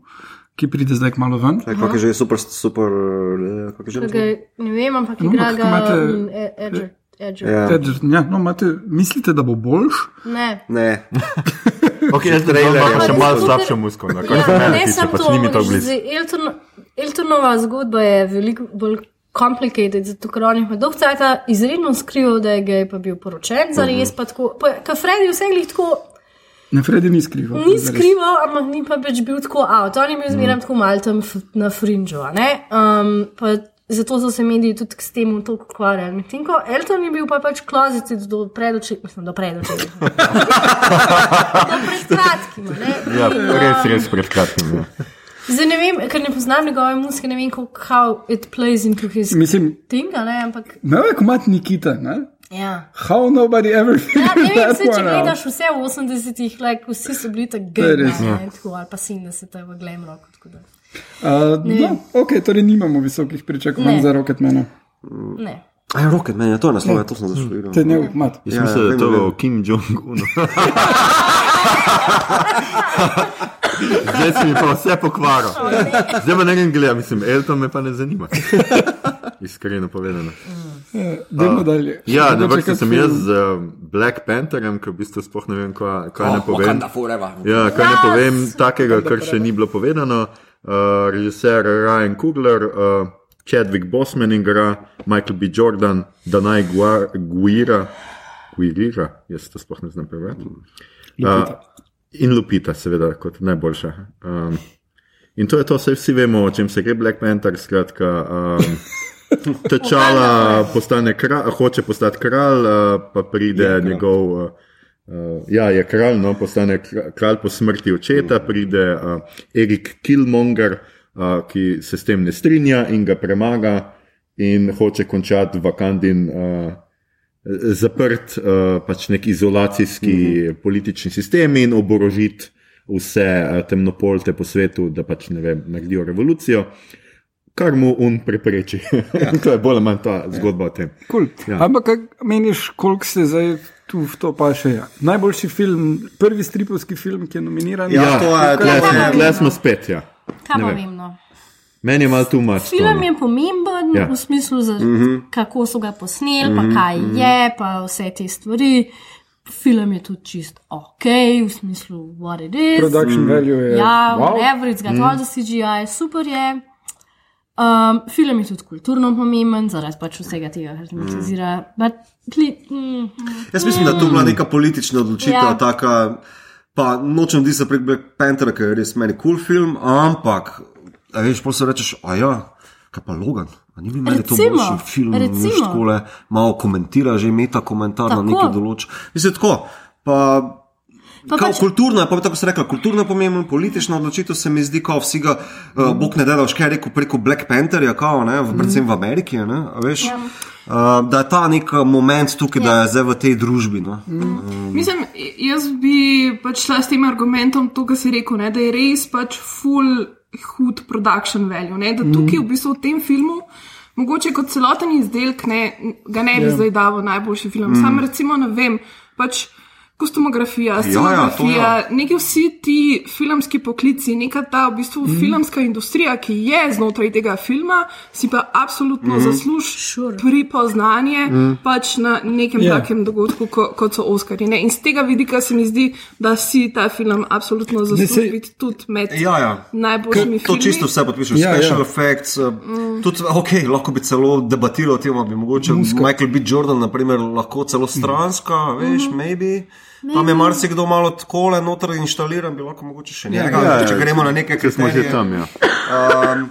ki pride zdaj malo ven. Kako je že super, super, eh, kako je že naslov? ne vem, ampak No, igra ga imate- mm, E- Edger. Edger. Ja. Edger, Ja, no, imate, mislite, da bo boljš? Ne. Ne, Okay, jaz trailer trailer, je pa še super. malo slabše muskulno, kar Ja, se mene ne tiče, samo pač to, ni mi to veš, blizu. zdaj Elton, Eltonova zgodba je veliko bolj complicated, zato ker on je dolgo časa izredno skrival, da je gej, pa bil poročen, zares Mhm. pa tako. Ker Freddy vse glih tako Ne, Freddy ni skrival. ni skrival, ampak ni pa več bil tako out. On je bil zmeraj tako mal tam f- na frinžu. Um, pa zato so se mediji tudi s tem toliko ukvarjali. Medtem ko Elton je bil pa pač klozici do predoči, mislim, do predoči. do pred kratkim. Ja, In, res, um, res pred kratkim. Ja. Zdaj ne vem, ker ne poznam njegove muzike, ne vem, kako how it plays into his Mislim, thing, a ne, ampak ne vem, kako imaš Nikita, ne? ja. How nobody ever Ja, figured ne vem, se, če gledaš vse v 80-ih, like, vsi so bili tako To je gej, ja. ne, tako, ali pa 70 v glam tako da. Uh, Ne no, ok, torej nimamo visokih pričakovanj Ne. za Rocketmana. Ne. Aj, Rocket Man, ja, to je naslov, ja, to sem zašel. Te ne, mat. Jaz Ja, mislim, da je vem, to Kim Jong-unu. Zdaj si mi pa vse pokvaril. Zdaj pa ne grem gledati, mislim, Elton me pa ne zanima. Iskreno povedano. Dajmo dalje. Ja, na Mogoče vrsti kak sem film. jaz z uh, Black Pantherjem, ki v bistvu sploh ne vem, kaj, kaj Oh, ne povem. Ja, kaj ne povem takega, kar še ni bilo povedano. Uh, režiser Ryan Kugler, uh, Chadwick Bosman igra, Michael B. Jordan, Danai Gua- Guira, Guirira, jaz to sploh ne znam prebrati. Uh, in Lupita, seveda, kot najboljša. Um, in to je to, vse vsi vemo, o čem se gre Black Panther, skratka. Um, Tečala postane kralj, hoče postati kralj, uh, pa pride Je njegov. Uh, Uh, ja, je kralj, no, postane kra- kralj po smrti očeta, pride uh, Erik Killmonger, uh, ki se s tem ne strinja in ga premaga in hoče končati Vakandin uh, zaprt, uh, pač nek izolacijski mm -hmm. politični sistem in oborožiti vse uh, temnopolte po svetu, da pač ne vem, naredijo revolucijo. Kar mu un prepreči. Ja. to je bolj ali manj ta zgodba o tem. Cool. Ja. Ja. Ampak, kaj meniš, koliko se zdaj tu v to paše? Ja. Najboljši film, prvi stripovski film, ki je nominiran. Ja, to je- tle smo, tle smo spet. Ja. Kaj Ne pa vem. vem, no. Meni je malo tu mač. Film je pomemben Ja. v smislu, za, mm Mhm. -hmm. kako so ga posneli, mm -hmm. pa kaj je, pa vse te stvari. Film je tudi čist ok, v smislu, what it is. Production value je. Ja, wow. whatever, it's got mm. all the CGI, super je. Um, film je tudi kulturno pomemben, zaradi pač vsega tega, kar tematizira. Mm. Mm, Jaz mislim, da to bila neka politična odločitev, Ja. taka, Pa nočem di se prek Black Panthera, ker je res meni kul cool film, ampak, a veš, pa se rečeš, a ja, kaj pa Logan. A ni bil meni to boljši film, recimo. veš, takole, malo komentira, že meta komentar na Tako. neki določ. Mislim, tako, pa Pa Kao pač- kulturna, pa tako se rekla, kulturna pomembna, politična odločitev se mi zdi, kot vsi ga, uh, Bog ne dela, škaj rekel preko Black Pantherja, kao, ne, v, predvsem v Ameriki, ne, veš, ja. uh, da je ta nek moment tukaj, ja. da je zdaj v tej družbi. No. Mm. Mislim, jaz bi pač šla s tem argumentom, to, kar si rekel, ne, da je res pač full hud production value. Ne, da tukaj v bistvu v tem filmu, mogoče kot celoten izdelek, ne, ga ne bi yeah. zdaj dal v najboljši film. Mm. Sam recimo ne vem, pač. Kostumografija, scenografija, ja, ja, neki vsi ti filmski poklici, neka ta v bistvu mm. filmska industrija, ki je znotraj tega filma, si pa absolutno mm. zasluži Sure. pripoznanje mm. pač na nekem Ja. yeah. takem dogodku, ko, kot so Oscari. Ne? In z tega vidika se mi zdi, da si ta film absolutno zasluži biti tudi med Ja, ja. najboljšimi To filmi. čisto vse podpišem, Ja, ja, special ja. ja. effects. Mm. Tudi, okay, lahko bi celo debatiral o tem, bi mogoče Muska. Michael B. Jordan, naprimer, lahko celo stranska, mm. veš, Mhm. maybe. Tam je marsikdo malo tako le noter inštaliran, bi lahko mogoče še njega, ja, ja, ja. če gremo na neke Ker smo že tam, ja. Um,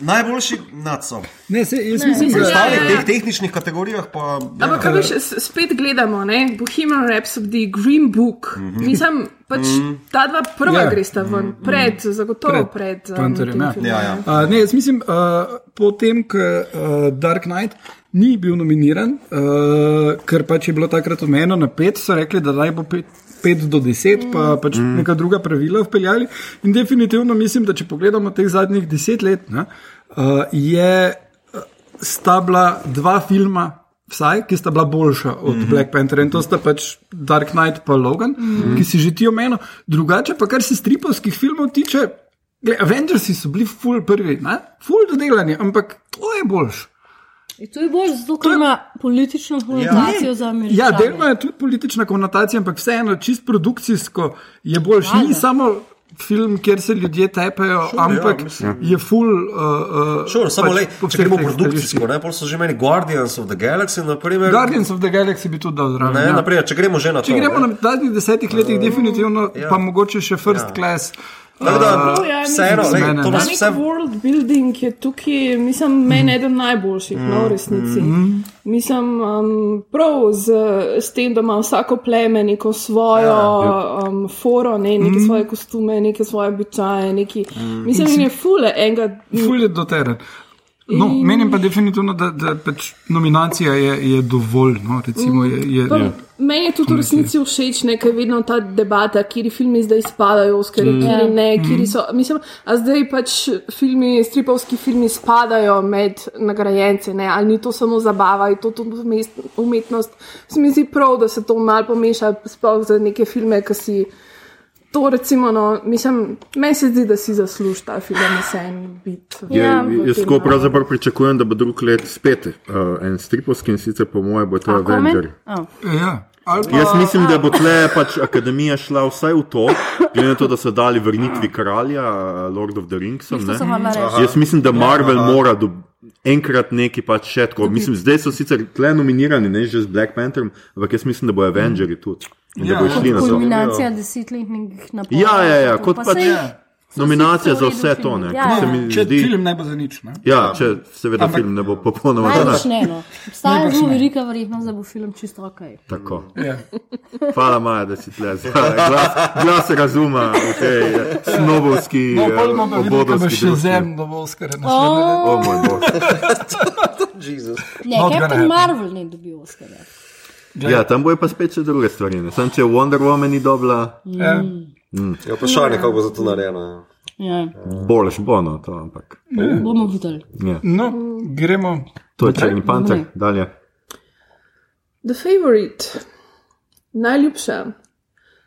najboljši nacov. Ne, se, jaz mislim, mislim, da ja, V ja. teh tehničnih kategorijah pa. Ampak, kaj veš, spet gledamo, ne? Bohemian Rhapsody, Green Book. Mm -hmm. Mislim, pač ta dva prva Ja. yeah. gresta ven, pred, zagotovo pred, pred um, Pantherjem, tem ja. Ja, ja. ne. Uh, ne, jaz mislim, uh, potem, ko uh, Dark Knight ni bil nominiran, uh, ker pač je bilo takrat omejeno na pet, so rekli, da naj bo pet. 5 do 10, pa pač mm. neka druga pravila vpeljali. In definitivno mislim, da če pogledamo teh zadnjih 10 let, ne, uh, je uh, sta bila dva filma, vsaj, ki sta bila boljša od mm -hmm. Black Panthera in to sta pač Dark Knight in Logan, mm -hmm. ki si že ti omenil. Drugače pa, kar se stripovskih filmov tiče, Gle, Avengersi so bili full prvi, ne? full dodelani, ampak to je boljš. In To je bolj zato, ker ima politično konotacijo za Američane. Ja, delno je tudi politična konotacija, ampak vseeno, čist produkcijsko je boljš. Ni samo film, kjer se ljudje tepejo, sure, ampak ja, ja, mislim. je full. Uh, uh, Sure, samo pač le, po če gremo produkcijsko, ne, so že meni Guardians of the Galaxy, naprimer. Guardians of the Galaxy bi tudi dal zraven. Ne, ja. naprimer, če gremo že na Če to. gremo ne. na zadnjih desetih letih, definitivno, ja. pa mogoče še first Ja. class. Tako da, Prav, ja, vseeno, to nas vse. world building je tukaj, mislim, meni eden najboljših, no, v resnici. Mislim, um, prav z, s tem, da ima vsako pleme neko svojo ja, um, foro, ne, neke svoje kostume, neke svoje običaje, neki. Mislim, in je fule enega. Ful je doteren. No, In- menim pa definitivno, da, da pač nominacija je, je dovolj. No, recimo, je, je, Pa, je, Meni je tudi v resnici všeč, ker je vedno ta debata, kje filmi zdaj spadajo, Oscarji, mm. kje ne, kje so. Mislim, a zdaj pač filmi, stripovski filmi spadajo med nagrajence, ne, ali ni to samo zabava, je to tudi umetnost. Se mi zdi prav, da se to malo pomeša, sploh za neke filme, ki si. To, recimo, no, mislim, meni se zdi, da si zasluži ta film, vse en bit. v- Ja, Jaz tako no. pravzaprav pričakujem, da bo drug let spet uh, en stripovski in sicer po mojem bo to Avenger. ja. Ali pa, Jaz mislim, da bo tle pač akademija šla vsaj v to, glede na to, da so dali vrnitvi kralja, Lord of the Rings. Jaz mislim, da Marvel mora do, enkrat neki pač še tako. Mislim, zdaj so sicer tle nominirani, ne že z Black Pantherom, ampak jaz mislim, da bo Avengers tudi. In da Ja, bo šli na to. Kulminacija desetletnih naporov. Ja, ja, ja, kot Pa pač so nominacija za vse to. Ne, Ja, ja. če zdi, film ne bo za nič. Ne? ja, če seveda Ampak- film ne bo popolnoma za ne, no. Obstaja zelo velika verjetnost, da bo film čisto ok. Tako. Ja. Hvala, Maja, da si tle. za Glas, glas razuma v tej eh, snobovski, No, bomo pa videli, kaj bo še družbi. zem, da bo Oscar naslednje leto. O moj bog. Ne, Not gonna Captain. Marvel ne dobi Oscarja. Ja, tam bojo pa spet še druge stvari. ne. Sam če Wonder Woman ni dobila, Ja. Je vprašanje, kako bo za to narejeno. Ja, boljš bo no to, ampak. bomo videli. Ja. No, gremo. To je Črni panter, dalje. The Favorite, najljubša.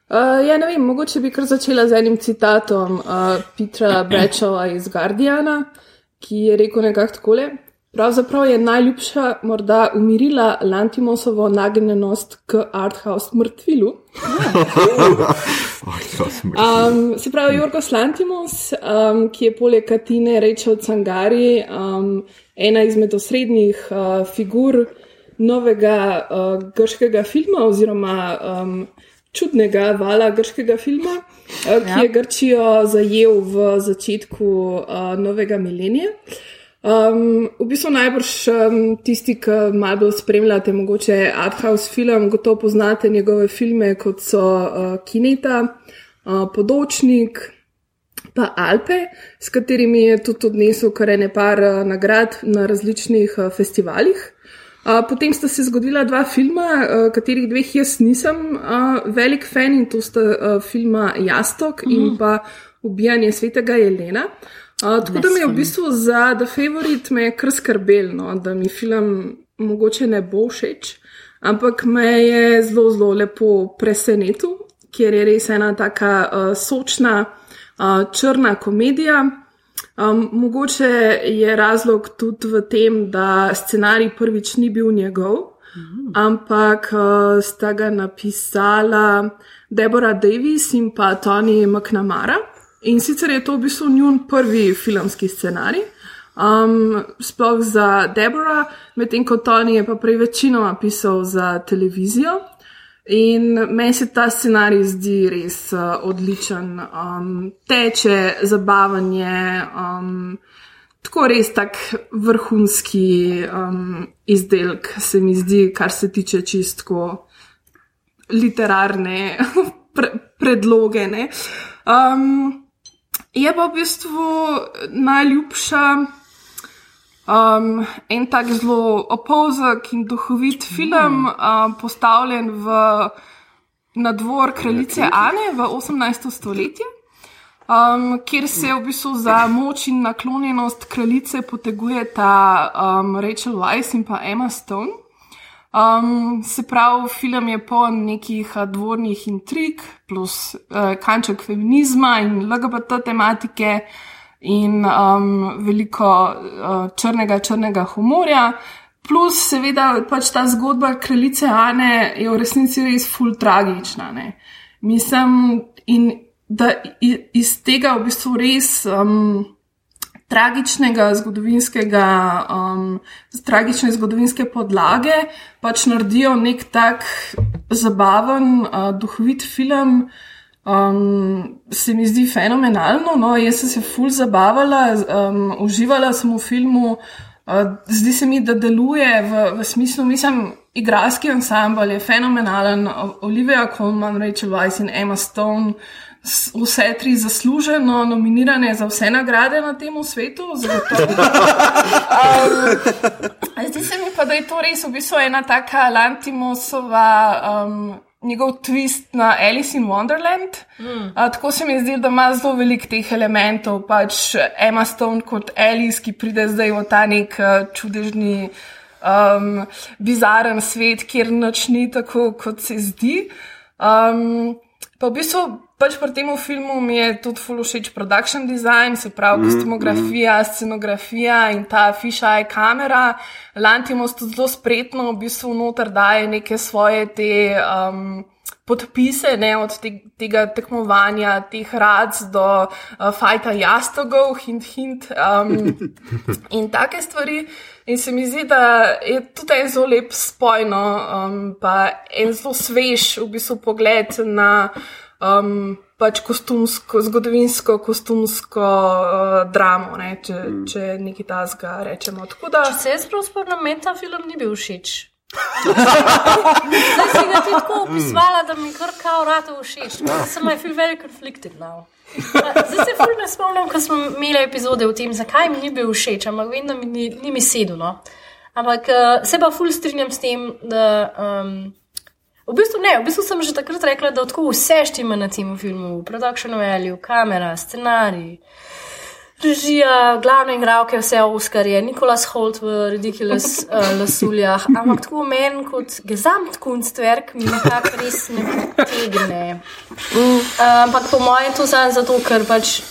Uh, ja, ne vem, mogoče bi kar začela z enim citatom uh, Petra Brečova iz Guardiana, ki je rekel nekako takole. Pravzaprav je najljubša morda umirila Lantimosovo nagnjenost k arthouse mrtvilu. Um, se pravi, Jorgos Lantimos, um, ki je poleg Katine Rachel Cangari um, ena izmed osrednjih uh, figur novega uh, grškega filma, oziroma um, čudnega vala grškega filma, uh, ki Ja. je Grčijo zajel v začetku uh, novega milenija. Um, v bistvu najbrž um, tisti, ki malo bolj spremljate, mogoče Arthouse film, gotovo poznate njegove filme, kot so uh, Kineta, uh, Podočnik, pa Alpe, s katerimi je tudi odnesel kar ene par uh, nagrad na različnih uh, festivalih. Uh, potem sta se zgodila dva filma, uh, katerih dveh jaz nisem uh, velik fan in to sta uh, filma Jastok mm. in pa Ubijanje svetega Jelena. Uh, tako da mi je v bistvu za The Favorite me je kar skrbel, no, da mi film mogoče ne bo všeč, ampak me je zelo, zelo lepo presenetil, ker je res ena taka uh, sočna, uh, črna komedija. Um, mogoče je razlog tudi v tem, da scenarij prvič ni bil njegov, ampak uh, sta ga napisala Deborah Davis in pa Tony McNamara. In sicer je to v bistvu njun prvi filmski scenarij, um, sploh za Deborah, medtem ko Tony je pa prej večinoma pisal za televizijo. In meni se ta scenarij zdi res uh, odličen, um, teče, zabavanje, um, tako res tak vrhunski um, izdelek, se mi zdi, kar se tiče čistko literarne pre predloge. ne. Um, je pa v bistvu najljubša um, en tak zelo opozek in duhovit film, um, postavljen v, na dvor kraljice Ane v 18. stoletje. Um, kjer se v bistvu za moč in naklonjenost kraljice potegujeta um, Rachel Weisz in pa Emma Stone. Um, se pravi, film je poln nekih a, dvornih intrig, plus uh, kanček feminizma in LGBT tematike, in um, veliko uh, črnega, črnega humorja. Plus, seveda, pač ta zgodba kraljice Ane je v resnici res full tragična. Ne? Mislim, in da iz tega v bistvu res. Um, tragičnega zgodovinskega, um, tragične zgodovinske podlage, pač naredijo nek tak zabaven, uh, duhovit film. Um, se mi zdi fenomenalno, no, jaz sem se ful zabavala, um, uživala sem v filmu. Uh, zdi se mi, da deluje v, v smislu, mislim, igralski ansambl je fenomenalen, Olivia Colman, Rachel Weisz in Emma Stone, s- vse tri zasluženo nominirane za vse nagrade na tem svetu. Um, zdi se mi pa, da je to res v bistvu ena taka Lantimosova. Um, Njegov twist na Alice in Wonderland. Mm. Uh, tako se mi zdi, da ima zelo veliko teh elementov, pač Emma Stone kot Alice, ki pride zdaj v ta nek uh, čudežni, um, bizaren svet, kjer noč ni tako, kot se zdi. Um, pa v bistvu pač pri tem filmu mi je tudi full všeč production design, se pravi kostumografija, scenografija in ta fisheye kamera. Lantimos tudi zelo spretno v bistvu noter daje neke svoje te. Um, Podpise ne, od te, tega tekmovanja, teh rac do uh, fajta jastogov, hint, hint um, in take stvari. In se mi zdi, da je tudi en zelo lep spojno, um, pa en zelo svež v bistvu pogled na um, pač kostumsko, zgodovinsko, kostumsko uh, dramo, ne, če, mm. če nekaj tasga rečemo. Tako da, Če se jaz prav spomnim, meni ta film ni bil všeč. Zdaj si ga ti tako opisvala, da mi kar kao rado všeč. Sem I feel very conflicted now. Zdaj se ful ne spomnim, ko smo imeli epizode o tem, zakaj mi ni bil všeč, ampak vem, da mi ni, ni mi sedel. No? Ampak uh, se pa ful strinjam s tem, da. Um, V bistvu ne, v bistvu sem že takrat rekla, da tako vse štima na tem filmu, production value, kamera, scenarij, režija, glavne igralke, vse Oscarje, Nikolas Holt v Ridiculous uh, Lasuljah, ampak tako meni kot Gesamtkunstwerk mi nekako res ne potegne. Uh, ampak po mojem to samo zato, ker pač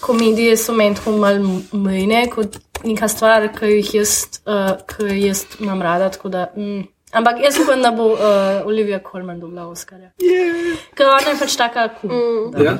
komedije so meni tako malo mejne kot neka stvar, ki jih jaz, uh, ki jaz imam rada. tako Da, mm. Ampak jaz upam, da bo uh, Olivia Colman dobila Oscarja. Yeah. Ker ona je pač taka kul. Cool, Ja.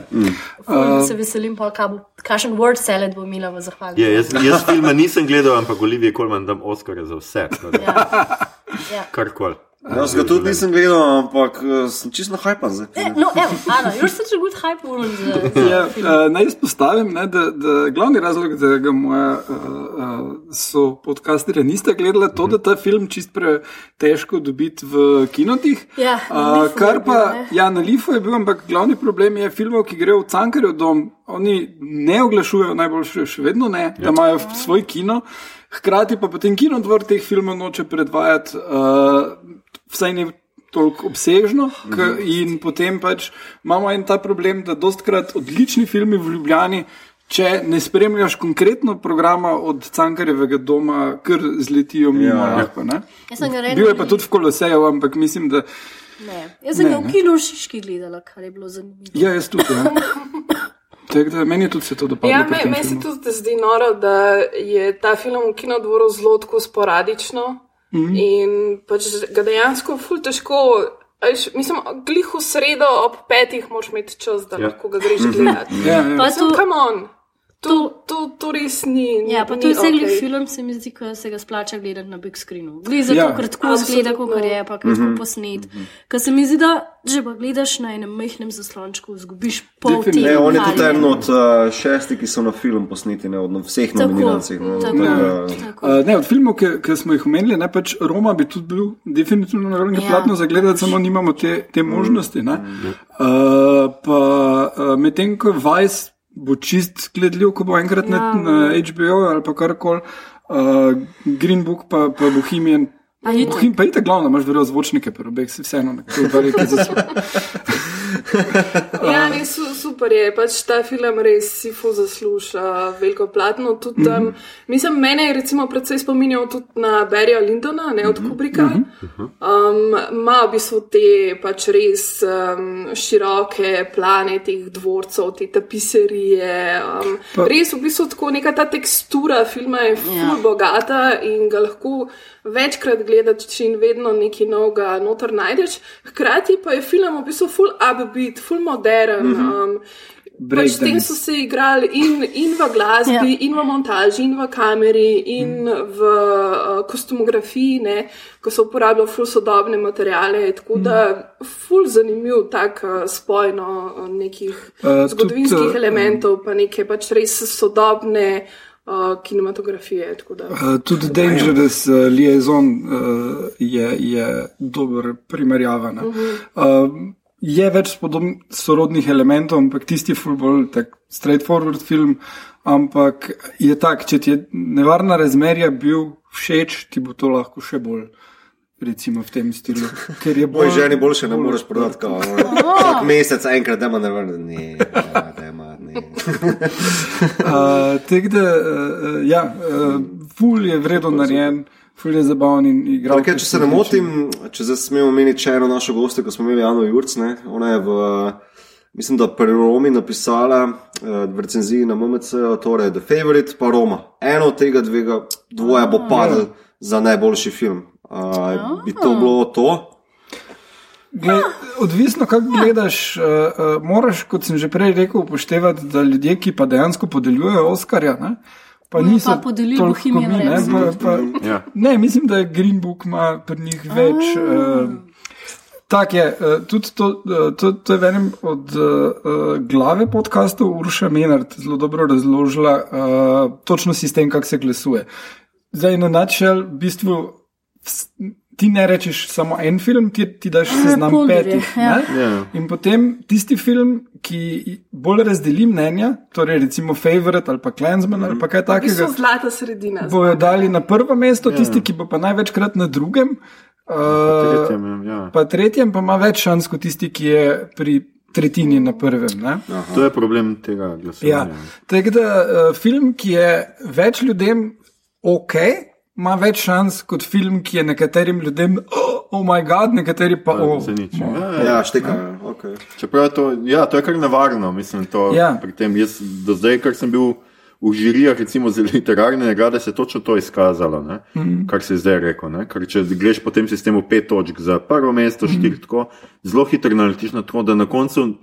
uh, se veselim, pa kaj bo, kakšen word salad bo imela v zahvali. Je, jaz, jaz filma nisem gledal, ampak Olivije Kolman dam Oscarja za vse. Ja. Ja. Karkoli. Jaz ga tudi nisem gledal, ampak eh, sem čisto hajpan zdaj. No, evo, Ana, you're such a good hype woman. za- Ja, uh, naj izpostavim, ne, da, da glavni razlog, da ga moja uh, uh, so podcasterja niste gledali, je to, da ta film čist pre težko dobiti v kinotih. Ja, uh, kar pa, bil, ne. ja, na Lifu je bil, ampak glavni problem je filmov, ki grejo v Cankarjev dom, oni ne oglašujejo najboljše, še vedno ne, da imajo svoj kino. Hkrati pa potem kinodvor teh filmov noče predvajati, uh, vsaj ne toliko obsežno, k, in potem pač imamo en ta problem, da dostkrat odlični filmi v Ljubljani. Če ne spremljaš konkretno programa od Cankarjevega doma, kar zletijo mimo. Ja. lahko, ne. Jaz sem ga Bil je pa tudi v Koloseju, ampak mislim, da Ne. Jaz sem Ne, ga v ne. kinu v Šiški gledala, kar je bilo zanimivo. ja, jaz tudi. Ja. Tako da meni je tudi se to dopadlo. Ja, pri me, meni se tudi zdi noro, da je ta film v kinodvoru zelo tako sporadično mm -hmm. in pač ga dejansko ful težko. a veš, Mislim, glih v sredo ob petih moraš imeti čas, da ja. lahko ga greš gledati. Ja, ja. Pa Mislim, to- come on. To, to, to res ni. Ja, pa to je cel okay. film, se mi zdi, ko se ga splača gledati na big screenu. Glede za to, Ja. ker tako zgleda, kot je, pa ker je posnet. Ker se mi zdi, da že pa gledaš na enem majhnem zaslončku, zgubiš pol tega. Ne, on je tudi en od uh, šestih, ki so na film posneti, ne od vseh nominacij. no. tako, Tako da- tako. Uh, ne, od filmov, ki, ki smo jih omenili, ne, pač Roma bi tudi bil definitivno na ravni Ja. platno za gledati, samo nimamo te, te možnosti. ne. Uh, pa uh, medtem ko Vice bo čist gledljiv, ko bo enkrat ja. na, na HBO ali pa karkoli, uh, Green Book pa, pa Bohemian. Pa je glavno, imaš verjetno zvočnike, pa obeh si vseeno nekako velike zaslone. Ja, ne, su, super je, pač ta film res si fu zasluža veliko platno. Tudi, um, mislim, mene je recimo predvsej spominjal tudi na Barryja Lindona, ne od Kubrika. Um, ima v bistvu te pač res um, široke plane teh dvorcev, te tapiserije. Um, Pa- res v bistvu tako neka ta tekstura filma je ful Ja. bogata in ga lahko večkrat gledaš in vedno nekaj novega noter najdeš. Hkrati pa je film v bistvu full upbeat, full modern. Mhm. Um, Pač s tem so se igrali in, in v glasbi, Ja. ja. in v montaži, in v kameri, in v uh, kostumografiji, ne, ko so uporabljali ful sodobne materiale. Tako da, ful zanimiv tak uh, spoj no, nekih Uh, uh, tudi, zgodovinskih uh, elementov, pa neke pač res sodobne uh, kinematografije. tako da. Uh, tudi Dangerous uh, Liaison uh, je, je dober primerjava. ne. Uh, je več podob- sorodnih elementov, ampak tisti je ful bolj tak straightforward film. Ampak je tak, če ti je nevarna razmerja bil všeč, ti bo to lahko še bolj. Recimo v tem stilu. Ker je Moj bolj- ženi boljše ne moreš prodati, kot vsak mesec, enkrat, da ima ne vrne. Ne, da ima, ne. Uh, Tako da, uh, ja, uh, ful je vredno narejen, ful je zabaven in igral. Okay, če se ne motim, če zdaj smemo omeniti še eno našo gosto, ko smo imeli Jano Jurc, ne, ona je v, mislim, da pri Romi napisala uh, v recenziji na MMC, torej The Favorite pa Roma. Eno od tega dvega, dvoje bo padlo za najboljši film. Uh, bi to bilo to? Gled, odvisno, kako gledaš, uh, uh, moraš, kot sem že prej rekel, upoštevati, da ljudje, ki pa dejansko podeljujejo Oscarja, ne, pa Bojo niso pa podelili mi, ne, pa, pa, Ja. ne, mislim, da je Green Book ima pri njih več. Uh, Tak je, uh, tudi to, uh, to, to je v enem od uh, glave podkastov Urša Menard zelo dobro razložila uh, točno sistem, kako se glasuje. Zdaj, na načel, v bistvu, ti ne rečeš samo en film, ti, ti daš seznam polderje, petih. ja. ne? Ja. In potem tisti film, ki bolj razdeli mnenja, torej recimo Favorite ali pa Clansman ali pa kaj V bistvu takega, zlata sredina. bojo dali na prvo mesto, tisti, ki bo pa največkrat na drugem. Uh, Tretjem, ja. pa tretjem pa ima več šans kot tisti, ki je pri tretjini na prvem. Ne? To je problem tega Ja. glasovanja. Tako da uh, film, ki je več ljudem ok, ima več šans kot film, ki je nekaterim ljudem, oh, oh moj bog, nekateri pa Ja, oh. za nič. no. Ja, ja. Ja, šteka. Okay. Čeprav je to, ja, to je kar nevarno, mislim, to Ja. pri tem. Jaz do zdaj, ker sem bil v žirijah, recimo za literarne nagrade, se je točno to izkazalo, ne? Mhm. kar se je zdaj rekel. Ne? Ker če greš po tem sistemu pet točk za prvo mesto, Mhm. štiri tako, zelo hitro naletiš na to, da na koncu.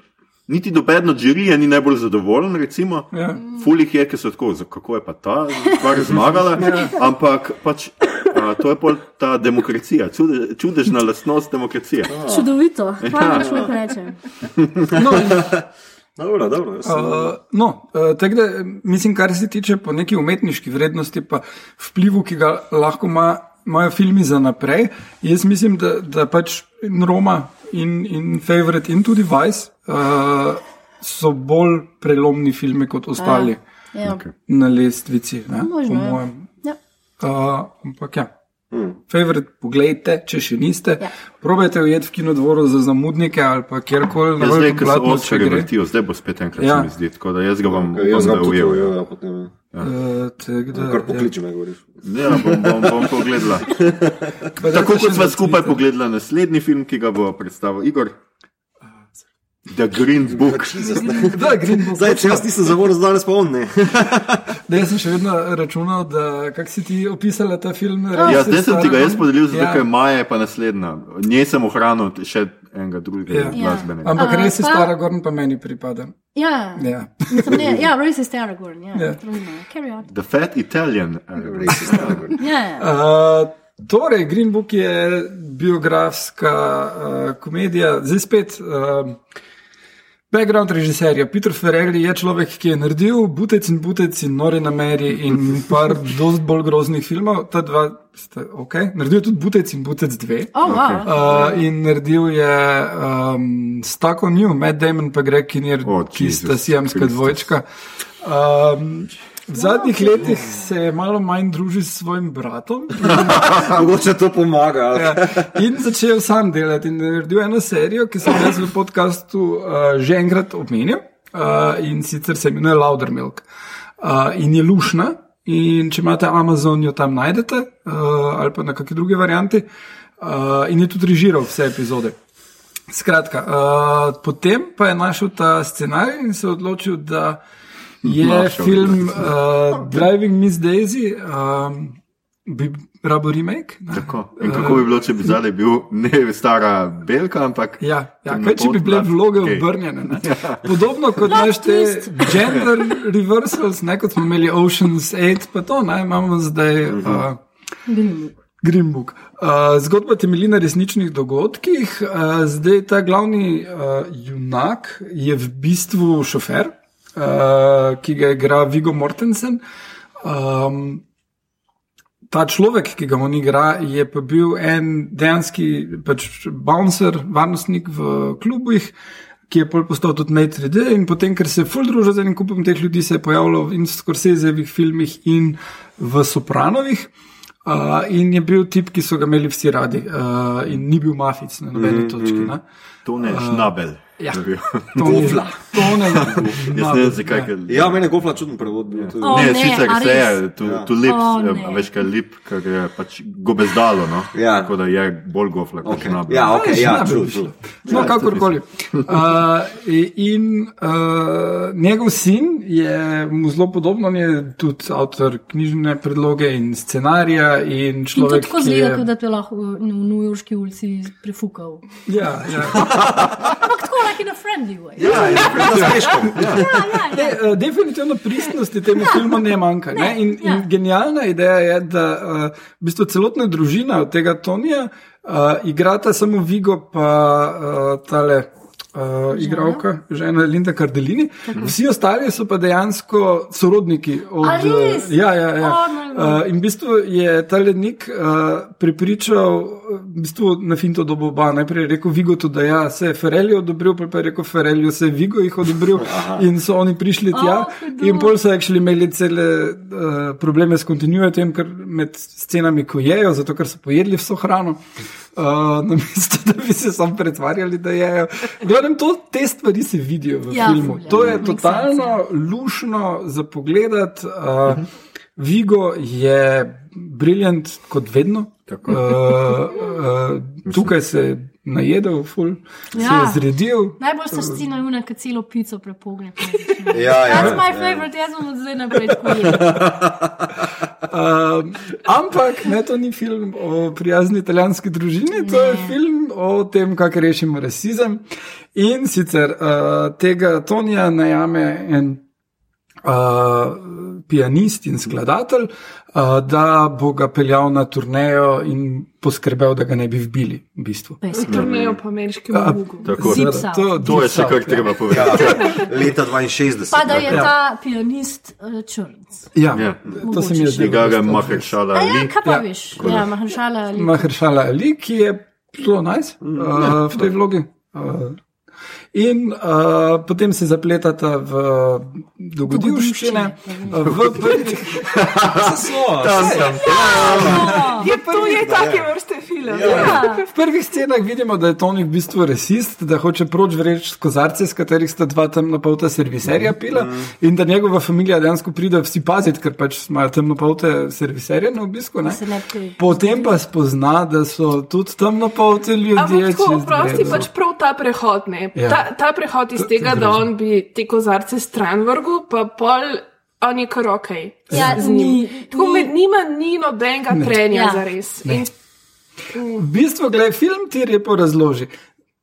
Niti dobedno žirija ni najbolj zadovoljen, recimo. Ja. Fulih je, ki so tako, "Za- kako je pa ta stvar zmagala. Ampak pač, uh, to je pol ta demokracija, čude, čudežna lastnost demokracije. Čudovito, hvala, da mi rečem. No, Dobro, dobro. Uh, no, uh, da, mislim, kar se tiče po neki umetniški vrednosti, pa vplivu, ki ga lahko ima, imajo filmi za naprej, jaz mislim, da, da pač Roma in, in Favorite in tudi Vice uh, so bolj prelomni filmi kot ostali Ja. Okay. na lestvici. Ne, Možno, po ja. mojem. Ja. Uh, ampak ja. Favorite, poglejte, če še niste. Ja. Probajte ujeti v kinodvoru za zamudnike ali pa kjerkoli na Ja, zdaj, ko se gre. vrtijo, zdaj bo spet enkrat, Ja. ja. se mi zdi, tako da jaz ga bom, Jaz bom ga da tudi ujel. ja. ja, potem. Uh, tako da, Kar ja. pokliči me, govoriš. Ja, bom, bom, bom pogledala. Tako kot sva na skupaj pogledala naslednji film, ki ga bo predstavil Igor. The Green Book. Da, Green Book. Zdaj, če jaz nisem zavoril, danes pa on ne. Da, jaz sem še vedno računal, da kak si ti opisala ta film. Ja, zdaj sem ti ga jaz podelil, zato Ja. ker Maja je pa naslednja. Njej sem ohranil še enega drugega Ja. ja. glasbenega. Ampak A, res je pa- stara gorn, pa meni pripada. Ja, Ja. Mislim, ne, ja, res je Staragorn. Ja, Ja. on. The Fat Italian. eh, Ja, ja. Uh, torej, Green Book je biografska uh, komedija, zdaj spet. Uh, Background režiserja Peter Ferrari je človek, ki je naredil Butec in Butec in Nori na meri in par dosti bolj groznih filmov. Ta dva sta ok. Naredil je tudi Butec in Butec 2. Oh, wow. Uh, in naredil je um, Stako New, Matt Damon pa Greg Kinnear, Oh, ki sta Jesus sijamska Christus. dvojčka. Um, v zadnjih letih se malo manj družil s svojim bratom Mogoče to pomaga. ja, in začel sam delati. In naredil eno serijo, ki sem jaz v podkastu uh, že enkrat omenil uh, in sicer se imenuje Loudermilk. Uh, in je lušna. In če imate Amazon, jo tam najdete, uh, ali pa na kakšni drugi varianti. Uh, in je tudi režiral vse epizode. Skratka, uh, potem pa je našel ta scenarij in se odločil, da je film uh, Driving Miss Daisy, um, bi rabo remake. In kako bi bilo, če bi zadaj bil ne stara belka, ampak. Ja, ja kaj če bi bile vloge okej. obrnjene. ne? Podobno kot imaš te gender reversals, ne kot smo imeli Ocean's 8, pa to ne, imamo zdaj. Uh, Green Book. Uh, zgodba temelji na resničnih dogodkih. Uh, zdaj ta glavni uh, junak je v bistvu šofer, uh, ki ga igra Vigo Mortensen. Um, ta človek, ki ga on igra, je pa bil en dejanski pač bouncer, varnostnik v klubih. Ki je pol postal tudi Mate 3D, in potem, ker se je full družil z enim kupom teh ljudi, se je pojavljal in v Scorsesevih filmih in v Sopranovih. Uh, in je bil tip, ki so ga imeli vsi radi, uh, in ni bil mafic na nobeni mm, točki. Ne? To ne je šnabel. Ja. Gofla. To ne Jaz ne vem, zakaj. Ja, meni je gofla čuden prevod. bil. To je- O, Ne, sicer a se je, tu, Ja. tu lips, oh, ne. veš kaj lip, ker je pač gobezdalo, no? Ja. Tako da je bolj gofla kot Okay. šnabel. Ja, ok, ja, true, bi šlo. true. No, kakorkoli. Uh, in uh, njegov sin je mu zelo podobno, on je tudi avtor knjižne predloge in scenarija. In In človek, tako ki je- kot da te lahko v, v Newyorški ulici prefukal. Ja, ja. Ampak tako, like in a friendly way. Ja, ja, ja, smeško. Ja. Ne, eh, definitivno pristnosti temu filmu ne manjka. Ne? In, in ja. genialna ideja je, da uh, v bistvu celotna družina tega Tonija uh, igrata samo Vigo, pa uh, tale. Uh, igralka, žena Linda Cardellini, vsi ostali so pa dejansko sorodniki. Od, A res? eh, ja, ja, ja. O, no. Uh, in v bistvu je ta lednik uh, pripričal, v bistvu na finto dobo oba. Najprej je rekel Vigotu, da ja, se je Ferelio odobril, potem pa je rekel Ferelio, se je Vigo jih odobril in so oni prišli tja. O, hudo. in pol so actually imeli cele uh, probleme s kontinuitetem, ker med scenami, ko jejo, zato ker so pojedli vso hrano. Uh, namesto da bi se sam pretvarjali, da jejo. Gledam, to, te stvari se vidijo v Ja, filmu. ja. To je totalno lušno za pogled. Uh, Vigo je briljant kot vedno. Uh, uh, tukaj se je najedel, ful, ja. se Ja. je zredil. Najbolj se scena je una, ki celo pico prepogne. Ja, ja, That's my ja. favorite, jaz bom od zdaj naprej tako jedel. Uh, ampak ne, to ni film o prijazni italijanski družini, to je film o tem, kako rešimo rasizem. In sicer uh, tega Tonija najame en uh, pianist in skladatelj, uh, da bo ga peljal na turnejo in poskrbel, da ga ne bi vbili. V bistvu. Turnejo po ameriškem Zipsa. To, to je še kar treba povedati. Leta 62. Pa da je Ja. ta pianist uh, črnc. Ja, Ja. to se mi je zdelo. Njegove dosta Maheršala A ja, Ali. kaj pa Ja. veš? Ja, Mahršala ali. Mahershala Ali, ki je zelo nice uh, v tej vlogi. Uh, in uh, potem se zapletata v dogodivščine. V prvih, Tam, tam. Je to je take vrste film. Ja. v prvih scenah vidimo, da je Tony v bistvu rasist, da hoče proč vreči kozarce, iz katerih sta dva temnopolta serviserja pila in da njegova družina dejansko pride vsi paziti, ker pač imajo temnopolte serviserje na obisku. ne. ne Potem pa spozna, da so tudi temnopolti ljudje. Ampak prosti pač prav ta prehod. ne. Ja. Ta, ta prehod iz tega, da on bi te kozarce stran vrgel, pa pol on je kar ok. Ja, z njim. ni- Tako ni- med njima ni nobenega trenja Ja. za res. V bistvu, gledaj, film ti lepo razloži.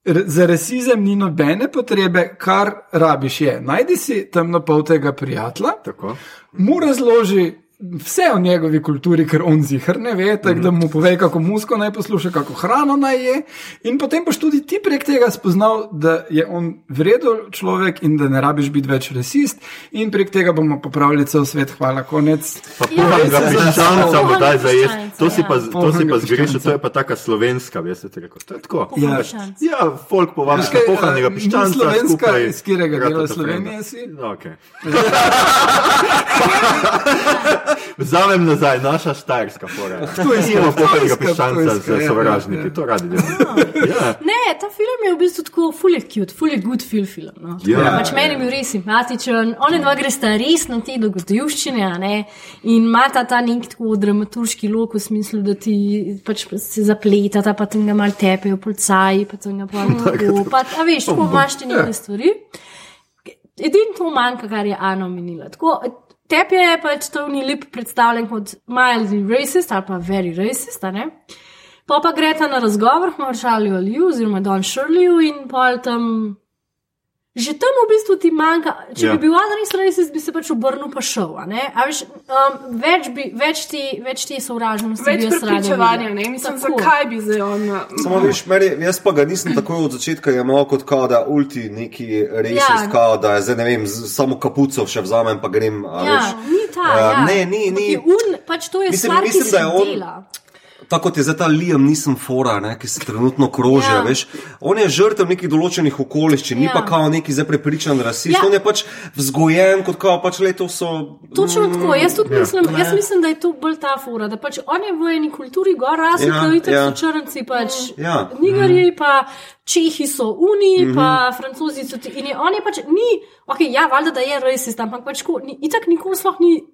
Za rasizem ni nobene potrebe, kar rabiš je. Najdi si temnopoltega prijatelja, Tako. mu razloži vse o njegovi kulturi, ker on zihar ne ve, tako da mu pove, kako musko naj posluša, kako hrano naj je. In potem boš tudi ti prek tega spoznal, da je on vreden človek in da ne rabiš biti več rasist. In prek tega bomo popravili cel svet. Hvala, konec. Pa pohanega piščanca mu daj za jesti. To si pa, ja. to si pa zgrešil, to je pa taka slovenska, veste, rekel. To je tako. Ja. Ja, folk povabi Veš kaj, pohanega eh, ni piščanca slovenska, iz katerega dela Slovenije si? No, Okay. Vzamem nazaj, naša štajerska fora. To je Ptujska, piščanca ptujska, z ja, sovražniki, ja. to radi delamo. Ja. Ne, ta film je v bistvu tako fully cute, fully good feel film. No. Ja. pač meni je bil res simpatičen, oni dva gresta res na te dogodivščine a ne? in imata ta nek tako dramaturški lok v smislu, da ti pač se zapletata, pa tam ga mal tepejo policaji, pa tam ga pa tako, pa a veš, tako imaš ti neke stvari. Edino to manjka, kar je Ana omenila. Tako, Tepe je pač Tony Lip predstavljen kot mildly racist ali pa very racist? Pa pa greta na razgovor, maršalijo Liu oziroma Don Shirleyju in pol tam. Že tam v bistvu ti manjka, če Ja. bi bil Adam res racist, bi se pač obrnil pa šel. a ne? A Veš, um, več, bi, več, ti, več ti sovražnosti več prepričevanja? Mislim, Tako. zakaj bi zdaj on. Samo veš, meni, jaz pa ga nisem takoj od začetka jemal kot kao, da ulti neki resist, Ja. ja. kao, da zdaj ne vem, z- samo kapuco še vzamem, pa grem. a Ja, veš. ni ta. Ja, ja. ne, ni- ni. Un, pač to je Mislim- stvar, mislim, ki se je on- dela. Tako kot je zdaj ta Liam, nisem fora, ne, ki se trenutno krožijo. Ja. Ja. On je žrtev nekih določenih okoliščin, ni Ja. pa kao neki zdaj prepričan rasist. Ja. Ja. On je pač vzgojen kot kao, pač le to so. Točno tako. Jaz tudi Ja. mislim, jaz mislim, da je to bolj ta fora, da pač on je v eni kulturi gor rasel, Ja, ja, ki ja. so črnci, pač Ja. nigerji, pa čehi so uni, Mhm. pa francozi so ti. In je, on je pač ni, ok, ja, valjda, da je rasist, ampak pač ko, ni, itak nikoli sploh ni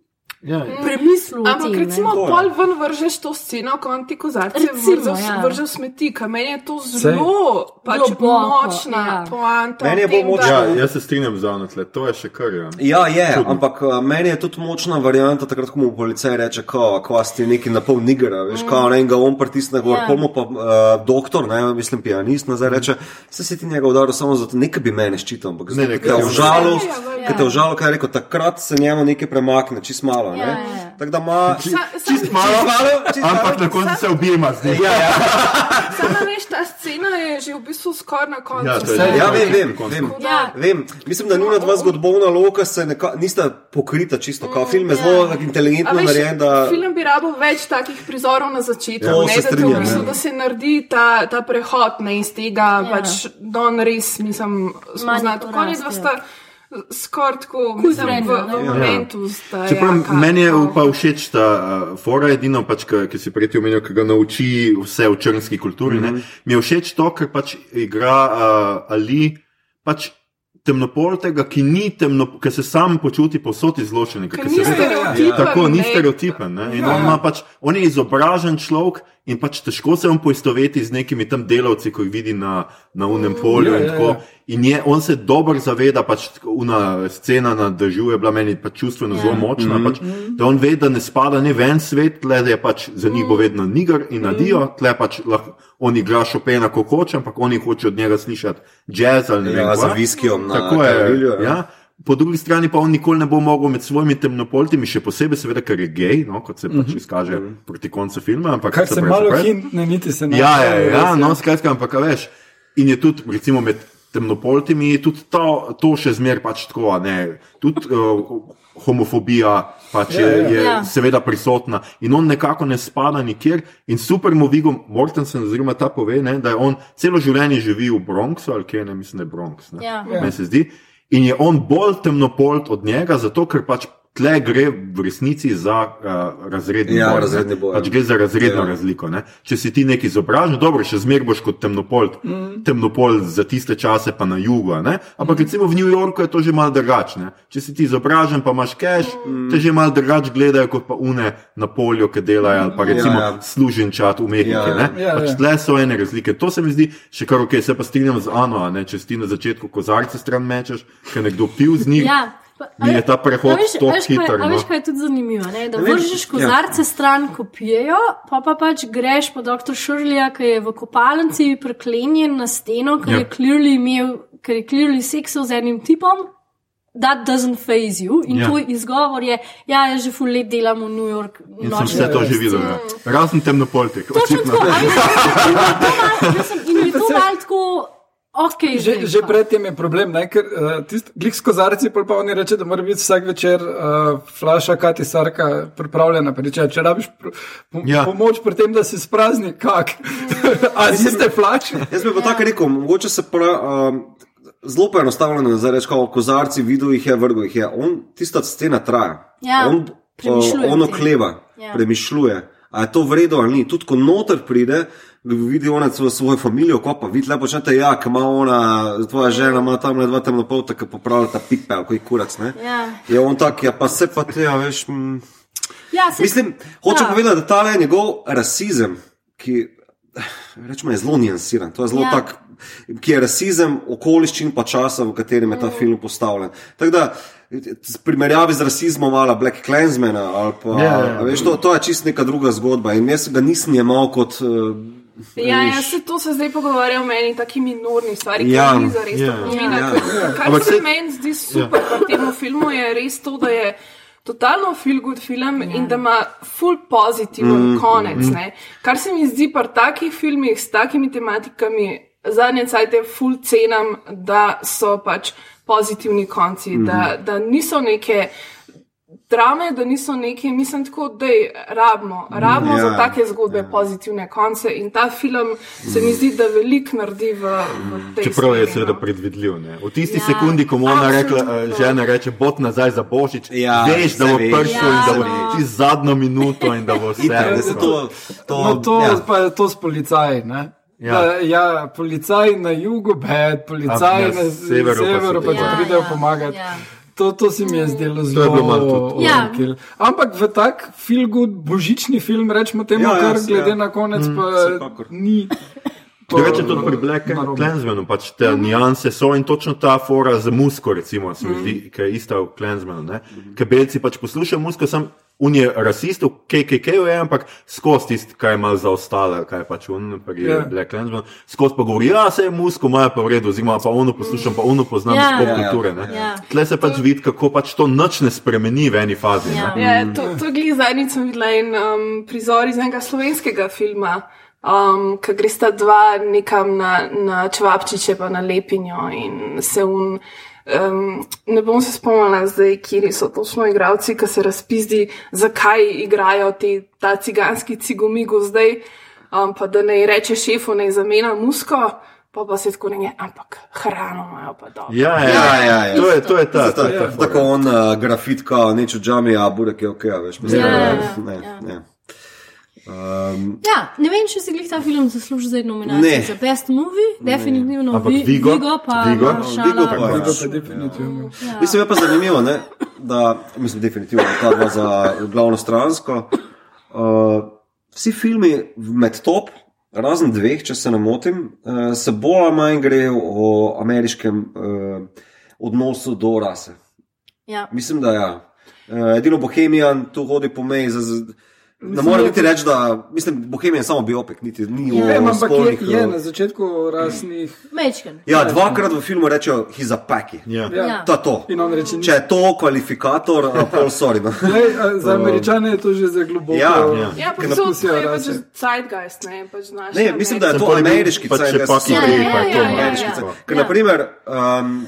Ja. premislil. Ampak tem, ne. recimo, je. pol ven vržeš to sceno, ko on ti kozarce Recimo, vrže ja. vrže v smeti, ker meni je to zelo pač Globoko, močna ja. poanta. Meni je bolj da- močna- Ja, jaz se strinjam z Avno, to je še kar. Ja. Ja, je, Čudno. ampak uh, meni je tudi močna varianta, takrat, ko mu policaj reče, kao, ko si neki na pol nigera, veš, kao, ne, in ga on pritisne gor, Ja. yeah. pa uh, doktor, ne, mislim, pianist, nazaj reče, se si ti njega udaril samo zato, nekaj bi mene ščitil, ampak Ne, zdaj, ne, ko te užalil, Ja, ja, ja. ko te užalil, kaj je rekel, takrat se njemu nekaj premakne, čist malo, ne. Ja, ja. Tako da ima, sa- čist malo, čist malo, Ampak na koncu se objema z njim. Ja, ja. Samo veš, ta scena je že v bistvu skoraj na koncu. Ja, je- Vse- Ja, vem, vem, vem. Ja. Vem, mislim, da njuna dva zgodovna loka se neka, nista pokrita čisto. Kao film je zelo A inteligentno narejen, da Film bi rabil več takih prizorov na začetku, Ja, to ne, se da, te v strinjam, bistvu, ja. da se naredi ta, ta prehod ne, iz tega, Ja. ja. pač Don res, mislim, spoznati. Tako je, da porast, sta skoraj tako, mislim, v, v ne. momentu sta. Čeprav ja, meni je pa všeč ta uh, fora, edino, pač, ki, ki si prej omenil, ki ga nauči vse o črnski kulturi. Mm -hmm. Mi je všeč to, ker pač igra uh, Ali, pač temnopoltega, ki ni temno, ki se sam počuti povsod izločen. Ker ni stereotipen, Tako, ni ne. stereotipen. Ne? In Ja. on, pač, on je izobražen človek in pač težko se on poistoveti z nekimi tam delavci, ko jih vidi na, na unem polju. Ja, in ja, tako. ja. In je, on se dobro zaveda, pač una scena na držu je bila meni pač čustveno Ja. zelo močna, mm -hmm. pač, da on ve, da ne spada ne ven svet, tle da je pač za njih bo vedno niger in nadijo, tle pač lahko on igra Chopina, ko hoče, ampak oni hoče od njega slišati jazz ali ne vem. Ja, kva. za viskijom na Tako je. Kavilju, ja. Ja. Po drugi strani pa on nikoli ne bo mogel med svojimi temnopoltimi, še posebej, seveda, ker je gej, no, kot se pač izkaže proti koncu filma. ampak Kar se prej- malo hintne, niti se ne. Ja, ja, res, ja, no, skratka, ampak a veš. In je tudi, recimo, med temnopoltimi, je tudi to, to še zmeraj pač tako, a ne. Tudi uh, homofobija pač je, Ja, ja. je Ja. seveda prisotna in on nekako ne spada nikjer. In super mu Vigo Mortensen, oziroma ta pove, ne, da je on celo življenje živi v Bronxu, ali kje ne mislim, da je Bronx. Ne. Ja. Meni se zdi. In je on bolj temnopolt od njega, zato ker pač tle gre v resnici za uh, razredni Ja, boj. razredni boj. Pač gre za razredno Ja. razliko. Ne? Če si ti neki izobražen, dobro, še zmeraj boš kot temnopolt, mm. temnopolt za tiste čase, pa na jugu. a ne? Ampak mm. recimo v New Yorku je to že malo drugačne. Če si ti izobražen, pa imaš cash, mm. te že malo drugače gledajo kot pa une na polju, ki delajo, ali pa recimo Ja, ja, ja. ja. služenčat, umetniki. Ja, Ja, ja. ja. Ja, pač ja. tle so ene razlike. To se mi zdi še kar ok, se pa strinjam z Ano, a ne? če si ti na začetku kozarce stran mečeš, ker nekdo pil z njih. Ja. Pa- Mi je ta prehod tako kaj- hiter, A veš, no. kaj je tudi zanimivo? Ne? Da vržeš ja. kozarce stran, ko pijejo, pa, pa pač greš po dr. Šurlija, ki je v kopalnici priklenjen na steno, ker Ja. je clearly imel, ker je clearly seksal z enim tipom. That doesn't phase you. In Ja. ja. tvoj izgovor je, ja, jaz že ful let delam v New York. In sem vse to že vesti." videl. Ja. Razen temnopoltik. Točno tako, a veš, in je to malo- mislim, in je to malo tako, ok. Že, že predtem je problem, ne, ker uh, tisti glik s kozarci, pol pa oni reče, da mora biti vsak večer uh, flaša Kati Sarka pripravljena. Pa Reče, če rabiš pr po Ja. ja. pomoč pri tem, da si sprazni, kak. A si ste flaše? Jaz bi pa tako rekel, mogoče se pra, um, zelo poenostavljeno zdaj reči, kot kozarci, videl jih je, vrgo jih je. On, tista scena traja. Ja, on uh, on okleva, Ja. premišljuje. A je to vredno ali ni? Tudi ko noter pride, vidi ona svojo, svojo familijo, ko pa vidi lepo, počnete, ja, ki ima ona, tvoja žena ima tam le dva temnopolta, ki popravljata pipe, ali koji kurac, ne? Ja. Je on tak, ja, pa se pa te, a veš. Mm, Ja, se- Mislim, hočem ja. povedati, da ta le njegov rasizem, ki rečemo, je zelo nijansiran, to je zelo Ja. ja. tak, ki je rasizem okoliščin pa časa, v katerem je ta mm. film postavljen. Tako da, v primerjavi z rasizmom ali Black Clansmana, ali pa, Ja, ja, ja. a veš, to, to je čist neka druga zgodba in jaz ga nisem jemal kot. Uh, Ja, ja, se to se zdaj pogovarja o meni, taki minorni stvari, ki Ja, ja, ni za res ja, ja, pomena. ja. Ja. Kar Ampak se meni zdi super ja. pri tem filmu, je res to, da je totalno feel good film ja. in da ima full pozitiven mm, konec. Mm. Kar se mi zdi pri takih filmih s takimi tematikami, zadnje cajte full cenam, da so pač pozitivni konci, mm. da, da niso neke. Drame, da niso neki, mislim, tako, da je rabimo, rabimo ja, Ja, za take zgodbe ja. pozitivne konce. In ta film se mi zdi, da veliko naredi v, v tej Čeprav je seveda no. predvidljiv. Ne? V tisti Ja, ja, sekundi, ko mu ona rekla, eh, žena reče, bot nazaj za božič, Ja, veš, da bo prišel in da bo Ja. čez zadnjo minuto in da bo vse. Itak, da to, to, No, to, ja. ja. pa je to s policaji. Ne? Ja. Ja. Da, ja, policaj na jugu, bed, policaj A, na, na na severu severu, pa severu pa ti Ja, pridejo ja, pomagati. ja. To, to se mi je zdelo je zelo malo. Ja. overkill. Ampak v tak feel good božični film, rečemo temu, Ja, ja, ja, kar se- glede ja. na konec pa vsekakor. ni. Drugače tudi pri Black narobe. Clansmanu, pač te nianse so in točno ta fora z musko, recimo, se mi zdi, ki je ista v Clansmanu. ne. Ker belci pač poslušajo musko, sem un je rasist, v KKK-ju je, ampak skozi tisti, kaj je malo zaostalo, kaj je pač un, pri Ja. yeah. Black Clansmanu, skozi pa govori, ja, se je musko, ima pa v redu, oziroma pa ono poslušam, pa ono poznam iz pop Ja, ja. kulture. ne. Ja. Tle se pač vidi, kako pač to noč ne spremeni v eni fazi. Ja. ne. Ja, to, to je glih zadnjič sem videla en um, prizor iz enega slovenskega filma, um, ki gre sta dva nekam na, na čevapčiče pa na lepinjo in se un. Um, ne bom se spomnila zdaj, kje so točno igravci, ki se razpizdi, zakaj igrajo te, ta ciganski cigomigo zdaj, um, pa da ne reče šefu, ne zamena musko, pa pa se tako ne, ampak hrano imajo pa dobro. Ja, ja, Ja, ja, ja. To je, to je ta. To je ta Ta, tako on uh, grafit, kao neč v džami, a burek je ok, veš. Mislim, Ja, da- ja, ne, ja. Um, Ja, ne vem, če si glih ta film zasluži zdaj nominacijo Ne. za Best Movie, definitivno Ampak Vi- Vigo? Vigo pa Vigo? Maršala. Vigo pa je. To pa definitivno. Mislim, je pa zanimivo, ne, da, mislim, definitivno, ta dva za glavno stransko. Uh, vsi filmi med top, razen dveh, če se ne motim, uh, se bolj ali manj grejo o ameriškem uh, odnosu do rase. Ja. Mislim, da ja. Uh, edino Bohemijan tu hodi po meji za. za Ne morem niti reči, da mislim, Bohemian je samo biopik, niti ni Ja. o Vem, ampak je, spolnih. je eh, na začetku rasnih. Mečken. Ja, dvakrat v filmu rečejo, he's a packy. Ja. Ja. Ja. To je to. In on reče, Če je to kvalifikator, uh, pol sorry. No. Lej, a, za američane je to že za globoko. Ja, ja. Ja, pa so, je pač zeitgeist, ne, pač znaš. Ne, mislim, da je to ameriški pač zeitgeist, ja, to ja, ja, ameriški ja. zeitgeist. Ker, Ja. naprimer, um,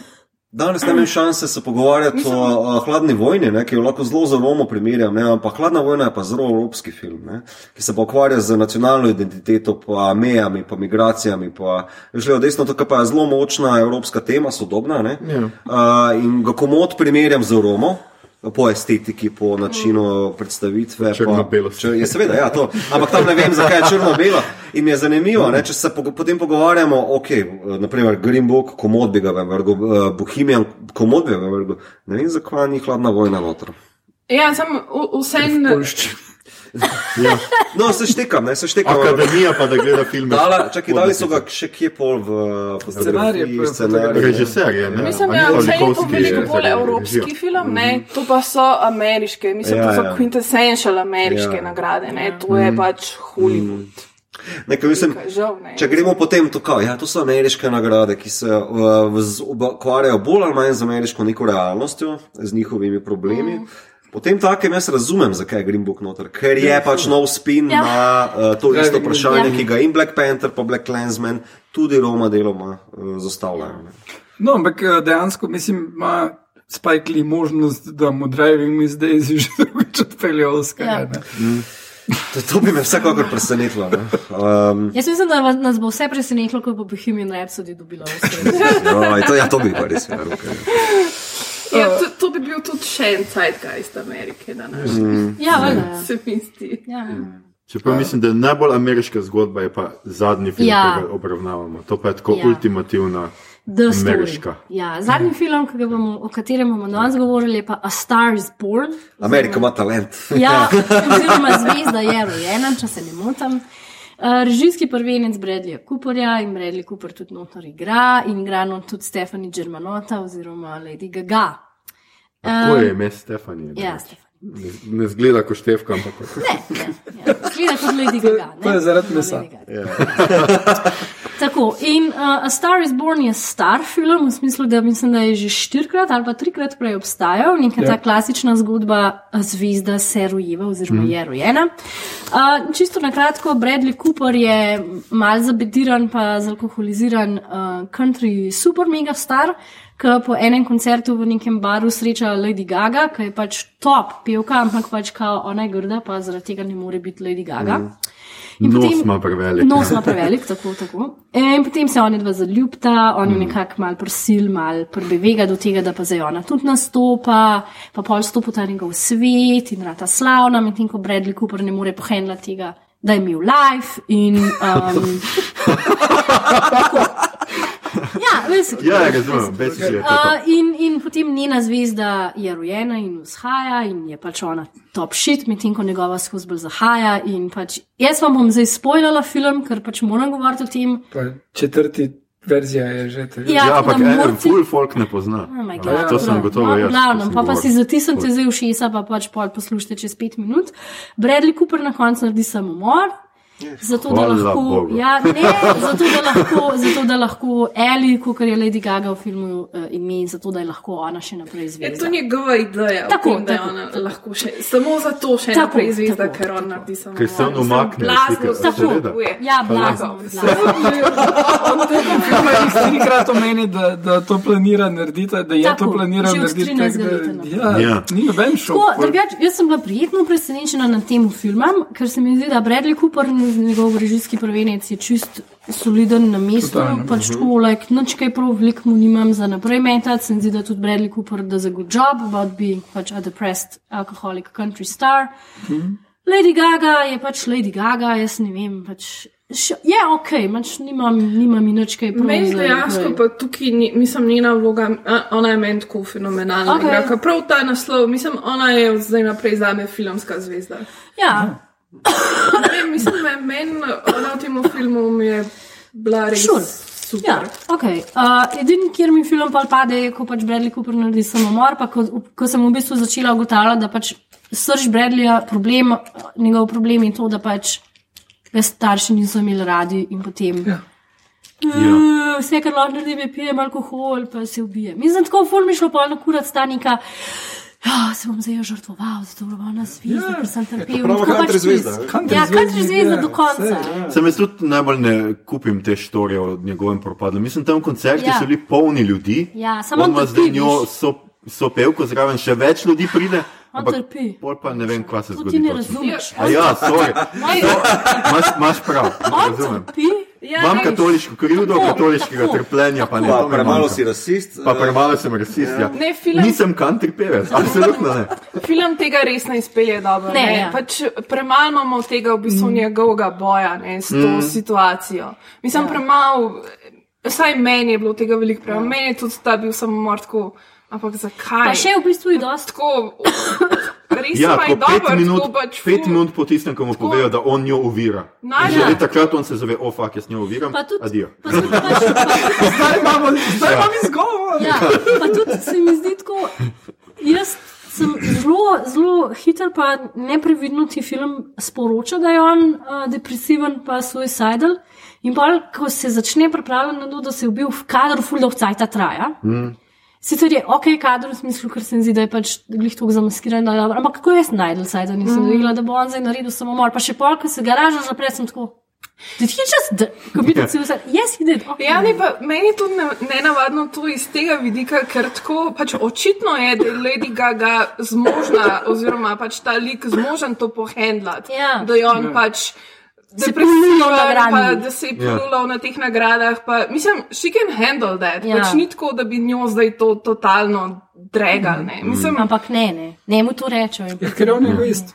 danes ne imam šanse se pogovarjati o uh, hladni vojni, ne, ki jo lahko zelo z Romo primerjam, ne, ampak hladna vojna je pa zelo evropski film, ne, ki se pa ukvarja z nacionalno identiteto, pa mejami, pa migracijami, pa šlo desno, to pa je zelo močna evropska tema, sodobna, ne, Ja. uh, in ga komod primerjam z Romo. Po estetiki, po načinu predstavitve. Črno-belo. pa- Če- Je seveda, ja, to. Ampak tam ne vem, zakaj je črno-belo. In mi je zanimivo, ne, če se po, potem pogovarjamo, ok, naprimer Green Book, komod bi ga vrgel, uh, Bohemian, komod bi ga vrgel. Ne vem, zakaj ni hladna vojna noter. Ja, sem vsem. No, se štekam, ne, se štekam. Akademija pa da gleda filme. Dala, čakaj, dali so ga še kje pol v scenarije. Režiser je, ne? Mislim, ja, vse je to veliko bolj evropski režiral. film, ne? to pa so ameriške, mislim, Ja, to so ja. quintessential ameriške Ja. nagrade, ne? to je pač Hollywood. Nekaj, mislim, Žal, ne. Če gremo potem to, kao, ja, to so ameriške nagrade, ki se uh, ukvarjajo bolj ali manj z ameriško neko realnostjo, z njihovimi problemi. Mm. Potem takem jaz razumem, zakaj je Green Book noter, ker je pač nov spin Ja. ja. na uh, to isto vprašanje, Ja. ki ga in Black Panther, pa Black Clansman, tudi Roma deloma uh, zastavljajo. ne. No, ampak eh, dejansko mislim, ima Spike Lee možnost, da mu Driving Miss Daisy že drugič odpelje Oscar. Ja. Ja. To, to bi me vsekakor presenetilo. ne. Um, Jaz mislim, da nas bo vse presenetilo, ko bo Bohemian Rhapsody dobila vse. no, to, ja, to bi pa res verjel. Okay. Ja, to, to bi bil tudi še en zeitgeist Amerike, da naš. Ja, valjda. ja. Se mi zdi. Ja. Čeprav mislim, da je najbolj ameriška zgodba je pa zadnji film, Ja. ki ga obravnavamo. To pa je tako Ja. ultimativna. Ameriška. Ja, zadnji film, ki ga bomo, o katerem bomo danes govorili, je pa A Star is Born. Amerika ima talent. Ja, oziroma zvezda je rojena, če se ne motim. Uh, režijski prvenec Bradleyja Cooperja in Bradley Cooper tudi notor igra in igra not tudi Stephanie Germanota oziroma Lady Gaga. Tako je ime Stefanije. Ja, Stephanie. Ne, ne zgleda kot Štefka, ampak kot Ne, ne, ja. Zgleda kot Lady Gaga. Ne? To je zaradi mesa. Lady Gaga. Tako, in uh, A Star is Born je star film, v smislu, da mislim, da je že štirikrat ali pa trikrat prej obstajal, neka ja. ta klasična zgodba zvezda se rojeva oziroma mm. je rojena. Uh, čisto na kratko, Bradley Cooper je mal zabediran pa zalkoholiziran uh, country super mega star, ki po enem koncertu v nekem baru sreča Lady Gaga, ki je pač top pevka, ampak pač kao ona je grda, pa zaradi tega ne more biti Lady Gaga. Mm. nos ima prevelik. Nos ima prevelik, tako, tako. In potem se oni dva zaljubita, on jo nekako mal prosil, mal prbevega do tega, da pa zdaj ona tudi nastopa, pa pol stopa ta njegov svet in rata slavna, medtem ko Bradley Cooper ne more pohendla tega, da je imel life in. Um, ja, veš, Ja, razumem, basically je to. Uh, in, in potem njena zvezda je rojena in vzhaja, in je pač ona top shit, medtem ko njegova skozi bolj zahaja. in Pač, jaz vam bom zdaj spoilala film, ker pač moram govoriti o tem. Pa četrti verzija je že te. Ja, Ja, ampak en morci- full folk ne pozna. Oh my A, God, To sem prav. gotovo no, jaz. Glavno, ko sem pa, pa si govoril. zatisnite zdaj v šesa, pa pač pol poslušajte čez pet minut. Bradley Cooper na koncu naredi samomor. Zato da, lahko, ja, ne, zato, da lahko, zato, da lahko Eli, kot je Lady Gaga v filmu, uh, ime, zato da je lahko ona še naprej Je zvezda. to njegova ideja, Tako, tako, tem, da je tako, ona tako. lahko še, samo zato še Tako, naprej zvezda, tako, ker on tako. naredi samo. Ker se on umakne, Blazno seveda. kupuje. Ja, blazno. Trikrat omeni, da, da to planira narediti, da je Tako, to planiral od narediti. 13 tako da- let naprej. Ja, Ja. ja. Ni noben šok. Tako, drugač, jaz sem bila prijetno presenečena nad tem filmom, ker se mi zdi, da Bradley Cooper, njegov režijski prvenec, je čist soliden na mestu. Totalno. Pač tako, like, nič kaj prav veliko mu nimam za naprej metati. Se mi zdi, da tudi Bradley Cooper does a good job about being pač a depressed alcoholic country star. Lady Gaga je pač Lady Gaga, jaz ne vem. Pač, je ok, pač nimam, nimam nič kaj prav. Meni dejansko pa tukaj, ni, mislim, njena vloga, ona je meni tako fenomenalna. Okay. Prav ta naslov, mislim, ona je zdaj naprej zame filmska zvezda. Ja, Ne vem, mislim, da meni v tem filmu mi je bila res Sure. super. Ja, okay. uh, edini, kjer mi film pa pade, je, ko pač Bradley Cooper naredi samomor, pa ko, ko sem v bistvu začela ugotavljati, da pač srč Bradleyja, problem, njegov problem je to, da pač ga starši niso imeli radi in potem. Ja. Uh, vse, kar lahko naredim, je pijem alkohol, pa se ubije. Mislim, tako ful mi šlo pa na kurat stanika. Ja, se bom zdaj žrtvoval, zato bom na svet, Ja, ker sem trpel. tako country pač zvezda? Country Ja, country zvezda ja, do konca. ja. Sem jaz tudi najbolj ne kupim te štorije o njegovem propadu. Mislim, tam koncerti Ja. so bili polni ljudi. Ja, samo on ima zdaj njo so, so pevko zraven, še več ljudi pride. Ampak. Pol pa ne vem, kva se zgodi. ti ne razumeš. A ja, sorry. Imaš, prav, On razumem. trpi. Ja, Imam veš, katoliško krivdo, Tako, katoliškega tako, trpljenja, pa ne. Pa premalo si rasist. Pa eh, premalo sem rasist. Ja. Ne, film- Nisem country pevec, absolutno ne. Film tega res ne izpelje dobro. Ne, Ne, ja. pač premalo imamo tega v bistvu mm. njegovega boja ne, s to mm. situacijo. Mislim, ja. premalo, vsaj meni je bilo tega veliko premalo. Ja. Meni je tudi ta bil samomor tako, ampak zakaj? Pa še v bistvu je dosti. tako, res Ja, je pet dobro, minut, tako pač pet minut po tistem, ko mu povejo, da on njo ovira. Že Ja. ja. takrat on se zave, o, fak, jaz njo oviram. Pa tudi, Adijo. pa tudi pač, pa, Zdaj imamo, zdaj imamo izgovor. ja, pa tudi se mi zdi tako. Jaz sem zelo, zelo hiter, pa neprevidno ti film sporoča, da je on uh, depresiven, pa suicidal. In pa, ko se začne pripravljati na to, da se je ubil v kadru, fuldov cajta traja. Mm. Sicer je ok, kader v smislu, ker se mi zdi, da je pač glih tako zamaskiran, da dobro. Ampak kako jaz najdel cajta, nisem mm. vedela, da bo on zdaj naredil samomor. Pa še pol, ko se garaža zapre, sem tako. Did he just d- commit suicide? Yes, he did. Okay. Ja, ne, pa meni je ne- nenavadno to iz tega vidika, ker tako pač očitno je, da je Lady Gaga zmožna, oziroma pač ta lik zmožen to pohendlati. Ja. Da je on ja. pač. Se depresiven, polulal na pa nagradi. Da se je polulal ja. na teh nagradah. Pa, mislim, she can handle that. Ja. Ja. Pač ni tako, da bi njo zdaj to totalno dregal. ne. Mislim, Ampak ne, ne, ne mu to rečejo. in Ja, ker je on egoist.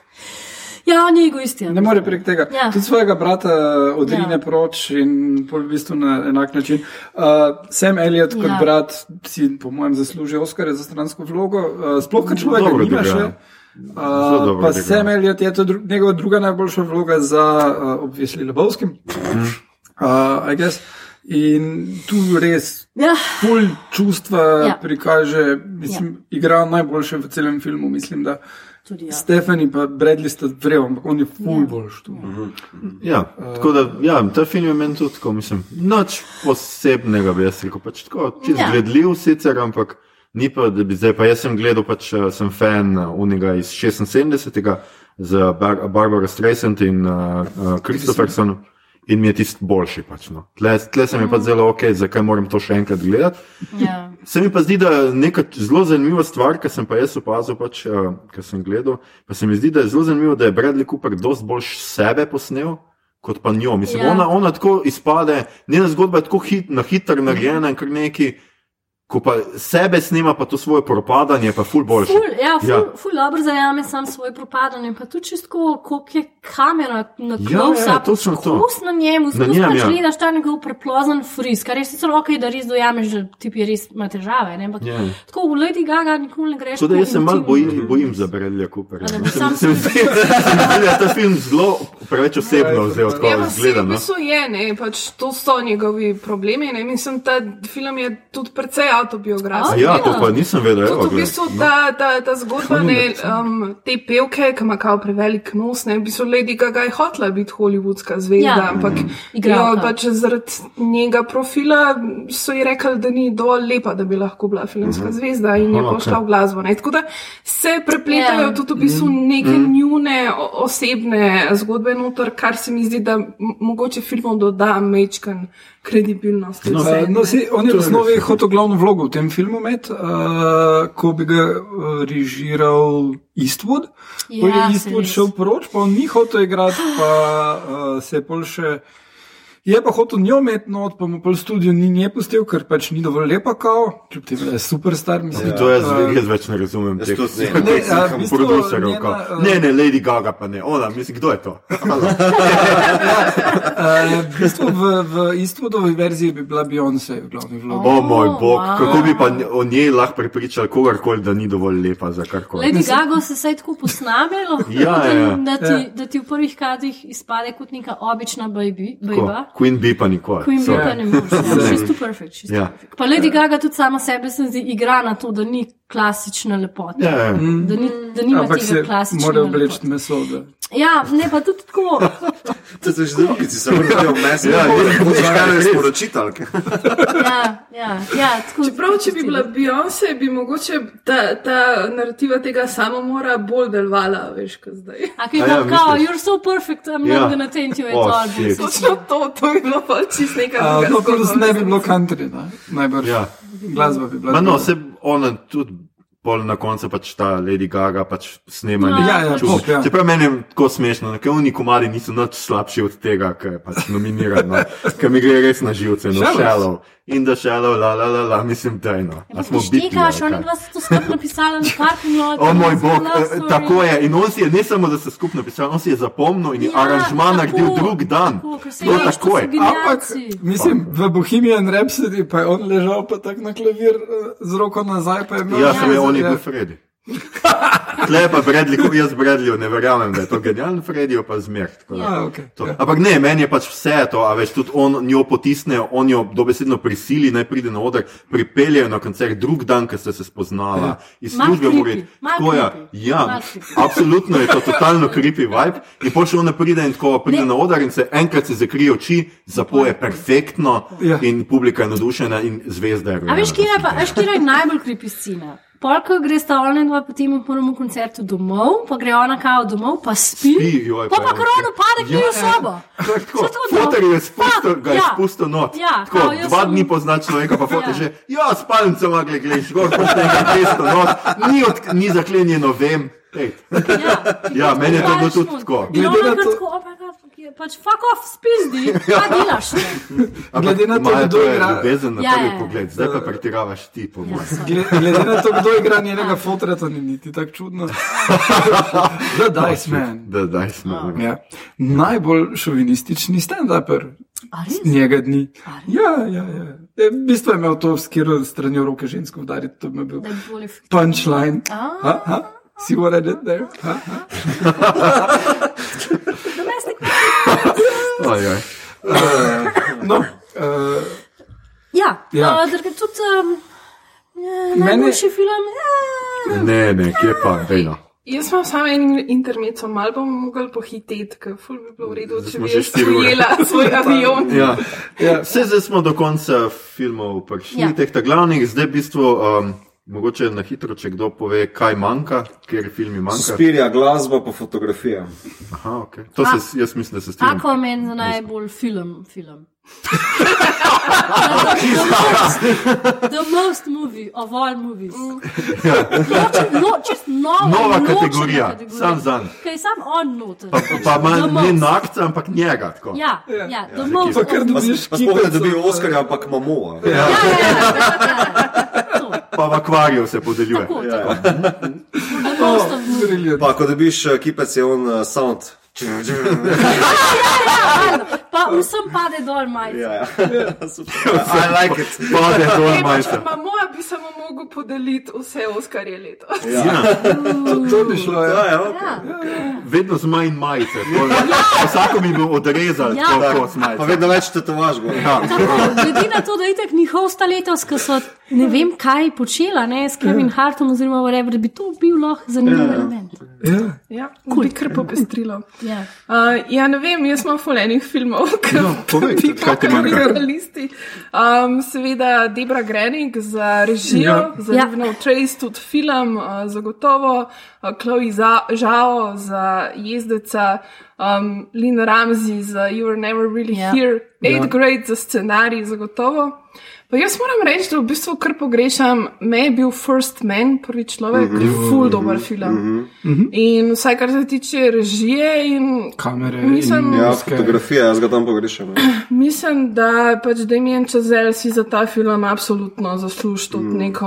Ja, on je egoist. Ja. Ne more prek tega. Ja. Tudi svojega brata odrine Ja. ja. proč in v bistvu na enak način. Uh, Sam Elliot kot Ja. ja. brat si, po mojem, zasluži Oscar za stransko vlogo. Uh, sploh, ker človek Dobro nima odigra. še. Zelo Uh, pa. Sam Elliot je to dru njegova druga najboljša vloga za uh, obvisli Lebovskim. Uh, I guess. In tu res Ja. ful čustva Ja. prikaže, mislim, ja. igra najboljše v celem filmu, mislim, da. Tudi ja. Stefani pa Bradley sta vrev, ampak on je ful Ja. boljš tu. Ja, tako da, ja, ta film je meni tudi tako, mislim, nič posebnega bi jaz rekel, pač tako, čist ja. gledljiv sicer, ampak ni pa, da bi zdaj, pa jaz sem gledal, pač eh, sem fan unega iz 76. z Bar Barbara Streisand in uh, uh, Christopherson. In mi je tisti boljši. Pač, no. tle, tle se mi je pa zelo ok, zakaj moram to še enkrat gledati. Ja. Se mi pa zdi, da je neka zelo zanimiva stvar, ki sem pa jaz opazil, pač, uh, ki sem gledal. Pa se mi zdi, da je zelo zanimivo, da je Bradley Cooper dosti bolj sebe posnel. Kot pa njo. Mislim, Ja. ja. ona, ona tako izpade, njena zgodba je tako hit, na hitro narejena in kar neki, ko pa sebe snima, pa to svoje propadanje, pa ful boljše. Ful, ja, ful, ja. Ja. ful dobro zajame sam svoj propadanje. Pa tudi čisto, koliko je kamera na Ja, close-up, ja, točno to. skus na njemu, skus njem, pač ja. gledaš ta njegov preplozen fris, kar je sicer ok, da res dojameš, da tip je res ima težave. Ne? Ampak Ja. tako v Lady Gaga nikoli ne greš. Da jaz se malo bojim, bojim za bi no. Se sam mi- se je ta film zelo preveč osebno vzel, Ja, tako pa si v zgledano. bistvu je, ne, pač to so njegovi problemi. Ne. Mislim, ta film je tudi precej autobiografski. Ja, to no. pa nisem vedel. evo, Tudi v bistvu ta, ta, ta zgodba ne, um, te pevke, ki ima kao prevelik nos, ne, v bistvu Lady Gaga je hotela biti hollywoodska zvezda, Ja, ampak igralka. jo, pač zaradi njega profila so ji rekli, da ni dovolj lepa, da bi lahko bila filmska zvezda in je pošla ok. v glasbo. Ne. Tako da se prepletajo Ja. tudi v bistvu neke njune o- osebne zgodbe noter, kar se mi zdi, da mogoče filmom doda mečkan kredibilnost. No, Vse, no, si, on je v osnovi ja. hotel glavno vlogo v tem filmu imeti, uh, ko bi ga uh, režiral Eastwood. Ja, ko je saj Eastwood šel proč, pa on ni hotel igrati, pa uh, se je pol še. Je pa hotel njo imeti not, pa mu pol studio ni nje pustil, ker pač ni dovolj lepa kao, kljub temu, da je superstar. Mislim, Ja, to jaz, uh, jaz več ne razumem. Jaz tudi ne. v bistvu producerjev. njena, kao. uh, Ne, ne, Lady Gaga pa ne. Ona, mislim, kdo je to? Uh, v bistvu v, v Eastwoodovi verziji bi bila Beyoncé v glavni vlogi. O moj bog, wow. kako bi pa o njej lahko prepričali kogarkoli, da ni dovolj lepa za karkoli. Lady Gaga se saj tako posname, lahko, Ja, ja, ja. da, ti, Ja. da ti v prvih kadrih izpade kot neka obična baby, bejba. Queen Bee pa nikoli. Queen Bee sorry. pa ne moreš. Ja, she's too perfect. She's Ja. too perfect. Pa Lady Gaga tudi sama sebe se zdi igra na to, da ni klasična lepota. Ja, ja. Da, ni, da nima Ampak tega se klasičnega. mora obleči meso. Da. Ja, ne pa tudi tako. To so že drugi, si se vrnil v mes. Ja, je- boš kaj res. sporočitalke. Ja, ja, ja, tako, Čeprav, če bi bila Beyoncé, bi mogoče ta, ta narativa tega samomora bolj delovala, veš, kot zdaj. A kaj A ja, kao, you're so perfect, I'm Ja. not gonna taint you at Oh, all. Točno to, to je bilo pa čist nekaj drugega. No, plus ne bi bilo country, ne? najbrž. Ja. Glasba bi bila. Ma no, se ona tudi. Pol na koncu pač ta Lady Gaga pač snema No. nekaj Ja, ja, pop, ja. Čeprav meni je tako smešno, ker oni komadi niso nič slabši od tega, kar je pač nominirano, ker mi gre res na živce, no, Shallows. In da shallow, la la la la, mislim, da je no. A smo biti. Štekaš, oni dva sta to skupaj napisala na parking lotu. O moj bog, Love eh, story. tako je. In on si je ne samo, da se skupno pisal, on si je zapomnil in Ja, aranžman naredil drug dan. tako, se No, to tako so je. Ampak, mislim, v Bohemian Rhapsody pa je on ležal pa tako na klavir eh, z roko nazaj, pa je. Ja, sem je on je Ja. bil Freddy. Tle pa Bradley, jaz Bradleyju ne verjamem, da je to genialen Freddy, pa zmer. tako da- A, okay. To. Ampak ne, meni je pač vse to, a veš, tudi on njo potisne, on jo dobesedno prisili, naj pride na oder, pripeljejo na koncert drug dan, ker ste se spoznala, iz Mal službe creepy, mora iti. creepy, ja, creepy. absolutno je to totalno creepy vibe. In še ona pride in tako pride Ne. na oder in se enkrat se zakrije oči, zapoje perfektno Ja. in publika je navdušena in zvezda je. A veš, kje je najbolj kripi scena? Polka gre sta ona in dva potem v prvem koncertu domov, pa gre ona kao domov, pa spi. Spi, joj, pa pa je- korona pade k sobo. Tako, Saj to no. Fotor je spustil, ga je ja. spustil not. Ja, Tako, kao, dva sem- dni pozna človeka, pa fotor Ja. že, ja, spalnico ima, gled, gledaš, gor, pa nekaj testo not, ni, od, ni zaklenjeno, vem. Ej. Ja, Ja, meni je to bilo tudi tako. In Glede ona na kar to- je, pač fuck off, spizdi, kaj delaš? ne? Glede na to, kdo je igra- ljubezen na Ja, prvi ja, ja. pogled, zdaj pa pretiravaš ti, po mojem. Glede, glede na to, kdo igra njenega fotra, to ni niti tako čudno. The Dice Man. Da, daj smo. Ja. Najbolj šovinistični stand-uper njega dni. Ja, ja, ja. E, V bistvu je imel to skiro strani roke žensko udariti, to bi bil Da punchline. Ah. See what I did there? Domestic Oj, oj. No, uh, Ja, Ja. Uh, drugi tudi um, ja, najboljši film. Ja. Ne, ne, kje pa, dejno. Jaz imam samo en intermezzo, malo bom mogel pohiteti, ker ful bi bilo v redu, če bi že jaz ujela svoj avion. Ja. Ja, vse zdaj smo do konca filmov prišli, Ja. ja. teh ta glavnih, zdaj v bistvu, um, mogoče na hitro, če kdo pove, kaj manjka, kjer filmi manjka. Suspirja, glasba pa fotografija. Aha, okay. To se, jaz mislim, da se strinjam. Aquaman za najbolj film. film. the most movie of all movies. Ločen, no, čist nova, Nova kategorija, kategorija. sam zanj. Kaj je sam on noter. Pa, pa The manj, ne most. nakca, ampak njega. Tako. Ja, ja, the most. pa kar of- dobiš Pa sploh ne kipico. dobijo Oskarja, ampak Mamoa. Ja, Ja, ja, ja, ja, to. Pa v akvariju se podeljuje. Tako, tako. The most of movies. Brilliant. Pa ko dobiš eh, kipec, je on uh, sound. Pa vsem pade dol majica. Ja, ja. I like it. Pade dol Ej, pač, majster. ma moja bi samo mogel podeliti vse Oskarje letos. Ja, To bi šlo, Ja, ja. ja, okay. Ja. vedno z manj majice. Vsako mi bo odrezal, Ja. tako s Pa majice. vedno več tetovaž gor. Ja. Tako, glede na to, da je tako njihov sta letos, ko so ne vem kaj počela, ne, s Kevin Hartom oziroma whatever, bi to bil lahko zanimiv element. ja. Ja, cool. bi kar popestrilo. Ja. Uh, ja, ne vem, jaz imam fulejnih filmov, ki No, povej, kaj ti manjka? Um, seveda Debra Grening za režijo, Ja. za Ja. Livno Trace, tudi film, uh, zagotovo, uh, Chloe Za- Zhao za jezdeca, um, Lynn Ramsey za You Were Never Really Ja. Here, Eight Ja. Grade za scenarij, zagotovo. Pa jaz moram reči, da v bistvu kar pogrešam, me je bil First Man, prvi človek, mm -hmm. full dober film. Mm -hmm. In vsaj kar se tiče režije in Kamere Mislim- in Ja, fotografija, jaz ga tam pogrešam. ja. Mislim, da pač Damien Chazelle si za ta film absolutno zasluži tudi neko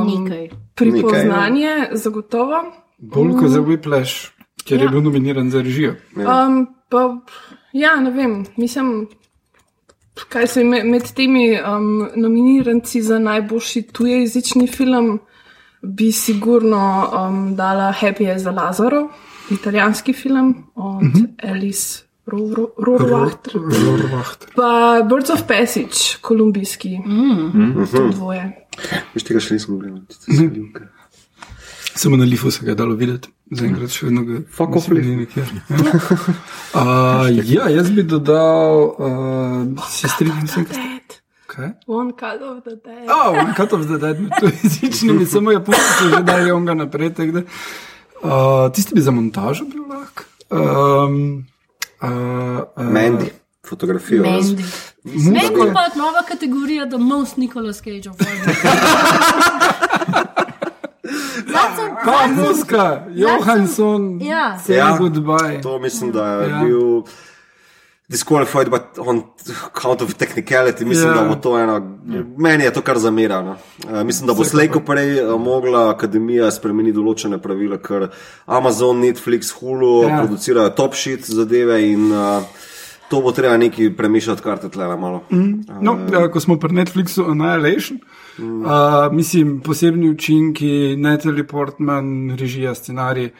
um, Nekaj. pripoznanje, zagotovo. Bolj kot za Whiplash, ker je Ja. bil nominiran za režijo. Um, pa, ja, ne vem, mislim, kaj se med, med temi um, nominiranci za najboljši tujejezični film bi sigurno um, dala Happy as a Lazaro, italijanski film od uh -huh. Alice Rohrwachter. Rohrwachter. Pa Birds of Passage, kolumbijski. Mm. To dvoje. Veš, tega še nisem gledal. Samo na lifu se ga je dalo videti, zaenkrat še vedno ga Fuck off, mislim, Leaf. ni nikjer. Ja. Uh, ja, jaz bi dodal, uh, se strinjam s tem, kaj. Dead. Kaj? One cut of the dead. Oh, one cut of the dead, to je jezični, mi samo japonci so že dali on ga naprej. da. Uh, tisti bi za montažo bil lahko. Um, uh, uh, Mandy, fotografijo. Mandy. Mandy je pa nova kategorija, the most Nicolas Cage time. Pa muska, Johansson, Ja. say Ja. goodbye. To mislim, da je Ja. ja. bil disqualified, but on account of technicality, mislim, Ja. ja. da bo to ena. Ja. Meni je to kar zamerano. Uh, mislim, da bo slejko prej uh, mogla akademija spremeniti določene pravila, ker Amazon, Netflix, Hulu Ja. ja. producirajo top shit zadeve in uh, to bo treba neki premišljati karte tle na malo. Mm. No, ja, ko smo pri Netflixu, Annihilation, mm. uh, mislim, posebni učinki, Natalie Portman, režija, scenarij.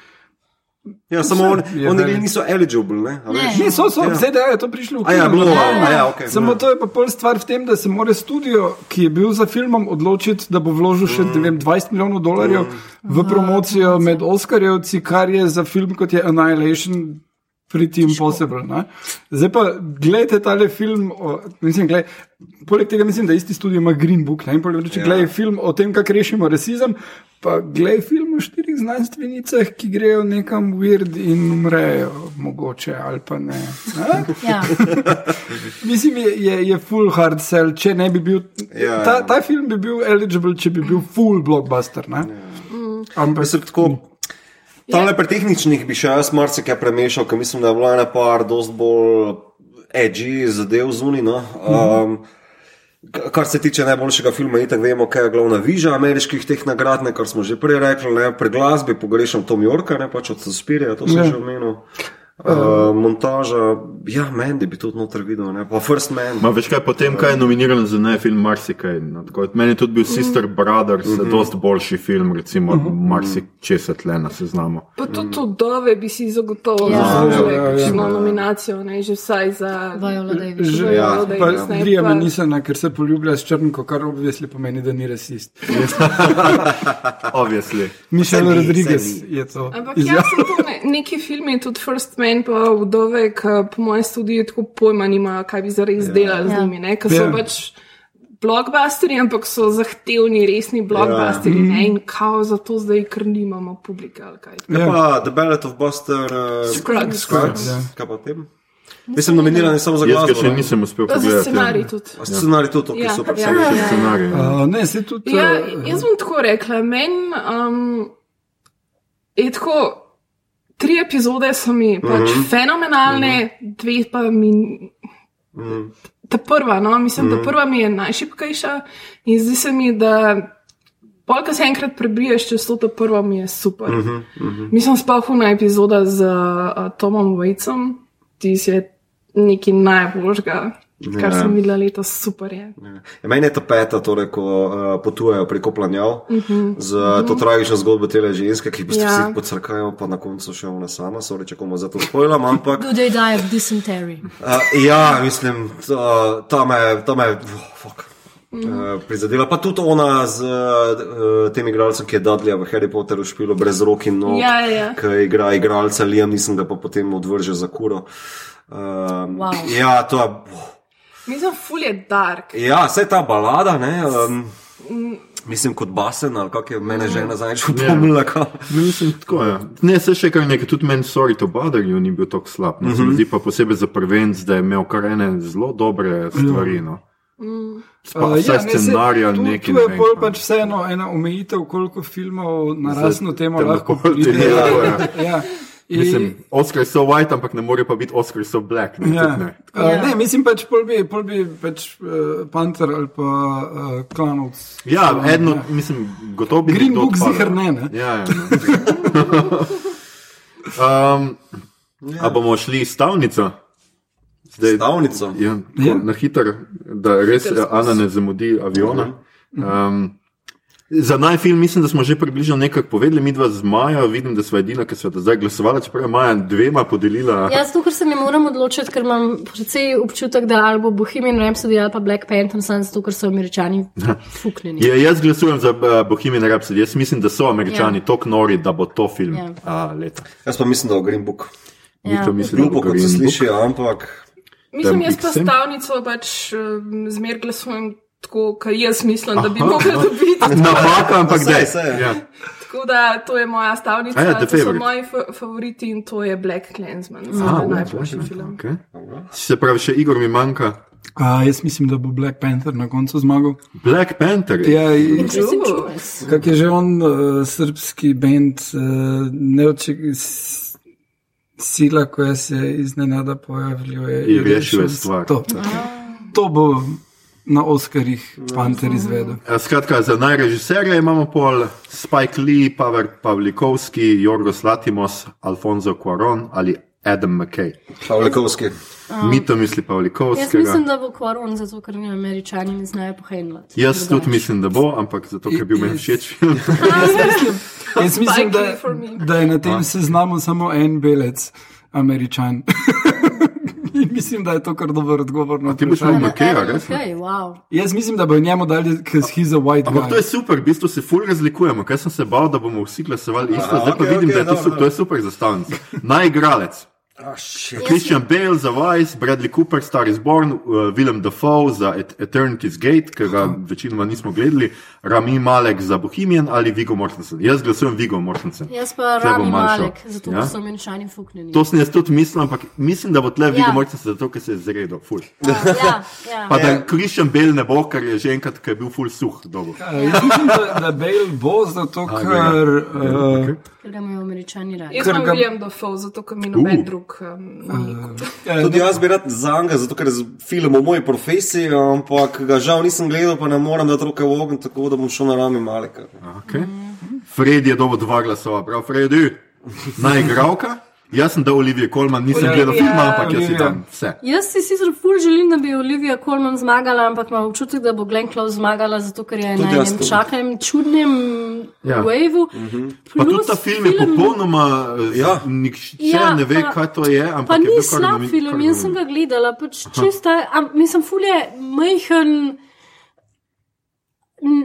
Ja, samo on, oni velik. niso eligible, ne? a veš? Ne, so, so, Ja. ja. zdaj da je to prišlo v ja, kino, bilo, normalno. a ja, okej, Samo ja. to je pa pol stvar v tem, da se mora studio, ki je bil za filmom, odločiti, da bo vložil še ne vem, 20 milijonov dolarjev v promocijo med Oscarjevci, kar je za film kot je Annihilation. Pretty impossible. Ne? Zdaj pa gledajte tale film. O, mislim, gled, poleg tega mislim, da isti studio ima Green Book. Ne? In poleg tega, Ja. gledaj film o tem, kako rešimo rasizem, pa gledaj film o štirih znanstvenicah, ki grejo nekam weird in umrejo, mogoče ali pa ne. ne? Ja. Mislim, je, je, je full hard sell, če ne bi bil. Ja, ta, ja. ta film bi bil eligible, če bi bil full blockbuster. Ne? Ampak Mislim, tako, tam le pri tehničnih bi še jaz marsikaj premešal, ker mislim, da je bilo ena par dost bolj edgy zadev zunaj. No? Um, k- Kar se tiče najboljšega filma, itak vemo, kaj je glavna viža ameriških teh nagrad, ne, kar smo že prej rekli. Ne, pri glasbi pogrešam Tom Yorka, ne pač od Suspirija, to sem Ja. ja. že omenil. Uh, montaža, ja, Mandy bi tudi noter videl, ne? pa First Man. Ma veš kaj, potem kaj je nominiran za ne film marsikaj. No, tako, meni je tudi bil Sister Brothers, mm -hmm. dost boljši film, recimo mm -hmm. marsikče tle na seznamu. Pa tudi to dove bi si zagotovo Ja. zaslužil Ja, ja, ja. kakšno nominacijo, ne, že vsaj za Viola Davis. Že Ja, pa Liam pa- Neesona, ker se poljublja s črnko, kar obvisli pomeni, da ni rasist. Obviously. Mišel Rodriguez je to. Ampak jaz sem to neki filmi, tudi First Man, pa vdove, ki po mojem študiju tako pojma nimajo, kaj bi zares delali z Ja. njimi, ne, ker so Ja. pač blockbusteri, ampak so zahtevni, resni blockbusteri, ne, in kao zato zdaj, ker nimamo publike ali kaj. Ja. Pa The Ballad of Buster uh, Scruggs. Scruggs. Ja. Kaj pa tem? Mislim, nominiran je samo za Jaz glasbo. še ne? nisem uspel za pogledati. scenarij tudi. A Scenarij tudi, ok, Ja, super. ja, sem ja, že- ja. Scenarij. Uh, ne, se tudi. Ja, uh, jaz bom tako rekla. Meni um, je tako. Tri epizode so mi pač Mhm. fenomenalne, dve pa mi. Ta prva, no, mislim, da prva mi je najšipkejša in zdi se mi, da polka se enkrat prebiješ čez to, ta prva mi je super. Mislim, sploh na epizoda z uh, Tomom Waitsom, ti je nekaj najboljšega, kar Ja. sem videla letos, super je. Ja, meni je ta peta, torej, ko uh, potujejo preko planjav uh Mhm. -huh. z uh, to tragično zgodbo te ženske, ki Ja. ja. vsi pocrkajo, pa na koncu še ona sama, sorry, če komu za to spojlam, ampak. Do they die of dysentery? Uh, ja, mislim, ta, ta me, ta me, oh, fuck. Uh, prizadela pa tudi ona z uh, tem igralcem, ki je Dudley v Harry Potterju špilo brez rok in nog, Ja, ja. ki igra igralca Liam, nisem ga pa potem odvržil za kuro. Uh, Wow. Ja, to je. Oh. Mislim, ful je dark. Ja, vse ta balada, ne. Um, mislim, kot basen, ali kako je mene žena zadnjič upomnila. Ja. Mislim, tako je. Ne, se še kar nekaj, tudi meni, sorry to bother you, ni bil tako slab. No, mm -hmm. Zdi pa posebej za prvenc, da je imel kar ene zelo dobre stvari. No. Spa, Uh, ja, ne, se- tu- nekaj. Tu ne je vem, bolj pač vseeno ena omejitev, koliko filmov na razno temo lahko pride. ja, ja. In- Mislim, Oscar so white, ampak ne more pa biti Oscar so black. Ne, Ja. ne. Uh, ne, mislim pač, pol bi, pol bi pač uh, Panther ali pa uh, Klanovc. Ja, eno, mislim, gotovo bi Green Book ziher ne, ne. Ja, ja, no. um, a bomo šli stavnico? Zdaj, Stavnico. Ja, tako, Ja. Na hitro, da res eh, Ana ne zamudi aviona. Um, Za najfilm mislim, da smo že približno nekaj povedali, mi dva z Majo, vidim, da sva edina, ki sva do zdaj glasovala, čeprav je Maja dvema podelila. Jaz to, ker se ne morem odločiti, ker imam precej občutek, da ali bo Bohemian Rhapsody ali pa Black Panther, sem zato, ker so američani fuknjeni. Je, jaz glasujem za uh, Bohemian Rhapsody, jaz mislim, da so američani Ja. tako nori, da bo to film Ja. ja. uh, leta. Jaz pa mislim, da je Green Book. Vi to mislite, Glupo, kot se Green Book? sliši, ampak Mislim, jaz pa stavnico pač um, zmer glasujem tako, kot jaz mislim, da bi Aha. mogla dobiti. Napaka, ampak Saj, da saj, ja. Tako da to je moja stavnica, A ja, to so Favourite. moji fa favoriti in to je Black Clansman. A, Zame v, najboljši film. okay. Se pravi, še Igor mi manjka. A, jaz mislim, da bo Black Panther na koncu zmagal. Black Panther. Ja. Kak je že on, uh, srpski bend, uh, neoček, s- sila, koja se iznenada pojavljuje. I rešil je stvar. To, to bo na Oscarjih Panther izvedel. A, Skratka, za najrežiserja imamo pol Spike Lee, Pavel Pavlikovski, Jorgos Latimos, Alfonso Cuaron ali Adam McKay. Pavlikovski. Mi to misli Jaz Pavlikovskega. mislim, da bo kvaron, zato ker mi američani ne znajo pohendlati. Jaz tudi mislim, da bo, ampak zato, ker bil meni všeč film. Jaz mislim, da, da je na tem seznamu samo en belec, američan. In mislim, da je to kar dober odgovor na ti boš vprašanje. imel McKaya, res? Okay, wow. Jaz mislim, da bo njemu dali, ker he's a white Ampak to je super, v bistvu se ful razlikujemo, ker sem se bal, da bomo vsi glasovali isto, zdaj pa okej, vidim, okej, da je to, dobro, su- to je super zastavnica. Najigralec. Shit. Christian Bale za Vice, Bradley Cooper, Star is Born, uh, Willem Dafoe za Et Eternity's Gate, ki ga večinoma nismo gledali, Rami Malek za Bohemian ali Vigo Mortensen. Jaz glasujem Vigo Mortensen. Jaz pa Tle Rami. Malek, zato Ja? so američani fuknjeni. To sem jaz tudi mislil, ampak mislim, da bo tle Vigo Ja. Mortensen zato, ker se je zredil, ful. Ja, ja. Pa da Christian Bale ne bo, ker je že enkrat, ker je bil ful suh. Dobro. Uh, jaz mislim, da, da Bale bo, zato A, ker. gleda. Uh, Ker ga imajo američani radi. Jaz imam ga- William Dafoe, zato ker mi noben Uh. drug um, ni. Tudi jaz bi rad za njega, zato ker je z- film o moji profesiji, ampak ga žal nisem gledal, pa ne morem dati roke v ogen, tako da bom šel na rami malika. Okay. Fred je dobil dva glasova, prav, Freddy, najigralka. Jaz sem dal Olivije Kolman, nisem Olivia. gledal filma, ampak jaz si Olivia. tam vse. Jaz si sicer ful želim, da bi Olivia Colman zmagala, ampak imam občutek, da bo Glenn Close zmagala, zato ker je na enem čakem čudnem Ja. waveu. Pa tudi ta film je popolnoma, Ja. ja. nihče Ja, ne ve, pa- kaj to je. ampak Pa je ni slab film, jaz sem ga gledala, pač čista, am, mislim, ful je majhen.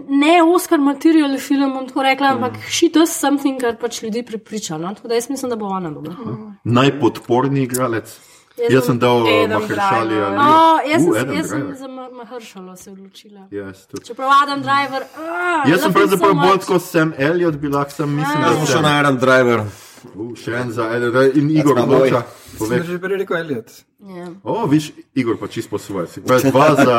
Ne Oscar material film, bom tako rekla, ampak she does something, kar pač ljudi pripriča. No? Tako da jaz mislim, da bo ona dobra. Najpodporni igralec. Jaz Jaz sem dal Adam Mahershali Driver. ali Oh, jaz Uh, sem, Adam jaz sem za Mahršalo se odločila. Jaz tudi. Čeprav Adam Driver. Uh, Jaz sem pravzaprav bolj kot Sam Elliot, bil lahko sem, mislim, da bom sem šel na Aaron Driver. Uh, še en za Elliot in Igor odloča. Sem Povej. že prej rekel Elliot. Ja. O, viš, Igor pa čisto po svoje. Si pravi, Dva za,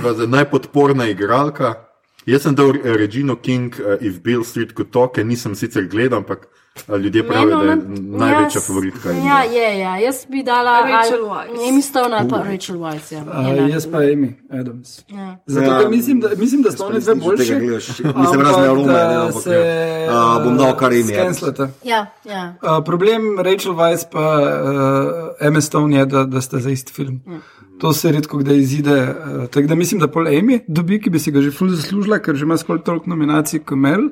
dva za najpodporna igralka. Jaz sem dal eh, Regino King, uh, If Bill Street Could Talk, ki nisem sicer gledal, ampak eh, ljudje pravijo, da je največja favoritka. in Ja, da- je, ja. Jaz bi dala Rachel Weisz. Amy Stone ali pa Rachel Weisz. Ja. Uh, jaz pa Amy Adams. Ja. Zato, Ja. ker mislim, da, mislim, da sta oni dve boljši. Mislim, razen arome, ne, ampak se ja. Uh, bom dal kar ime. skenslata. Ja, ja. Uh, problem Rachel Weisz pa uh, Emma Stone je, da, da sta za isti film. To se redko kdaj izide. Uh, tako da mislim, da pol Amy dobi, ki bi si ga že ful zaslužila, ker že ima skoraj toliko nominacij kot Mel.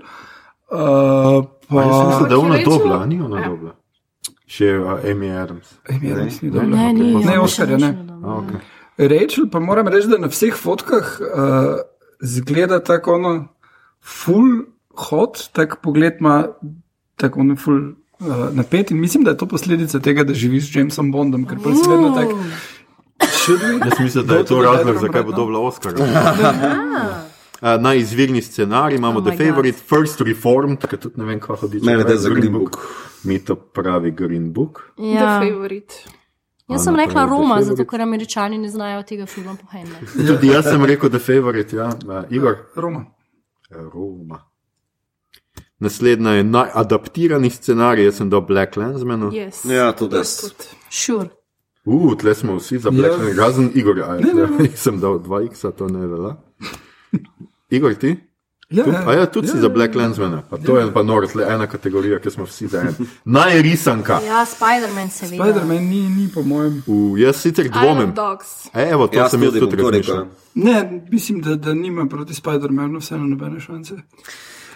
Uh, Pa jaz mislim, da je ona dobla, ni ona dobla. Še uh, Amy Adams. Amy Adams ni dobra. Ne, ni. Ne, ja, Oscarja, še ne. okay. Rachel pa moram reči, da na vseh fotkah uh, zgleda tako ono full hot, tak pogled ima tako ono full uh, napet in mislim, da je to posledica tega, da živiš z Jamesom Bondom, ker pa si vedno tak. Jaz mislim, da je to the razlog, zakaj bo dobila Oscar. Uh, na izvirni scenarij imamo Oh The my God. Favorite, First Reformed, ki tudi ne vem, kako hodi. Mene da za Green Book. Mi to pravi Green Book. The Ja. favorite. Jaz sem na rekla Roma, The zato ker američani ne znajo tega filma pohendlati. Tudi jaz sem rekel The Favorite, ja. Uh, Igor. Roma. Roma. Naslednja je najadaptirani scenarij, jaz sem dal Black Landsmanu. Yes. Ja, tudi Jaz. Sure. Uh, tle smo vsi za Black Ja. Landsman, razen Igor. Ja, sem dal 2x, to ne velja. Igor, ti? Ja, Tudi, a ja, tudi si za Black Lensmana, pa to je pa noro, tle ena kategorija, ki smo vsi za en. Najrisanka. Ja, Spider-Man seveda. Spider-Man ni, ni po mojem. U, jaz sicer dvomim. E, Evo, to Jaz sem jaz tudi rekel. razmišljal. Ne, mislim, da, da nima proti Spider-Manu vseeno nobene šance.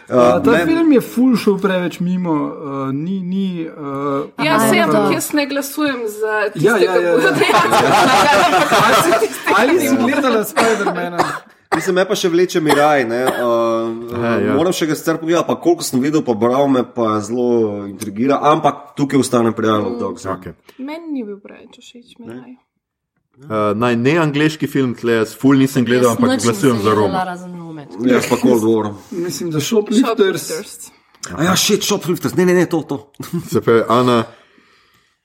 Uh, ta meni- film je full šel preveč mimo, uh, ni. ni uh, Ja, se ja, ampak to. jaz ne glasujem za tiste, Ja, ja, ja, ja. ki bodo dejansko ali si gledala Spider-Mana? Mislim, me pa še vleče miraj. Ne? Uh, Aha, ja. Moram še ga sicer pogledati, pa koliko sem videl, pa bral me pa zelo intrigira, ampak tukaj ostane pri Isle of Dogs. Okay. Meni ni bil preveč všeč, mi Uh, naj ne angliški film, tle jaz ful nisem gledal, Jaz ampak glasujem za Roma. Razen Romet. Jaz pa Cold War. Mislim, da Shoplifters. Shoplifters. A ja, shit, shoplifters, ne, ne, ne, to, to. Se pravi, Ana,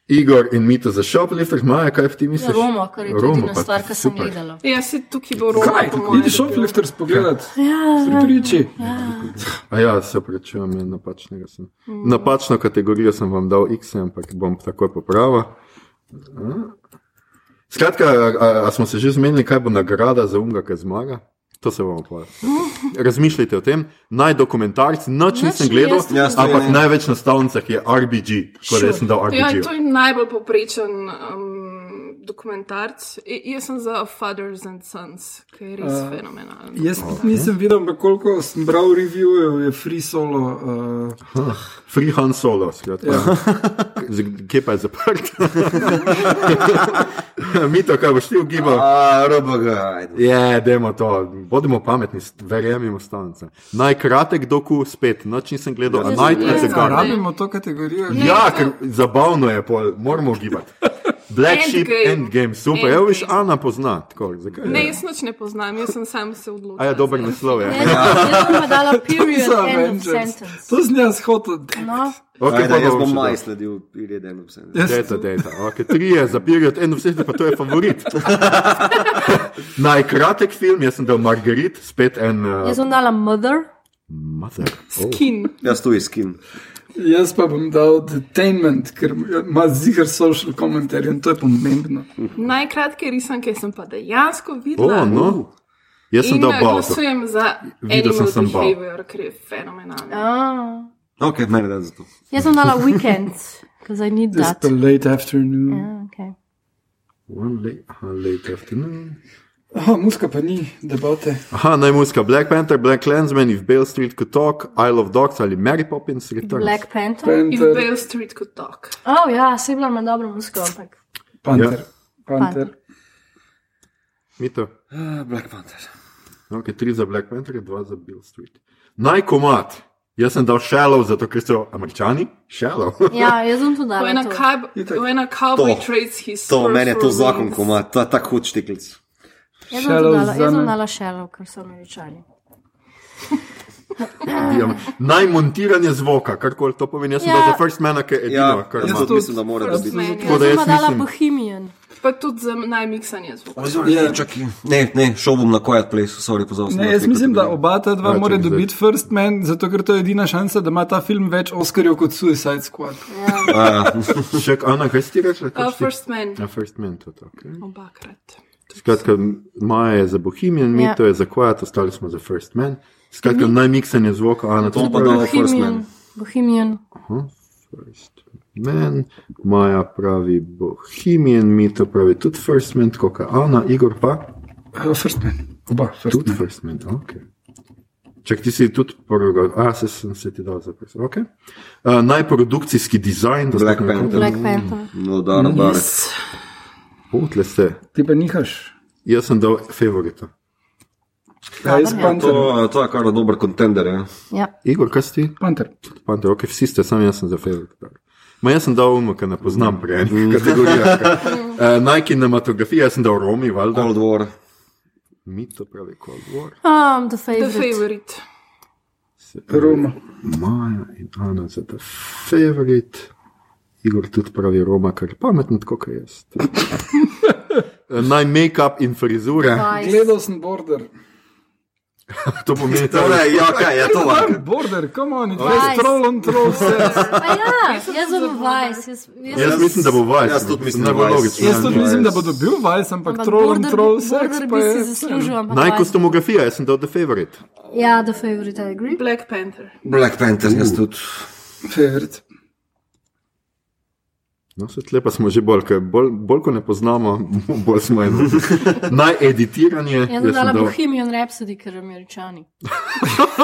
Igor in Mito za Shoplifters, Maja, kaj ti misliš? Za Romo, kar je tudi Romo, pa stvar, ki sem gledala. Ja, si tukaj bo Roma, Kaj? Idi Shoplifters pogledat. Ja, Pripriči. A ja, se prečujem, je napačnega sem. Napačno kategorijo sem vam dal X, ampak bom takoj popravil. Skratka, a, a, a smo se že zmenili, kaj bo nagrada za umga, ki zmaga? To se bomo pa. Razmišljajte o tem. Naj dokumentarc, noč nisem Nič, gledal, jaz ampak ne. največ na stavnicah je RBG, tako da sem dal Ja, RBG. to je najbolj poprečen um, dokumentarc. I, jaz sem za Fathers and Sons, ki je res uh, fenomenalen. Jaz okay. nisem videl, ampak koliko sem bral revijev, je free solo. Uh, Free Han Solo, skratka. Ja. Kje pa je zaprt? Mito, kaj boš ti ugibal? A, roba ga. Je, dajmo to, bodimo pametni, verjemimo stavnice. Najkratek doku spet, noč nisem gledal, a Jaz najkratek doku. rabimo to kategorijo. Ja, ker zabavno je, pol, moramo ugibati. Black Sheep Endgame. Endgame, super, evo viš, Endgame. Ana pozna. Tako, zakaj? Ne, jaz nič ne poznam, jaz sem sam se odločil. A je dober naslov, je. Jaz jaz bom pa dala period, end of Avengers. sentence. To sem jaz hotel. No, Okay, Ajde, pa jaz bom maj sledil, period eno vse. Jaz Dejta, dejta. Okay, tri je za period, eno vse, pa to je favorit. Najkratek film, jaz sem dal Margarit, spet en uh, jaz bom dala Mother. mother. Oh. Kin. Jaz tu iskim. Jaz pa bom dal detainment, ker ima zigar social komentarje in to je pomembno. Najkratke risanke sem pa dejansko Oh, videla. no. Jaz sem dal Balto. glasujem za Videl sem sem Bal. Ker je fenomenalen. Ah. Ok, meni da za to. Jaz bom dala Weekend, because I need This that. pa late afternoon. Ja, okay. One late, late afternoon. Aha, muska pa ni debate. Aha, najmuska Black Panther, Black Clansman, If Bale Street Could Talk, Isle of Dogs ali Mary Poppins Returns. Black Panther. If Panther, Bale Street could talk. Oh, ja, se je bila ima dobro musko, ampak. Panther. Ja. Panther. Mito. Uh, Black Panther. Ok, tri za Black Panther, dva za Bill Street. Najkomat. Jaz sem dal Shallow, zato ker so američani. Shallow. Ja, jaz bom tudi cab, when a cowboy To. trades his To, meni je to zakon, ko ima ta tak hud štiklic. Jaz tudi dala, jaz bom dala Shallow, ker so američani. Ja, Najmontiranje zvoka, karkoli to pomeni. Jaz sem Ja. za First Man, ki je edino, Ja, kar ima. mislim, da mora biti. Man, Tako ja. da Jaz bom dala Bohemian. Pa tudi za najmiksanje zvoka. Ja, čakaj. Ne, ne, šel bom na Quiet Place, sorry, pozval sem. Ne, jaz mislim, da oba ta dva Ja, mora dobiti First Man, zato ker to je edina šansa, da ima ta film več Oscarjev kot Suicide Squad. Še Ana, kaj si ti rekla? Kaj si ti- first man. Ja, First Man, to je. Okay. Obakrat. Skratka, Maja je za Bohemian, Ja. Mito je za Quiet, ostali smo za First Man. Skratka, najmiksanje zvoka, Ana, to To pa pravi. dal First Man. Bohemian. Bohemian. First Man, Maja pravi Bohemian, Mito pravi tudi First Man, tako kot Ana, Igor pa Uh, first Man. Oba, First tudi Man. First Man. Okay. Čak ti si tudi prvega, a se sem se ti dal za First Man. Okay. Uh, najprodukcijski dizajn, da Black smo Panther. Black Panther. No, da, na bare. Yes. Putle ste. Ti pa nihaš. Jaz sem dal favorita. Ja, jaz ja. Panther. To, to je kar dober kontender, ja. Ja. Igor, kaj si ti? Panther. Panther, ok, vsi ste, sam jaz sem za favorite. Ma jaz sem dal umo, ker ne poznam prej enih kategorij. Uh, naj kinematografija, jaz sem dal Romi, valjda. Cold War. Mi to pravi Cold War. Um, the The favorite. favorite. Roma. Maja in Ana za the favorite. Igor tudi pravi Roma, ker je pameten, tako kot jaz. Naj make-up in frizure. Vice. Gledal sem Border. To pomeni, da Torej, ja, kaj je to? Tam border, come on, it Vice. was troll on troll sex. Pa ja, jaz sem vajs. Jaz, jaz, Jaz mislim, da bo Vice. Jaz tudi mislim, da bo logično. Jaz tudi mislim, da bo dobil Vice, ampak ampak troll on troll sex pa je. Naj kostumografija, jaz sem dal The Favorite. Ja, the favorite, I agree. Black Panther. Black Panther, jaz tudi. Favorite. No, se tlepa smo že bolj, ker bolj, bolj ko ne poznamo, bolj smo eno. Najeditiranje. Jaz Jaz sem sem dala dal, Bohemian Rhapsody, ker američani.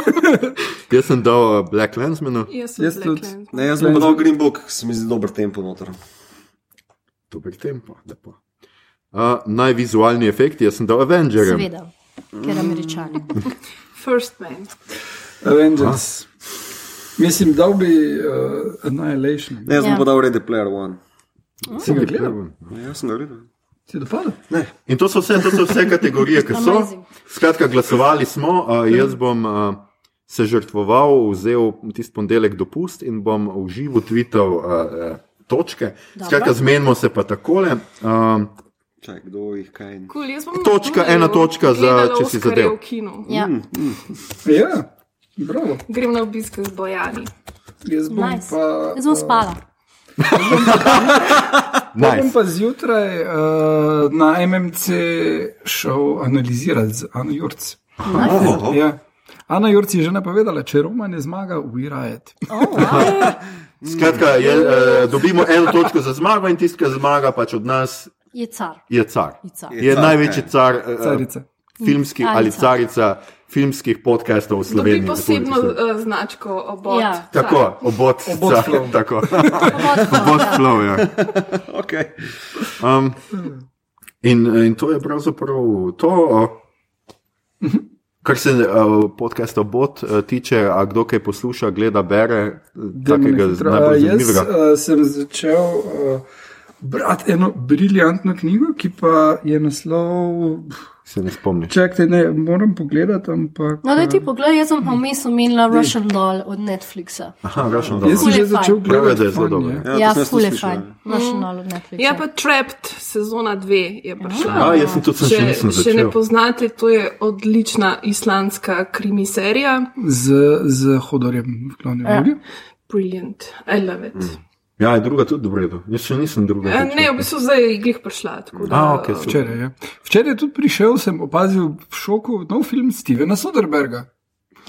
jaz sem dal uh, Black Lensmanu, Jaz sem Jaz Black tudi. Ne, jaz bom dal Green Book, se mi zdi dober tempo noter. dober tempo. lepo. Uh, najvizualni efekti, jaz sem dal Avengerjem. Seveda, ker američani. First Man. Avengers. Mislim, dal bi uh, Annihilation. Ne, jaz bom Ja. pa dal Ready Player One. Si ga gledal? Ne, jaz sem ga gledal. Si dopadel? In to so vse, to so vse kategorije, ki so. Skratka, glasovali smo, uh, jaz bom uh, se žrtvoval, vzel tisti ponedeljek dopust in bom v živo tvital uh, uh, točke. Skratka, zmenimo se pa takole. Um, Čaj, kdo jih kaj. Cool, jaz bom Točka, ena točka za- če si zadev. v kinu. Ja, Ja, bravo. Grem na obisk z Bojani. Jaz bom nice. pa. Jaz bom spala. Bom nice. pa zjutraj uh, na MMC šel analizirati z Ano Jurc. Ja. Ana Jurc je že napovedala, če Roma ne zmaga, we riot. Skratka, je, uh, dobimo eno točko za zmago in tisti, ki zmaga, pač od nas Je car. je car. Je car. Je največji car, uh, Carica. filmskih Ali ali car. carica filmskih podkastov v Sloveniji. Dobi posebno uh, značko obod. Ja. Tako, obot, Obot car, flow. tako. Obot flow, ja. Okay. Um, in, in to je pravzaprav to, uh, kar se uh, podcasta Bot uh, tiče, a kdo kaj posluša, gleda, bere, takega na hitro. najbolj A, Jaz zanimivega. uh, sem začel uh, brati eno briljantno knjigo, ki pa je naslov. Se ne spomniš. Čakajte, ne, moram pogledati, ampak. No, da ti pogledaj, jaz sem pa vmes omenila Russian Doll od Netflixa. Aha, Russian Jaz sem Doll. Že je začel gledati. da je zelo dobro. Ja, to sem jaz ful tudi je slišal, fajn. Russian Doll od Netflixa. Ja, pa Trapped, sezona dve je prišla. A, jaz sem tudi sem še Če, nisem še ne začel. poznate, to je odlična islandska krimi serija. Z, z hodorjem v glavni vlogi. Brilliant, I love it. Mm. Ja, je druga tudi v redu. Jaz še nisem druga. Ne, začel. v bistvu zdaj je glih prišla. tako Da, A, okej, super. Včeraj je. Včeraj je tudi prišel, sem opazil v šoku nov film Stevena Soderberga.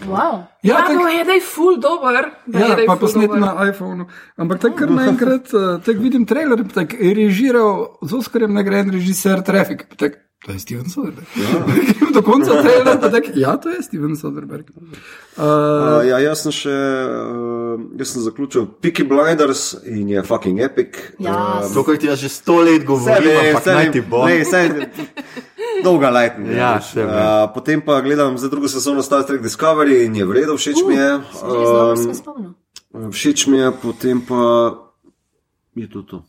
Wow. Ja, tak- no, je da je full dober. da je, Ja, pa ful posnet dober. na iPhonu. Ampak tako kar naenkrat, uh, tako vidim trailer, pa tako je režiral z Oskarjem nagrajen režiser Traffic. pa tako, To je Steven Soderbergh. Ja. Do konca trailera pa tako, ja, to je Steven Soderbergh. Uh, Uh, ja, jaz sem še, uh, jaz sem zaključil Peaky Blinders in je fucking epic. Ja, Um, To, kar ti jaz že sto let govorim, ampak naj ti bo. Ne, saj, dolga lajtna. Ja, vem. uh, potem pa gledam za drugo sezono Star Trek Discovery in je vredno, všeč mi je. Um, všeč mi je, potem pa je to to.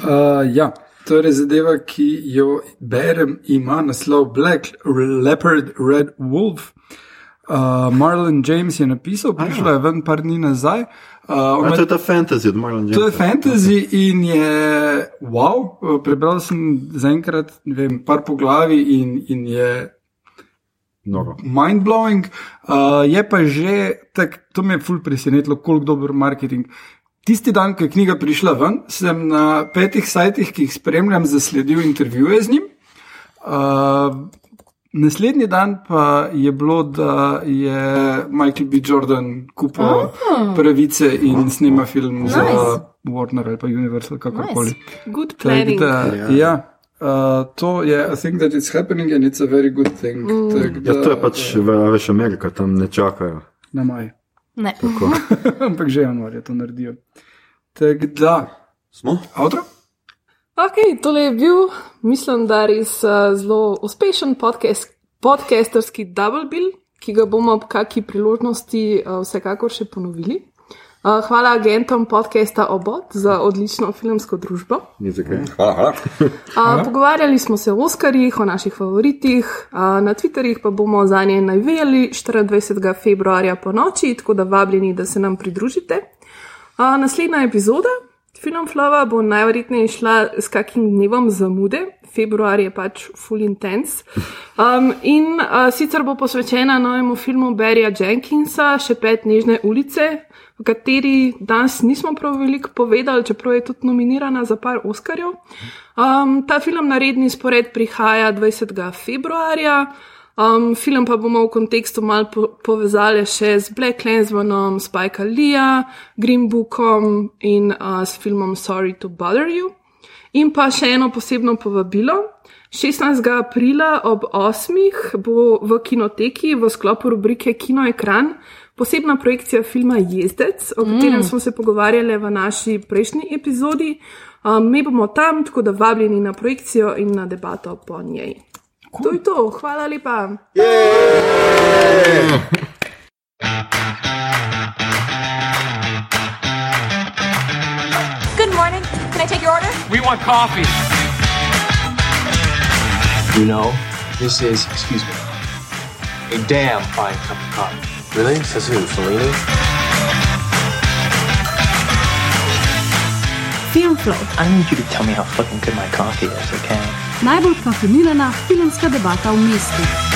Uh, ja, torej zadeva, ki jo berem, ima naslov Black Leopard Red Wolf. Uh, Marlon James je napisal, prišla je ven par dni nazaj. Uh, A, to je ta fantasy od Marlon To je Jamesa. fantasy in je wow. Uh, Prebral sem zaenkrat ne vem, par poglavi in, in je Noro. mind-blowing. Uh, je pa že, tak, to me je ful presenetilo, koliko dober marketing. Tisti dan, ko je knjiga prišla ven, sem na petih sajtih, ki jih spremljam, zasledil intervjuje z njim. Uh, naslednji dan pa je bilo, da je Michael B. Jordan kupil oh. pravice in snima film nice. za. Warner ali pa Universal, kakorkoli. Nice. Good planning. Da, ja. Uh, to je, I think that it's happening and it's a very good thing. Mm. Tak, da, Ja, to je pač, ve- veš, Amerika, tam ne čakajo. Na maj. Ne. Ampak že januarja to naredijo. Tako da, Smo? avto? Ok, tole je bil, mislim, da res uh, zelo uspešen podcast, podcasterski double bill, ki ga bomo ob kaki priložnosti uh, vsekakor še ponovili. Uh, hvala agentom podcasta Obot za odlično filmsko družbo. Hvala, hvala. Uh, pogovarjali smo se o Oskarjih, o naših favoritih, uh, na Twitterjih pa bomo za nje najvijali 24. februarja po noči, tako da vabljeni, da se nam pridružite. Uh, naslednja epizoda Film Flava bo najverjetneje šla s kakim dnevom zamude, februar je pač full intense. Um, in uh, sicer bo posvečena novemu filmu Barrya Jenkinsa, še pet nežne ulice, v kateri danes nismo prav veliko povedali, čeprav je tudi nominirana za par Oscarjev. Um, ta film na redni spored prihaja 20. februarja. Um, film pa bomo v kontekstu malo po povezali še z Black Lensmanom, Spike Leeja, Green Bookom in uh, s filmom Sorry to Bother You. In pa še eno posebno povabilo. 16. aprila ob 8. bo v kinoteki v sklopu rubrike Kino ekran posebna projekcija filma Jezdec, o katerem mm. smo se pogovarjali v naši prejšnji epizodi. Um, mi bomo tam, tako da vabljeni na projekcijo in na debato po njej. To je to, hvala lepa. Good morning. Can I take your order? We want coffee. You know, this is, excuse me, a damn fine cup of coffee. Really? Says who? Fellini? Film Float, I need you to tell me how fucking good my coffee is, okay? najbolj kafeinirana filmska debata v mestu.